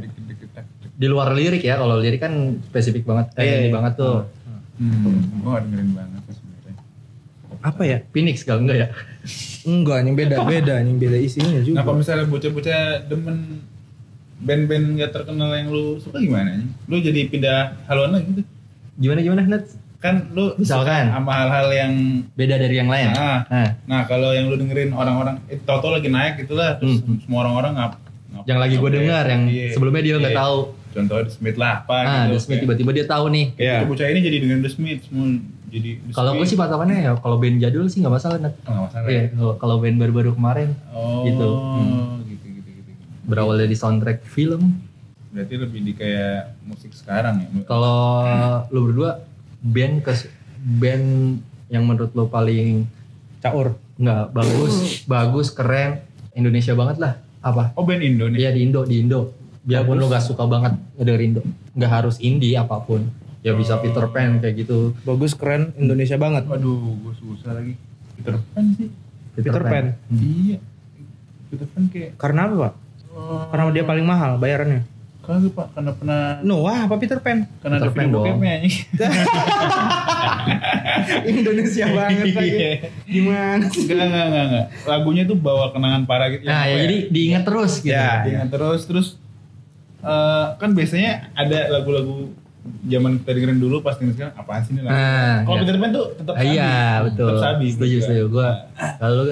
Speaker 3: Di luar lirik ya, kalau lirik kan spesifik banget,
Speaker 1: Iya,
Speaker 3: eh, ini
Speaker 1: iya.
Speaker 3: banget tuh.
Speaker 2: hmm, gue gak dengerin banget sebenarnya
Speaker 1: Apa ya?
Speaker 3: Phoenix kalau enggak ya?
Speaker 1: Enggak anjing beda beda anjing beda isinya juga.
Speaker 2: Nah kalau misalnya bocah-bocah demen band-band gak terkenal yang lu suka gimana? Lu jadi pindah haluan lagi gitu?
Speaker 3: Gimana gimana Nat?
Speaker 2: Kan lu
Speaker 3: Misalkan.
Speaker 2: sama hal-hal yang
Speaker 3: Beda dari yang lain.
Speaker 2: Ah.
Speaker 3: Nah,
Speaker 2: Nah kalau yang lu dengerin orang-orang eh, Toto lagi naik gitu lah Terus
Speaker 3: Hmm.
Speaker 2: semua orang-orang ngap, ngap
Speaker 3: yang lagi gue dengar yang
Speaker 2: Iya.
Speaker 3: sebelumnya dia nggak
Speaker 2: Iya.
Speaker 3: tahu.
Speaker 2: Contohnya The Smith lah apa
Speaker 3: Ah,
Speaker 2: gitu
Speaker 3: The Smith
Speaker 2: Kayak-
Speaker 3: tiba-tiba dia tahu nih.
Speaker 1: Iya.
Speaker 2: gitu, bocah ini jadi dengan The Smith semua jadi
Speaker 3: Kalau gue sih patokannya ya kalau band jadul sih nggak masalah.
Speaker 2: Oh, nggak masalah
Speaker 3: Iya,
Speaker 2: ya?
Speaker 3: kalau- band baru-baru kemarin
Speaker 2: Oh
Speaker 3: Gitu.
Speaker 2: gitu.
Speaker 3: Berawal dari soundtrack film.
Speaker 2: Berarti lebih di kayak musik sekarang ya
Speaker 3: Kalau lu berdua band ke band yang menurut lo paling
Speaker 1: caur.
Speaker 3: nggak bagus, bagus, keren, Indonesia banget lah. Apa?
Speaker 2: Oh band Indo nih?
Speaker 3: Iya di Indo, di Indo. Biarpun lo gak suka banget ngedengerin Indo, nggak harus indie apa pun. Ya bisa Peter Pan kayak gitu.
Speaker 1: Bagus keren Indonesia banget.
Speaker 2: Waduh, gue susah lagi. Peter Pan sih.
Speaker 1: Peter Pan.
Speaker 2: Iya. Peter Pan kayak
Speaker 1: Karena apa pak?
Speaker 2: Oh,
Speaker 1: Karena dia paling mahal bayarannya.
Speaker 2: Kagak pak, karena pernah
Speaker 1: Noah apa Peter Pan?
Speaker 2: karena ada
Speaker 3: Peter Pan
Speaker 2: film anjing. [laughs]
Speaker 1: Indonesia banget lagi.
Speaker 2: Iya.
Speaker 1: Gimana?
Speaker 2: Enggak, enggak, enggak, enggak. Lagunya tuh bawa kenangan parah gitu.
Speaker 3: Nah, ya jadi diingat terus gitu.
Speaker 1: Ya.
Speaker 2: Dengan terus terus eh, kan biasanya ada lagu-lagu zaman kita dengerin dulu pas dengerin sekarang apaan sih ini lagu?
Speaker 3: Nah,
Speaker 2: Kalau
Speaker 3: iya.
Speaker 2: Peter Pan tuh tetap
Speaker 3: Ah, iya, betul.
Speaker 2: Tetap sabi.
Speaker 3: Setuju,
Speaker 2: gitu
Speaker 3: setuju.
Speaker 2: kan.
Speaker 3: Gua kalau lu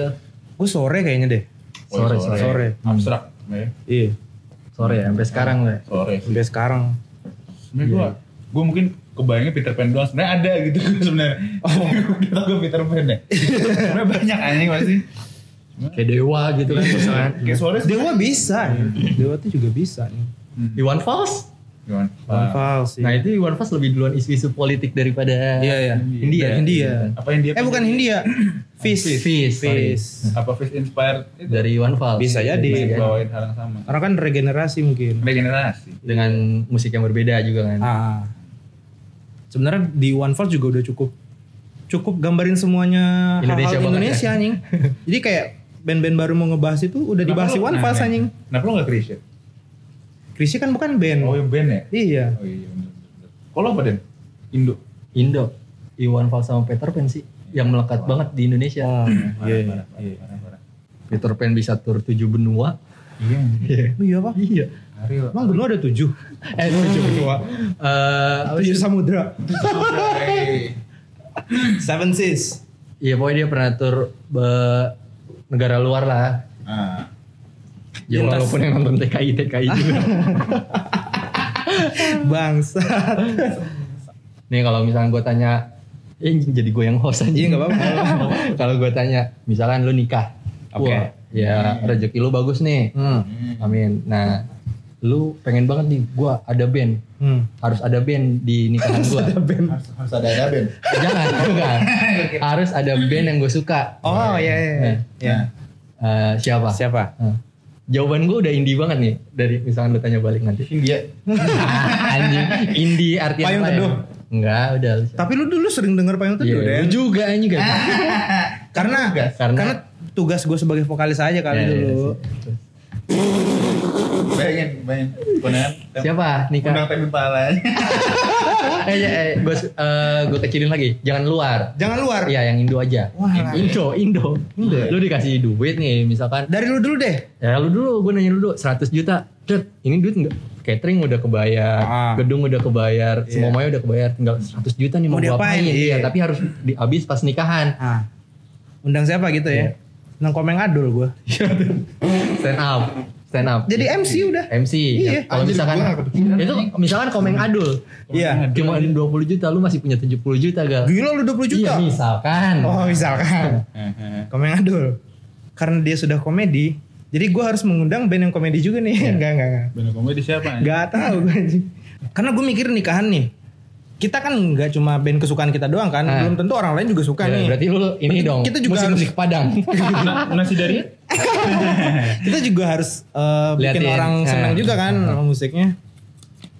Speaker 1: Gue sore kayaknya deh.
Speaker 2: Oh,
Speaker 3: Sore, sore.
Speaker 1: Sore.
Speaker 2: Abstrak. Ya.
Speaker 1: Iya.
Speaker 3: sore ya, sampai sekarang lah.
Speaker 2: Sore.
Speaker 1: Sampai sekarang.
Speaker 2: Sebenarnya gue, gue mungkin kebayangnya Peter Pan doang. Sebenarnya ada gitu sebenarnya. Oh, [laughs] kita gue Peter Pan ya. Sebenarnya banyak anjing pasti.
Speaker 3: Kayak dewa gitu kan misalkan.
Speaker 2: Kayak sore
Speaker 1: Dewa bisa. Dewa tuh juga bisa nih.
Speaker 3: Iwan Fals.
Speaker 1: Van Fals sih.
Speaker 3: Nah itu Iwan Fals lebih duluan isu-isu politik daripada
Speaker 1: Iya, iya.
Speaker 3: India.
Speaker 1: India.
Speaker 2: Apa yang dia?
Speaker 1: Eh bukan Hindia. [coughs] Fish.
Speaker 3: Fish.
Speaker 1: Fish.
Speaker 2: Apa face inspired itu?
Speaker 3: Dari Iwan Fals.
Speaker 1: Bisa jadi.
Speaker 2: Bawain hal yang sama.
Speaker 1: Orang kan regenerasi mungkin.
Speaker 2: Regenerasi.
Speaker 3: Dengan musik yang berbeda juga kan.
Speaker 1: Ah. Sebenarnya di One Falls juga udah cukup cukup gambarin semuanya
Speaker 3: Indonesia
Speaker 1: hal-hal
Speaker 3: banget
Speaker 1: Indonesia
Speaker 3: ya.
Speaker 1: anjing. [laughs] Jadi kayak band-band baru mau ngebahas itu udah dibahas di One Falls anjing.
Speaker 2: Kenapa lo gak Krisya?
Speaker 1: Krisya kan bukan band.
Speaker 2: Oh, yang band ya?
Speaker 1: Iya.
Speaker 2: Oh iya. Kalau apa Den? Indo.
Speaker 3: Indo. Iwan Fals sama Peter Pan sih yang melekat banget di Indonesia.
Speaker 1: Oh, iya.
Speaker 2: Parah, parah.
Speaker 3: Peter Pan bisa tur tujuh benua.
Speaker 2: Iya.
Speaker 1: Oh, iya apa?
Speaker 3: Iya.
Speaker 2: Ariel.
Speaker 1: Emang benua ada tujuh.
Speaker 3: Eh tujuh [laughs] benua. Eh sih?
Speaker 1: Tujuh samudra. [laughs] Seven Seas.
Speaker 3: Iya pokoknya dia pernah tur be- negara luar lah.
Speaker 2: Ah.
Speaker 3: Ya
Speaker 1: Lintas.
Speaker 3: walaupun yang nonton TKI TKI juga. [laughs]
Speaker 1: Bangsa.
Speaker 3: Nih kalau misalnya gue tanya, eh jadi gue yang host aja.
Speaker 1: Iya nggak apa-apa. [laughs]
Speaker 3: kalau gue tanya, misalkan lu nikah,
Speaker 1: Oke.
Speaker 3: Wah, ya rezeki lu bagus nih,
Speaker 1: Hmm.
Speaker 3: amin. Nah, lu pengen banget nih, gue ada band,
Speaker 1: Hmm.
Speaker 3: harus ada band di nikahan gue.
Speaker 2: Harus, harus ada ya Ben.
Speaker 3: Jangan, [laughs] enggak. harus ada band yang gue suka.
Speaker 1: Oh iya iya. iya.
Speaker 3: Nah, eh, siapa?
Speaker 1: Siapa?
Speaker 3: Nah, jawaban gue udah indie banget nih dari misalkan lu tanya balik nanti.
Speaker 2: India. [laughs]
Speaker 3: Anjing, indie artinya
Speaker 1: Payung
Speaker 3: apa ya?
Speaker 1: Teduh.
Speaker 3: Enggak, udah. lu-
Speaker 1: Tapi lu dulu sering denger payung teduh
Speaker 3: Iya,
Speaker 1: deh.
Speaker 3: lu juga anjing kan. [laughs]
Speaker 1: Karena
Speaker 3: Karena-
Speaker 1: karena tugas gue sebagai vokalis aja kali
Speaker 3: Ya, ya,
Speaker 1: dulu.
Speaker 3: sih.
Speaker 2: Bayangin, bayangin. Kondangan. tem-
Speaker 3: Siapa nikah?
Speaker 2: Undang temin pala. [laughs]
Speaker 3: eh, eh, gue gue kecilin lagi. Jangan luar.
Speaker 1: Jangan luar.
Speaker 3: Iya, yang Indo aja.
Speaker 1: Wah,
Speaker 3: Indo, Indo.
Speaker 1: Indo ya?
Speaker 3: Lu dikasih duit nih, misalkan.
Speaker 1: Dari lu dulu deh.
Speaker 3: Ya lu dulu, gue nanya lu dulu, 100 juta. Cet, ini duit enggak? Catering udah kebayar,
Speaker 1: Ah.
Speaker 3: gedung udah kebayar,
Speaker 1: Iya.
Speaker 3: semuanya udah kebayar. Tinggal 100 juta nih mau,
Speaker 1: Mau diapain?
Speaker 3: apain? Iya,
Speaker 1: Iya.
Speaker 3: tapi harus di, habis pas nikahan.
Speaker 1: Ah. Undang siapa gitu ya? Undang komeng adul gue. [laughs]
Speaker 3: Stand up. Stand up.
Speaker 1: Jadi MC udah.
Speaker 3: MC.
Speaker 1: Iya.
Speaker 3: Ya, kalau misalkan itu misalkan komeng adul.
Speaker 1: Iya.
Speaker 3: Cuma 20 juta, lu masih punya 70 juta gal.
Speaker 1: Gila lu 20 juta.
Speaker 3: Iya, misalkan.
Speaker 1: Oh misalkan. [laughs] komeng adul. Karena dia sudah komedi. Jadi gue harus mengundang band yang komedi juga nih. Enggak, enggak, enggak.
Speaker 2: Bener komedi siapa?
Speaker 1: Gak tahu gue anjing. Karena gue mikir nikahan nih. Kita kan nggak cuma band kesukaan kita doang kan.
Speaker 3: Ah.
Speaker 1: Belum tentu orang lain juga suka
Speaker 3: Ya,
Speaker 1: nih.
Speaker 3: berarti lu ini dong.
Speaker 1: kita juga
Speaker 3: musik-musik Padang.
Speaker 2: Na- [laughs] Nasi dari? [laughs]
Speaker 1: kita juga harus eh, bikin
Speaker 3: Liatin.
Speaker 1: orang
Speaker 3: Nah.
Speaker 1: senang juga kan sama musiknya.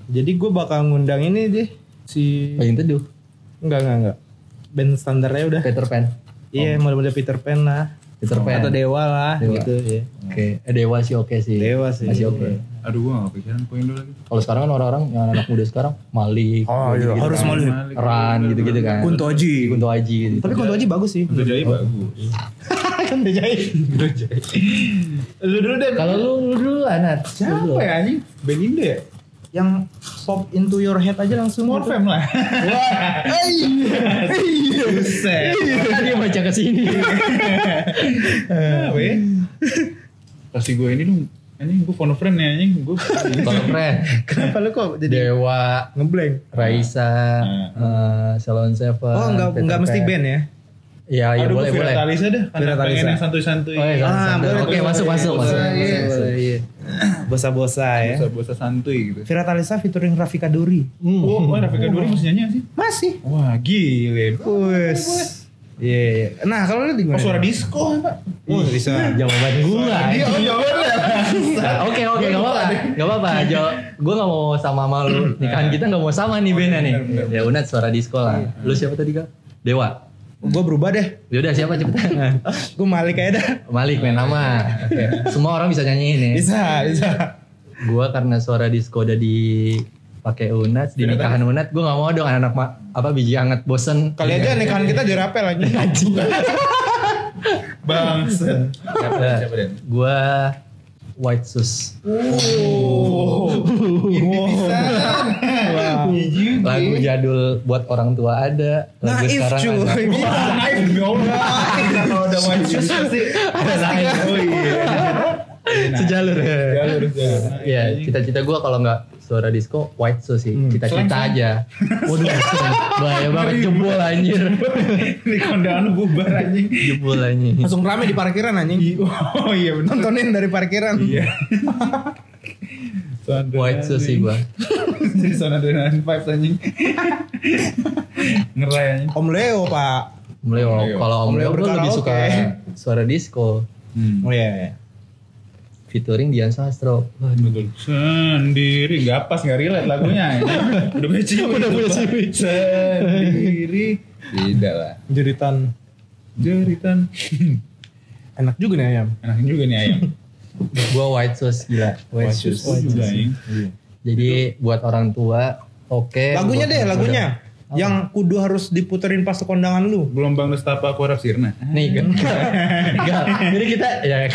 Speaker 1: Jadi gue bakal ngundang ini deh si
Speaker 3: Paling teduh.
Speaker 1: enggak enggak enggak. Band standarnya udah.
Speaker 3: Peter Pan.
Speaker 1: Iya, model-model Peter Pan lah.
Speaker 3: Peter Pan.
Speaker 1: Atau Dewa lah
Speaker 3: Dewa.
Speaker 1: gitu ya.
Speaker 3: Oke, eh, Dewa sih oke sih.
Speaker 1: Dewa sih.
Speaker 3: Masih oke.
Speaker 2: Aduh gua gak kepikiran poin dulu lagi.
Speaker 3: Kalau sekarang kan orang-orang yang anak muda sekarang Malik,
Speaker 1: Oh iya,
Speaker 3: gitu-gitu
Speaker 1: harus
Speaker 3: kan.
Speaker 1: Malik.
Speaker 3: Ran gitu-gitu kan.
Speaker 1: Kunto Aji.
Speaker 3: Kunto Aji gitu.
Speaker 1: Tapi Kunto Aji bagus sih.
Speaker 2: Untuk jadi bagus. [laughs]
Speaker 1: Kunto Aji.
Speaker 2: Lu dulu deh.
Speaker 3: Kalau lu lu dulu Anat. Lu
Speaker 2: Siapa ya anjing? Ya?
Speaker 1: Yang pop into your head aja langsung. gitu.
Speaker 2: Morfem lah. Buset.
Speaker 3: Kan dia baca ke sini.
Speaker 2: Apa ya? Kasih gue ini dong. Anjing gue phone friend ya anjing. Gue
Speaker 3: Kalau friend,
Speaker 1: Kenapa lu kok jadi
Speaker 3: Dewa,
Speaker 1: ngeblank?
Speaker 3: Raisa, eh, Salon Seven.
Speaker 1: Oh enggak enggak mesti band ya?
Speaker 3: Iya, iya
Speaker 2: Aduh
Speaker 3: boleh
Speaker 2: gue
Speaker 3: boleh.
Speaker 2: Vira Talisa dah. Karena pengen
Speaker 1: Talisa.
Speaker 2: yang santuy-santuy.
Speaker 3: Oh, iya,
Speaker 1: Ah, boleh,
Speaker 3: Oke, masuk masuk masuk.
Speaker 1: iya, iya. Bosa-bosa ya.
Speaker 2: Bosa-bosa santuy gitu.
Speaker 1: Vira Talisa featuring Rafika Duri.
Speaker 3: Hmm.
Speaker 2: Oh, oh Rafika Duri masih nyanyi sih?
Speaker 1: Masih.
Speaker 2: Wah gile.
Speaker 1: Wes. Iya, iya. Nah, kalau lu di
Speaker 2: Oh
Speaker 1: mana?
Speaker 2: suara disco Pak.
Speaker 1: Oh, bisa.
Speaker 3: Jawaban gua.
Speaker 2: Iya, oh jawabannya.
Speaker 3: Oke oke gak apa-apa Gak apa-apa Jo Gue gak mau sama sama lu Nikahan kita gak mau sama nih bandnya nih Ya Unat suara disco lah Lu siapa tadi kak? Dewa
Speaker 1: Gue berubah deh.
Speaker 3: Yaudah siapa cepetan [laughs]
Speaker 1: Gue Malik aja dah.
Speaker 3: Malik main nama Oke. Semua orang bisa nyanyiin ya
Speaker 1: Bisa, bisa.
Speaker 3: Gua karena suara disco udah dipakai Unat, di nikahan Unat, gue gak mau dong anak ma- apa biji anget bosen.
Speaker 1: Kali aja nikahan kita dirapel lagi. [laughs]
Speaker 2: Bangsa.
Speaker 3: Siapa, Gua White Sus. Lagu jadul buat orang tua ada. Lagu
Speaker 1: Naif
Speaker 3: sekarang
Speaker 1: cuy.
Speaker 3: ada.
Speaker 2: Naif Allah. Kalau udah main pasti
Speaker 3: Ada naif.
Speaker 2: Oh iya.
Speaker 3: Sejalur ya.
Speaker 2: Jalur, jalur.
Speaker 3: Iya, cita-cita gue kalau nggak suara disco white sus sih. Cita-cita
Speaker 2: Slang,
Speaker 3: aja. [laughs] Waduh, bahaya banget jebol anjir.
Speaker 2: Ini kondangan bubar anjing.
Speaker 3: Jebol anjir.
Speaker 1: Langsung rame di parkiran anjing.
Speaker 2: Oh iya benar.
Speaker 1: Nontonin dari parkiran.
Speaker 2: Iya. [laughs]
Speaker 3: White sus sih gue. [laughs]
Speaker 2: Jadi sound adrenaline vibes anjing. Ngeray anjing.
Speaker 1: Om Leo, Pak.
Speaker 3: Mulai
Speaker 2: Leo.
Speaker 3: kalau Om
Speaker 1: Om Leo
Speaker 3: Leo gue lebih suka suara disco.
Speaker 1: Oh iya.
Speaker 3: Featuring Dian Sastro.
Speaker 2: Betul. Sendiri nggak pas nggak relate lagunya. [laughs] Udah punya. Udah punya. Sendiri. Tidak lah.
Speaker 1: Jeritan.
Speaker 2: Jeritan. [laughs]
Speaker 1: Enak juga nih ayam.
Speaker 2: Enak juga nih ayam. [laughs]
Speaker 3: Gue white sus gila. White, sus.
Speaker 2: Oh juga anjing.
Speaker 3: Jadi buat orang tua oke.
Speaker 1: Lagunya
Speaker 3: Buat
Speaker 1: deh, lagunya.
Speaker 3: muda.
Speaker 1: Yang kudu harus diputerin pas kondangan lu.
Speaker 2: Gelombang Lestapa aku harap sirna.
Speaker 3: Nih kan. Enggak. [laughs] Jadi kita ya [laughs]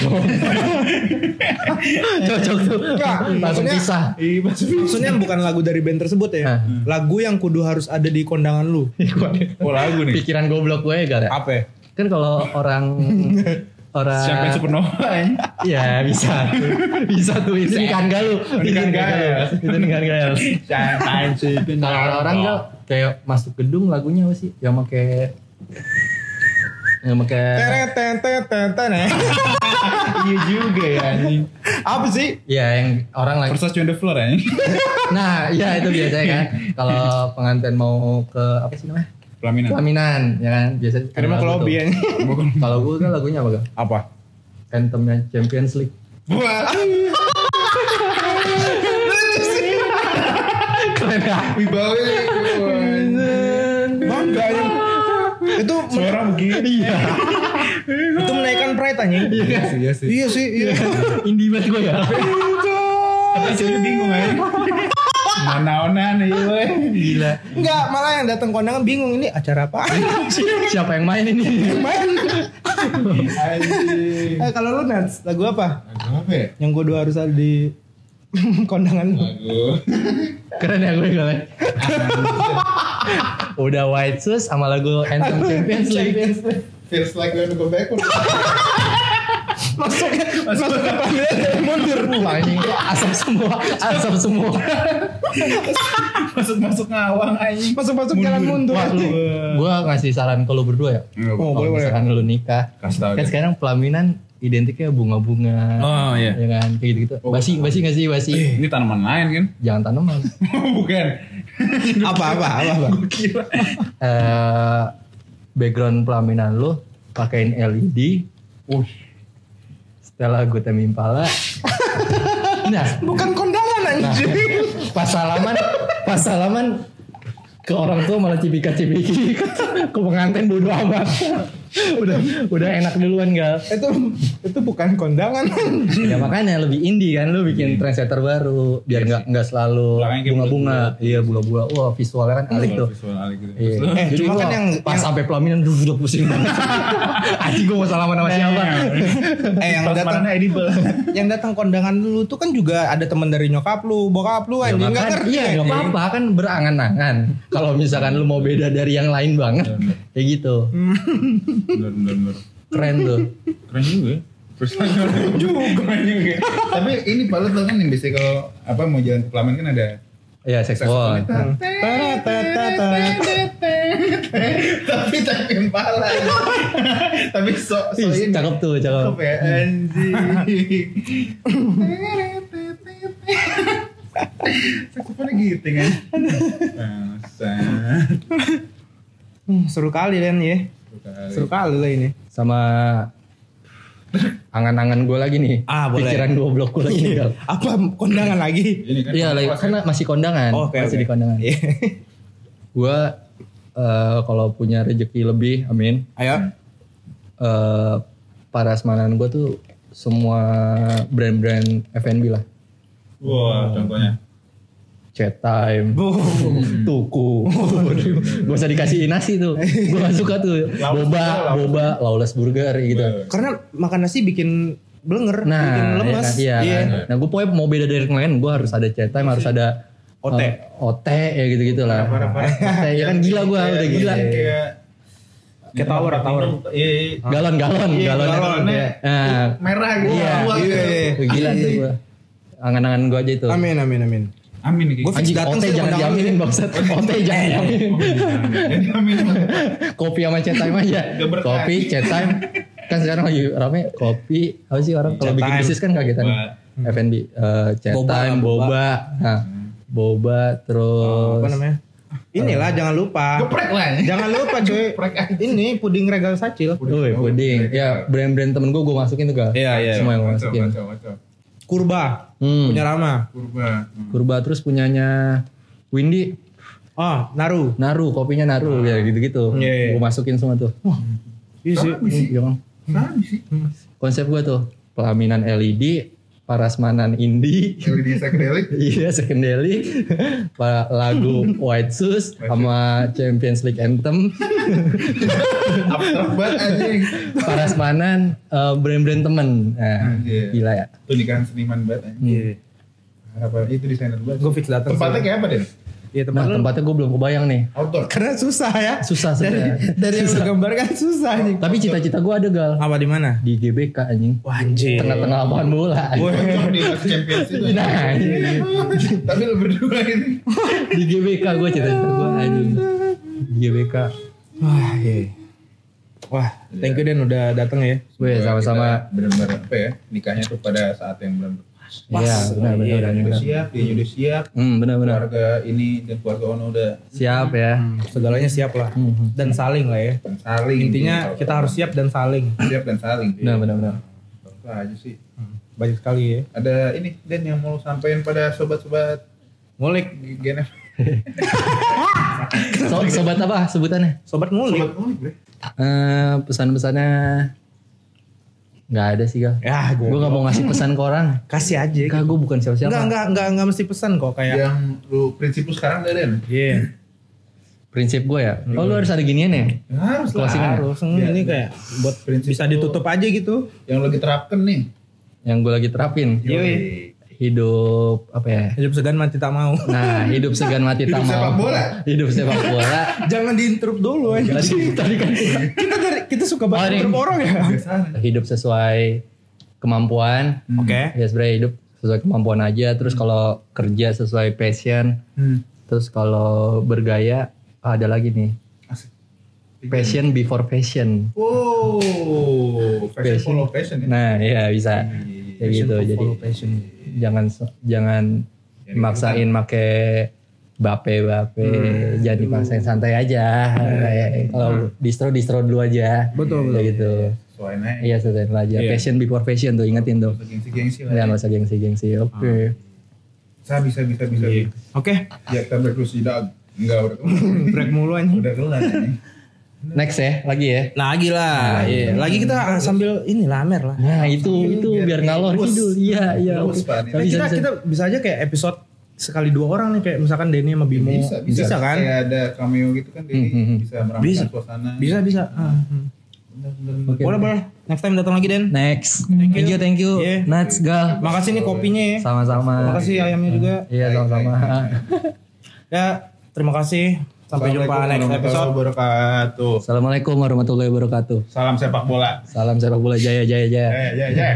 Speaker 3: cocok tuh.
Speaker 1: Enggak,
Speaker 3: Langsung pisah.
Speaker 2: Iya, maksudnya.
Speaker 1: Bukan lagu dari band tersebut ya. Lagu yang kudu harus ada di kondangan lu. [laughs]
Speaker 2: Oh lagu nih.
Speaker 3: Pikiran goblok gue gara.
Speaker 1: Apa? ya?
Speaker 3: Kan kalau orang orang
Speaker 2: Champagne Supernova anjing.
Speaker 3: Ya bisa tuh. Bisa tuh itu nikahan galuh.
Speaker 2: Nikahan galuh.
Speaker 3: Itu nikahan galuh.
Speaker 2: Supernova.
Speaker 3: Kalau orang-orang enggak kayak masuk gedung lagunya apa sih? Yang pakai yang pakai. [laughs]
Speaker 2: Iya juga ya anjing.
Speaker 1: Apa sih?
Speaker 3: ya yang orang lagi
Speaker 2: Versace on the floor anjing. [laughs]
Speaker 3: Nah, ya itu biasanya kan. Kalau pengantin mau ke apa sih namanya?
Speaker 2: Pelaminan.
Speaker 3: Pelaminan, ya kan? Biasanya
Speaker 1: Karena
Speaker 3: tuh.
Speaker 1: lobby ya.
Speaker 3: Kalau gue kan lagunya apa gak?
Speaker 1: Apa?
Speaker 3: Anthemnya Champions League.
Speaker 2: Wah. [laughs]
Speaker 3: Keren ya?
Speaker 2: Wibawa ini.
Speaker 1: Bangga ya. Itu
Speaker 2: Suara begini.
Speaker 3: Iya.
Speaker 1: itu menaikkan pride anjing.
Speaker 2: Iya sih, iya sih.
Speaker 1: Iya sih, iya.
Speaker 3: Indie banget gue ya.
Speaker 2: Tapi saya bingung aja. Mana-mana nih, weh.
Speaker 3: Gila.
Speaker 1: Enggak, malah yang datang kondangan bingung ini acara apa? [laughs]
Speaker 3: Siapa yang main ini?
Speaker 1: Main. Eh, kalau lu Nats, lagu apa?
Speaker 2: Lagu apa ya?
Speaker 1: Yang gue dua harus ada di [laughs] kondangan lu.
Speaker 2: Lagu. [laughs]
Speaker 3: Keren ya gue kalian. [laughs] Udah White Sus sama lagu Anthem Champions League.
Speaker 2: Feels like when go backward.
Speaker 1: Masuk masuk ke panggilan mundur.
Speaker 3: Wah anjing asap semua, asap semua.
Speaker 2: Masuk-masuk ngawang anjing.
Speaker 1: Masuk-masuk jalan mundur.
Speaker 3: Wah, lu, gua ngasih saran ke lu berdua ya.
Speaker 1: Oh,
Speaker 3: Kalau
Speaker 1: boleh, boleh.
Speaker 3: misalkan lu nikah, kan sekarang pelaminan identiknya bunga-bunga.
Speaker 2: Oh, iya.
Speaker 3: Ya kan, kayak gitu-gitu. Basi, basi nggak sih basi?
Speaker 2: Ini tanaman lain kan?
Speaker 3: Jangan tanaman. [laughs]
Speaker 2: Bukan.
Speaker 1: Apa apa apa apa.
Speaker 2: Kira.
Speaker 3: Eh, background pelaminan lu pakein LED.
Speaker 2: Uh.
Speaker 3: Setelah gue Impala. [laughs] nah,
Speaker 1: Bukan kondangan anjing.
Speaker 3: pas salaman, pas salaman ke orang tua malah cipika-cipiki [laughs] ke pengantin bodo amat. Udah udah enak duluan gal.
Speaker 1: itu itu bukan kondangan.
Speaker 3: Ya makanya lebih indie kan lu bikin trendsetter baru biar nggak nggak selalu bunga-bunga. Iya bunga-bunga. Wah visualnya kan alik tuh.
Speaker 2: Visual alik gitu.
Speaker 3: Iya.
Speaker 1: Eh,
Speaker 3: Jadi
Speaker 1: cuma kan yang-
Speaker 3: pas
Speaker 1: yang-
Speaker 3: sampai pelaminan duh, udah pusing banget. [laughs] Anjing gue mau salaman sama siapa?
Speaker 1: eh yang datang yang datang kondangan dulu tuh kan juga ada teman dari nyokap lu, bokap lu
Speaker 3: Ya,
Speaker 1: anjing enggak
Speaker 3: makan-
Speaker 1: ngerti.
Speaker 3: iya nggak apa-apa kan berangan-angan. Kalau misalkan lu mau beda dari yang lain banget, kayak gitu. [laughs]
Speaker 2: Bener, bener, bener.
Speaker 3: Keren tuh.
Speaker 2: Keren juga ya. Terus [laughs] juga juga. Tapi ini Pak lu tau kan yang biasanya kalau apa mau jalan ke pelaminan kan ada
Speaker 3: Iya seksual.
Speaker 2: saxophone. Tapi tapi impala. Tapi so so
Speaker 3: Ih,
Speaker 2: ini.
Speaker 3: cakep tuh, cakep.
Speaker 2: Cakep ya anjing. Saksofonnya gitu kan.
Speaker 1: Hmm, seru kali Len ya. Seru kali lah ini.
Speaker 3: Sama angan-angan gue lagi nih.
Speaker 1: Ah, boleh.
Speaker 3: Pikiran dua blok gue lagi nih. Gal.
Speaker 1: Apa kondangan lagi?
Speaker 2: Kan
Speaker 3: Iya, lagi
Speaker 2: pas
Speaker 3: karena masih kondangan.
Speaker 1: Oh, oke,
Speaker 3: masih
Speaker 1: oke.
Speaker 3: di kondangan.
Speaker 1: Iya.
Speaker 3: Gue eh, kalau punya rezeki lebih, amin.
Speaker 1: Ayo.
Speaker 3: eh parasmanan gue tuh semua brand-brand F&B lah.
Speaker 2: Wah, contohnya.
Speaker 3: Chat time, tuku, [laughs] gak usah dikasih nasi tuh, gue gak suka tuh, boba, boba, lawless burger gitu.
Speaker 1: Karena makan nasi bikin blenger, bikin
Speaker 3: Nah,
Speaker 1: lemes.
Speaker 3: ya kan, iya, kan. Nah, gue pokoknya mau beda dari yang lain, gue harus ada chat time, harus ada
Speaker 1: OT.
Speaker 3: eh, OT ya gitu-gitu lah. OT, ya kan gila gue, udah gila.
Speaker 2: Kayak
Speaker 1: Kayak tower, tower.
Speaker 2: Iya, iya.
Speaker 3: Galon, galon, galon.
Speaker 2: galonnya
Speaker 3: Nah,
Speaker 2: merah gitu.
Speaker 3: Iya.
Speaker 2: Tua gitu.
Speaker 3: gila tuh gue. Angan-angan gue aja itu.
Speaker 1: Amin, amin, amin.
Speaker 2: Amin nih.
Speaker 1: Gua fix dateng sih
Speaker 3: jangan diaminin bangsat. [laughs] OT jangan diaminin. Kopi sama chat time aja. [laughs]
Speaker 2: Gak
Speaker 3: kopi, chat time. Kan sekarang lagi rame kopi. Apa sih orang kalau bikin bisnis kan kagetan. F&B, eh, chat
Speaker 1: Boba
Speaker 3: time,
Speaker 1: boba.
Speaker 3: boba. Nah, boba terus
Speaker 1: Apa namanya? Inilah jangan lupa.
Speaker 2: Geprek lah.
Speaker 1: Jangan lupa cuy. Ini puding regal sacil.
Speaker 3: Woi, puding. Ya, brand-brand temen gue gue masukin tuh gal.
Speaker 1: Iya, iya.
Speaker 3: Semua yang gue
Speaker 2: Macam,
Speaker 3: masukin.
Speaker 2: macam, macam.
Speaker 1: Kurba.
Speaker 3: Hmm.
Speaker 1: Punya Rama.
Speaker 2: Kurba.
Speaker 3: Kurba terus punyanya Windy,
Speaker 1: Oh, Naru.
Speaker 3: Naru, kopinya Naru ya gitu-gitu.
Speaker 1: Iya.
Speaker 3: Gue masukin semua tuh. Wah,
Speaker 1: Iya sih.
Speaker 3: iya. Konsep gue tuh pelaminan LED, parasmanan indie,
Speaker 2: LED psychedelic.
Speaker 3: iya pa- lagu White Shoes sama Champions League Anthem, [laughs] parasmanan eh, brand-brand temen. Nah,
Speaker 2: Iya.
Speaker 3: gila ya.
Speaker 2: Itu nikahan seniman banget anjing.
Speaker 1: Iya.
Speaker 2: Harapan itu desainer banget.
Speaker 1: Gue fix datang.
Speaker 2: Tempatnya kayak apa, Den?
Speaker 1: Iya tempat
Speaker 3: Nah
Speaker 1: lu.
Speaker 3: tempatnya gue belum kebayang nih.
Speaker 2: Outdoor.
Speaker 1: Karena susah ya.
Speaker 3: Susah
Speaker 1: Dari,
Speaker 3: sebenarnya.
Speaker 1: dari yang lu
Speaker 3: Susah.
Speaker 1: gambarkan susah nih.
Speaker 3: Tapi cita-cita gue ada gal
Speaker 1: Apa di mana?
Speaker 3: di GBK anjing.
Speaker 1: Wah anjir.
Speaker 3: Tengah-tengah lapangan bola.
Speaker 2: Cocok di Champions itu.
Speaker 3: Nah, iya.
Speaker 2: Tapi lu berdua ini.
Speaker 3: di GBK gue cita-cita gue anjing. Di GBK.
Speaker 1: Wah iya. Wah, thank you Den udah datang ya.
Speaker 3: Weh sama-sama.
Speaker 2: Benar-benar apa ya? Nikahnya tuh pada saat yang benar pas.
Speaker 3: Iya benar benar
Speaker 2: Iya,
Speaker 3: benar.
Speaker 2: siap, dia udah siap.
Speaker 3: Hmm benar benar.
Speaker 2: Keluarga ini dan keluarga Ono udah
Speaker 3: Siap ya.
Speaker 1: Segalanya siap lah. Dan saling lah ya.
Speaker 2: saling.
Speaker 1: Intinya
Speaker 2: Kalau-
Speaker 1: kita harus siap dan saling.
Speaker 2: siap dan saling.
Speaker 3: Benar benar benar.
Speaker 2: Apa aja sih.
Speaker 1: Banyak sekali ya.
Speaker 2: Ada ini Dan yang mau sampaikan pada sobat-sobat
Speaker 1: Ngulik.
Speaker 2: GNF.
Speaker 3: So, sobat apa sebutannya?
Speaker 1: Sobat ngulik.
Speaker 2: Sobat Bre.
Speaker 3: Eh pesan-pesannya nggak ada sih gal.
Speaker 1: Ya,
Speaker 3: Gue nggak mau ngasih pesan ke orang.
Speaker 1: kasih aja.
Speaker 3: Kak gue bukan siapa-siapa.
Speaker 1: Enggak, enggak, enggak, enggak mesti pesan kok kayak.
Speaker 2: Yang lu prinsip lu sekarang deh, Den.
Speaker 1: Iya.
Speaker 3: Prinsip gue ya. Oh lu harus ada ginian ya?
Speaker 2: Harus lah.
Speaker 3: Closingan.
Speaker 1: Harus ini kayak buat
Speaker 2: Prinsip
Speaker 1: bisa ditutup aja gitu.
Speaker 2: Yang lagi terapkan nih.
Speaker 3: Yang gue lagi terapin.
Speaker 1: Yoi.
Speaker 3: Hidup apa ya?
Speaker 1: Hidup segan mati tak mau.
Speaker 3: Nah hidup segan mati tak
Speaker 2: Hidup
Speaker 3: mau.
Speaker 2: sepak bola.
Speaker 3: Hidup sepak bola. [laughs]
Speaker 1: Jangan diinterrupt dulu aja.
Speaker 3: Tadi, tadi kan
Speaker 1: kita dari kita suka
Speaker 3: Oh,
Speaker 1: banget interrupt orang ya.
Speaker 3: Hidup sesuai kemampuan.
Speaker 1: Oke.
Speaker 3: Ya sebenarnya hidup sesuai kemampuan aja. Terus kalau kerja sesuai passion.
Speaker 2: Hmm.
Speaker 3: Terus kalau bergaya ada lagi nih. Passion before passion.
Speaker 2: Wow, fashion
Speaker 3: Passion.
Speaker 2: follow fashion ya.
Speaker 3: Nah, ya bisa. Kayak gitu. Jadi jangan jangan maksain make bape bape. Jangan dipaksain santai aja. Kayak kalau distro distro dulu aja.
Speaker 1: Betul,
Speaker 3: Kayak gitu.
Speaker 2: Soalnya
Speaker 3: iya dulu aja
Speaker 1: Iya.
Speaker 3: passion before passion tuh ingetin tuh.
Speaker 2: Gengsi-gengsi lah.
Speaker 3: ya
Speaker 2: ya.
Speaker 3: nggak usah gengsi gengsi. Oke.
Speaker 2: Bisa, bisa, bisa, bisa.
Speaker 1: Oke,
Speaker 2: Ya, kita berterus tidak. Enggak, udah [laughs]
Speaker 1: break mulu aja.
Speaker 2: Udah kelar.
Speaker 3: next ya lagi ya?
Speaker 1: Lagi lah, iya. Lagi kita ah, sambil ini lamer lah.
Speaker 3: nah itu itu biar ngalor
Speaker 2: Lurus.
Speaker 3: kidul iya iya.
Speaker 1: Nah, kita kita bisa aja kayak episode sekali dua orang nih kayak misalkan Denny sama Bimo.
Speaker 2: Bisa, bisa,
Speaker 1: kan?
Speaker 2: Kayak ada cameo gitu kan, jadi
Speaker 3: Hmm, hmm, hmm.
Speaker 2: bisa meramaikan
Speaker 1: Bisa.
Speaker 2: suasana.
Speaker 1: Bisa bisa. Ah, hmm.
Speaker 2: Bener, bener, bener.
Speaker 3: Oke.
Speaker 1: Boleh boleh. Next time datang lagi Den.
Speaker 3: next thank you thank you
Speaker 1: Iya.
Speaker 3: Nats gal
Speaker 1: Makasih nih kopinya ya.
Speaker 3: sama-sama
Speaker 1: Makasih ayamnya juga.
Speaker 3: iya sama-sama [laughs]
Speaker 1: Ya, terima kasih. Sampai jumpa next episode.
Speaker 2: warahmatullahi wabarakatuh.
Speaker 3: Assalamualaikum warahmatullahi wabarakatuh
Speaker 2: Salam sepak bola.
Speaker 3: Salam sepak bola jaya jaya jaya.
Speaker 2: Eh, ya, ya.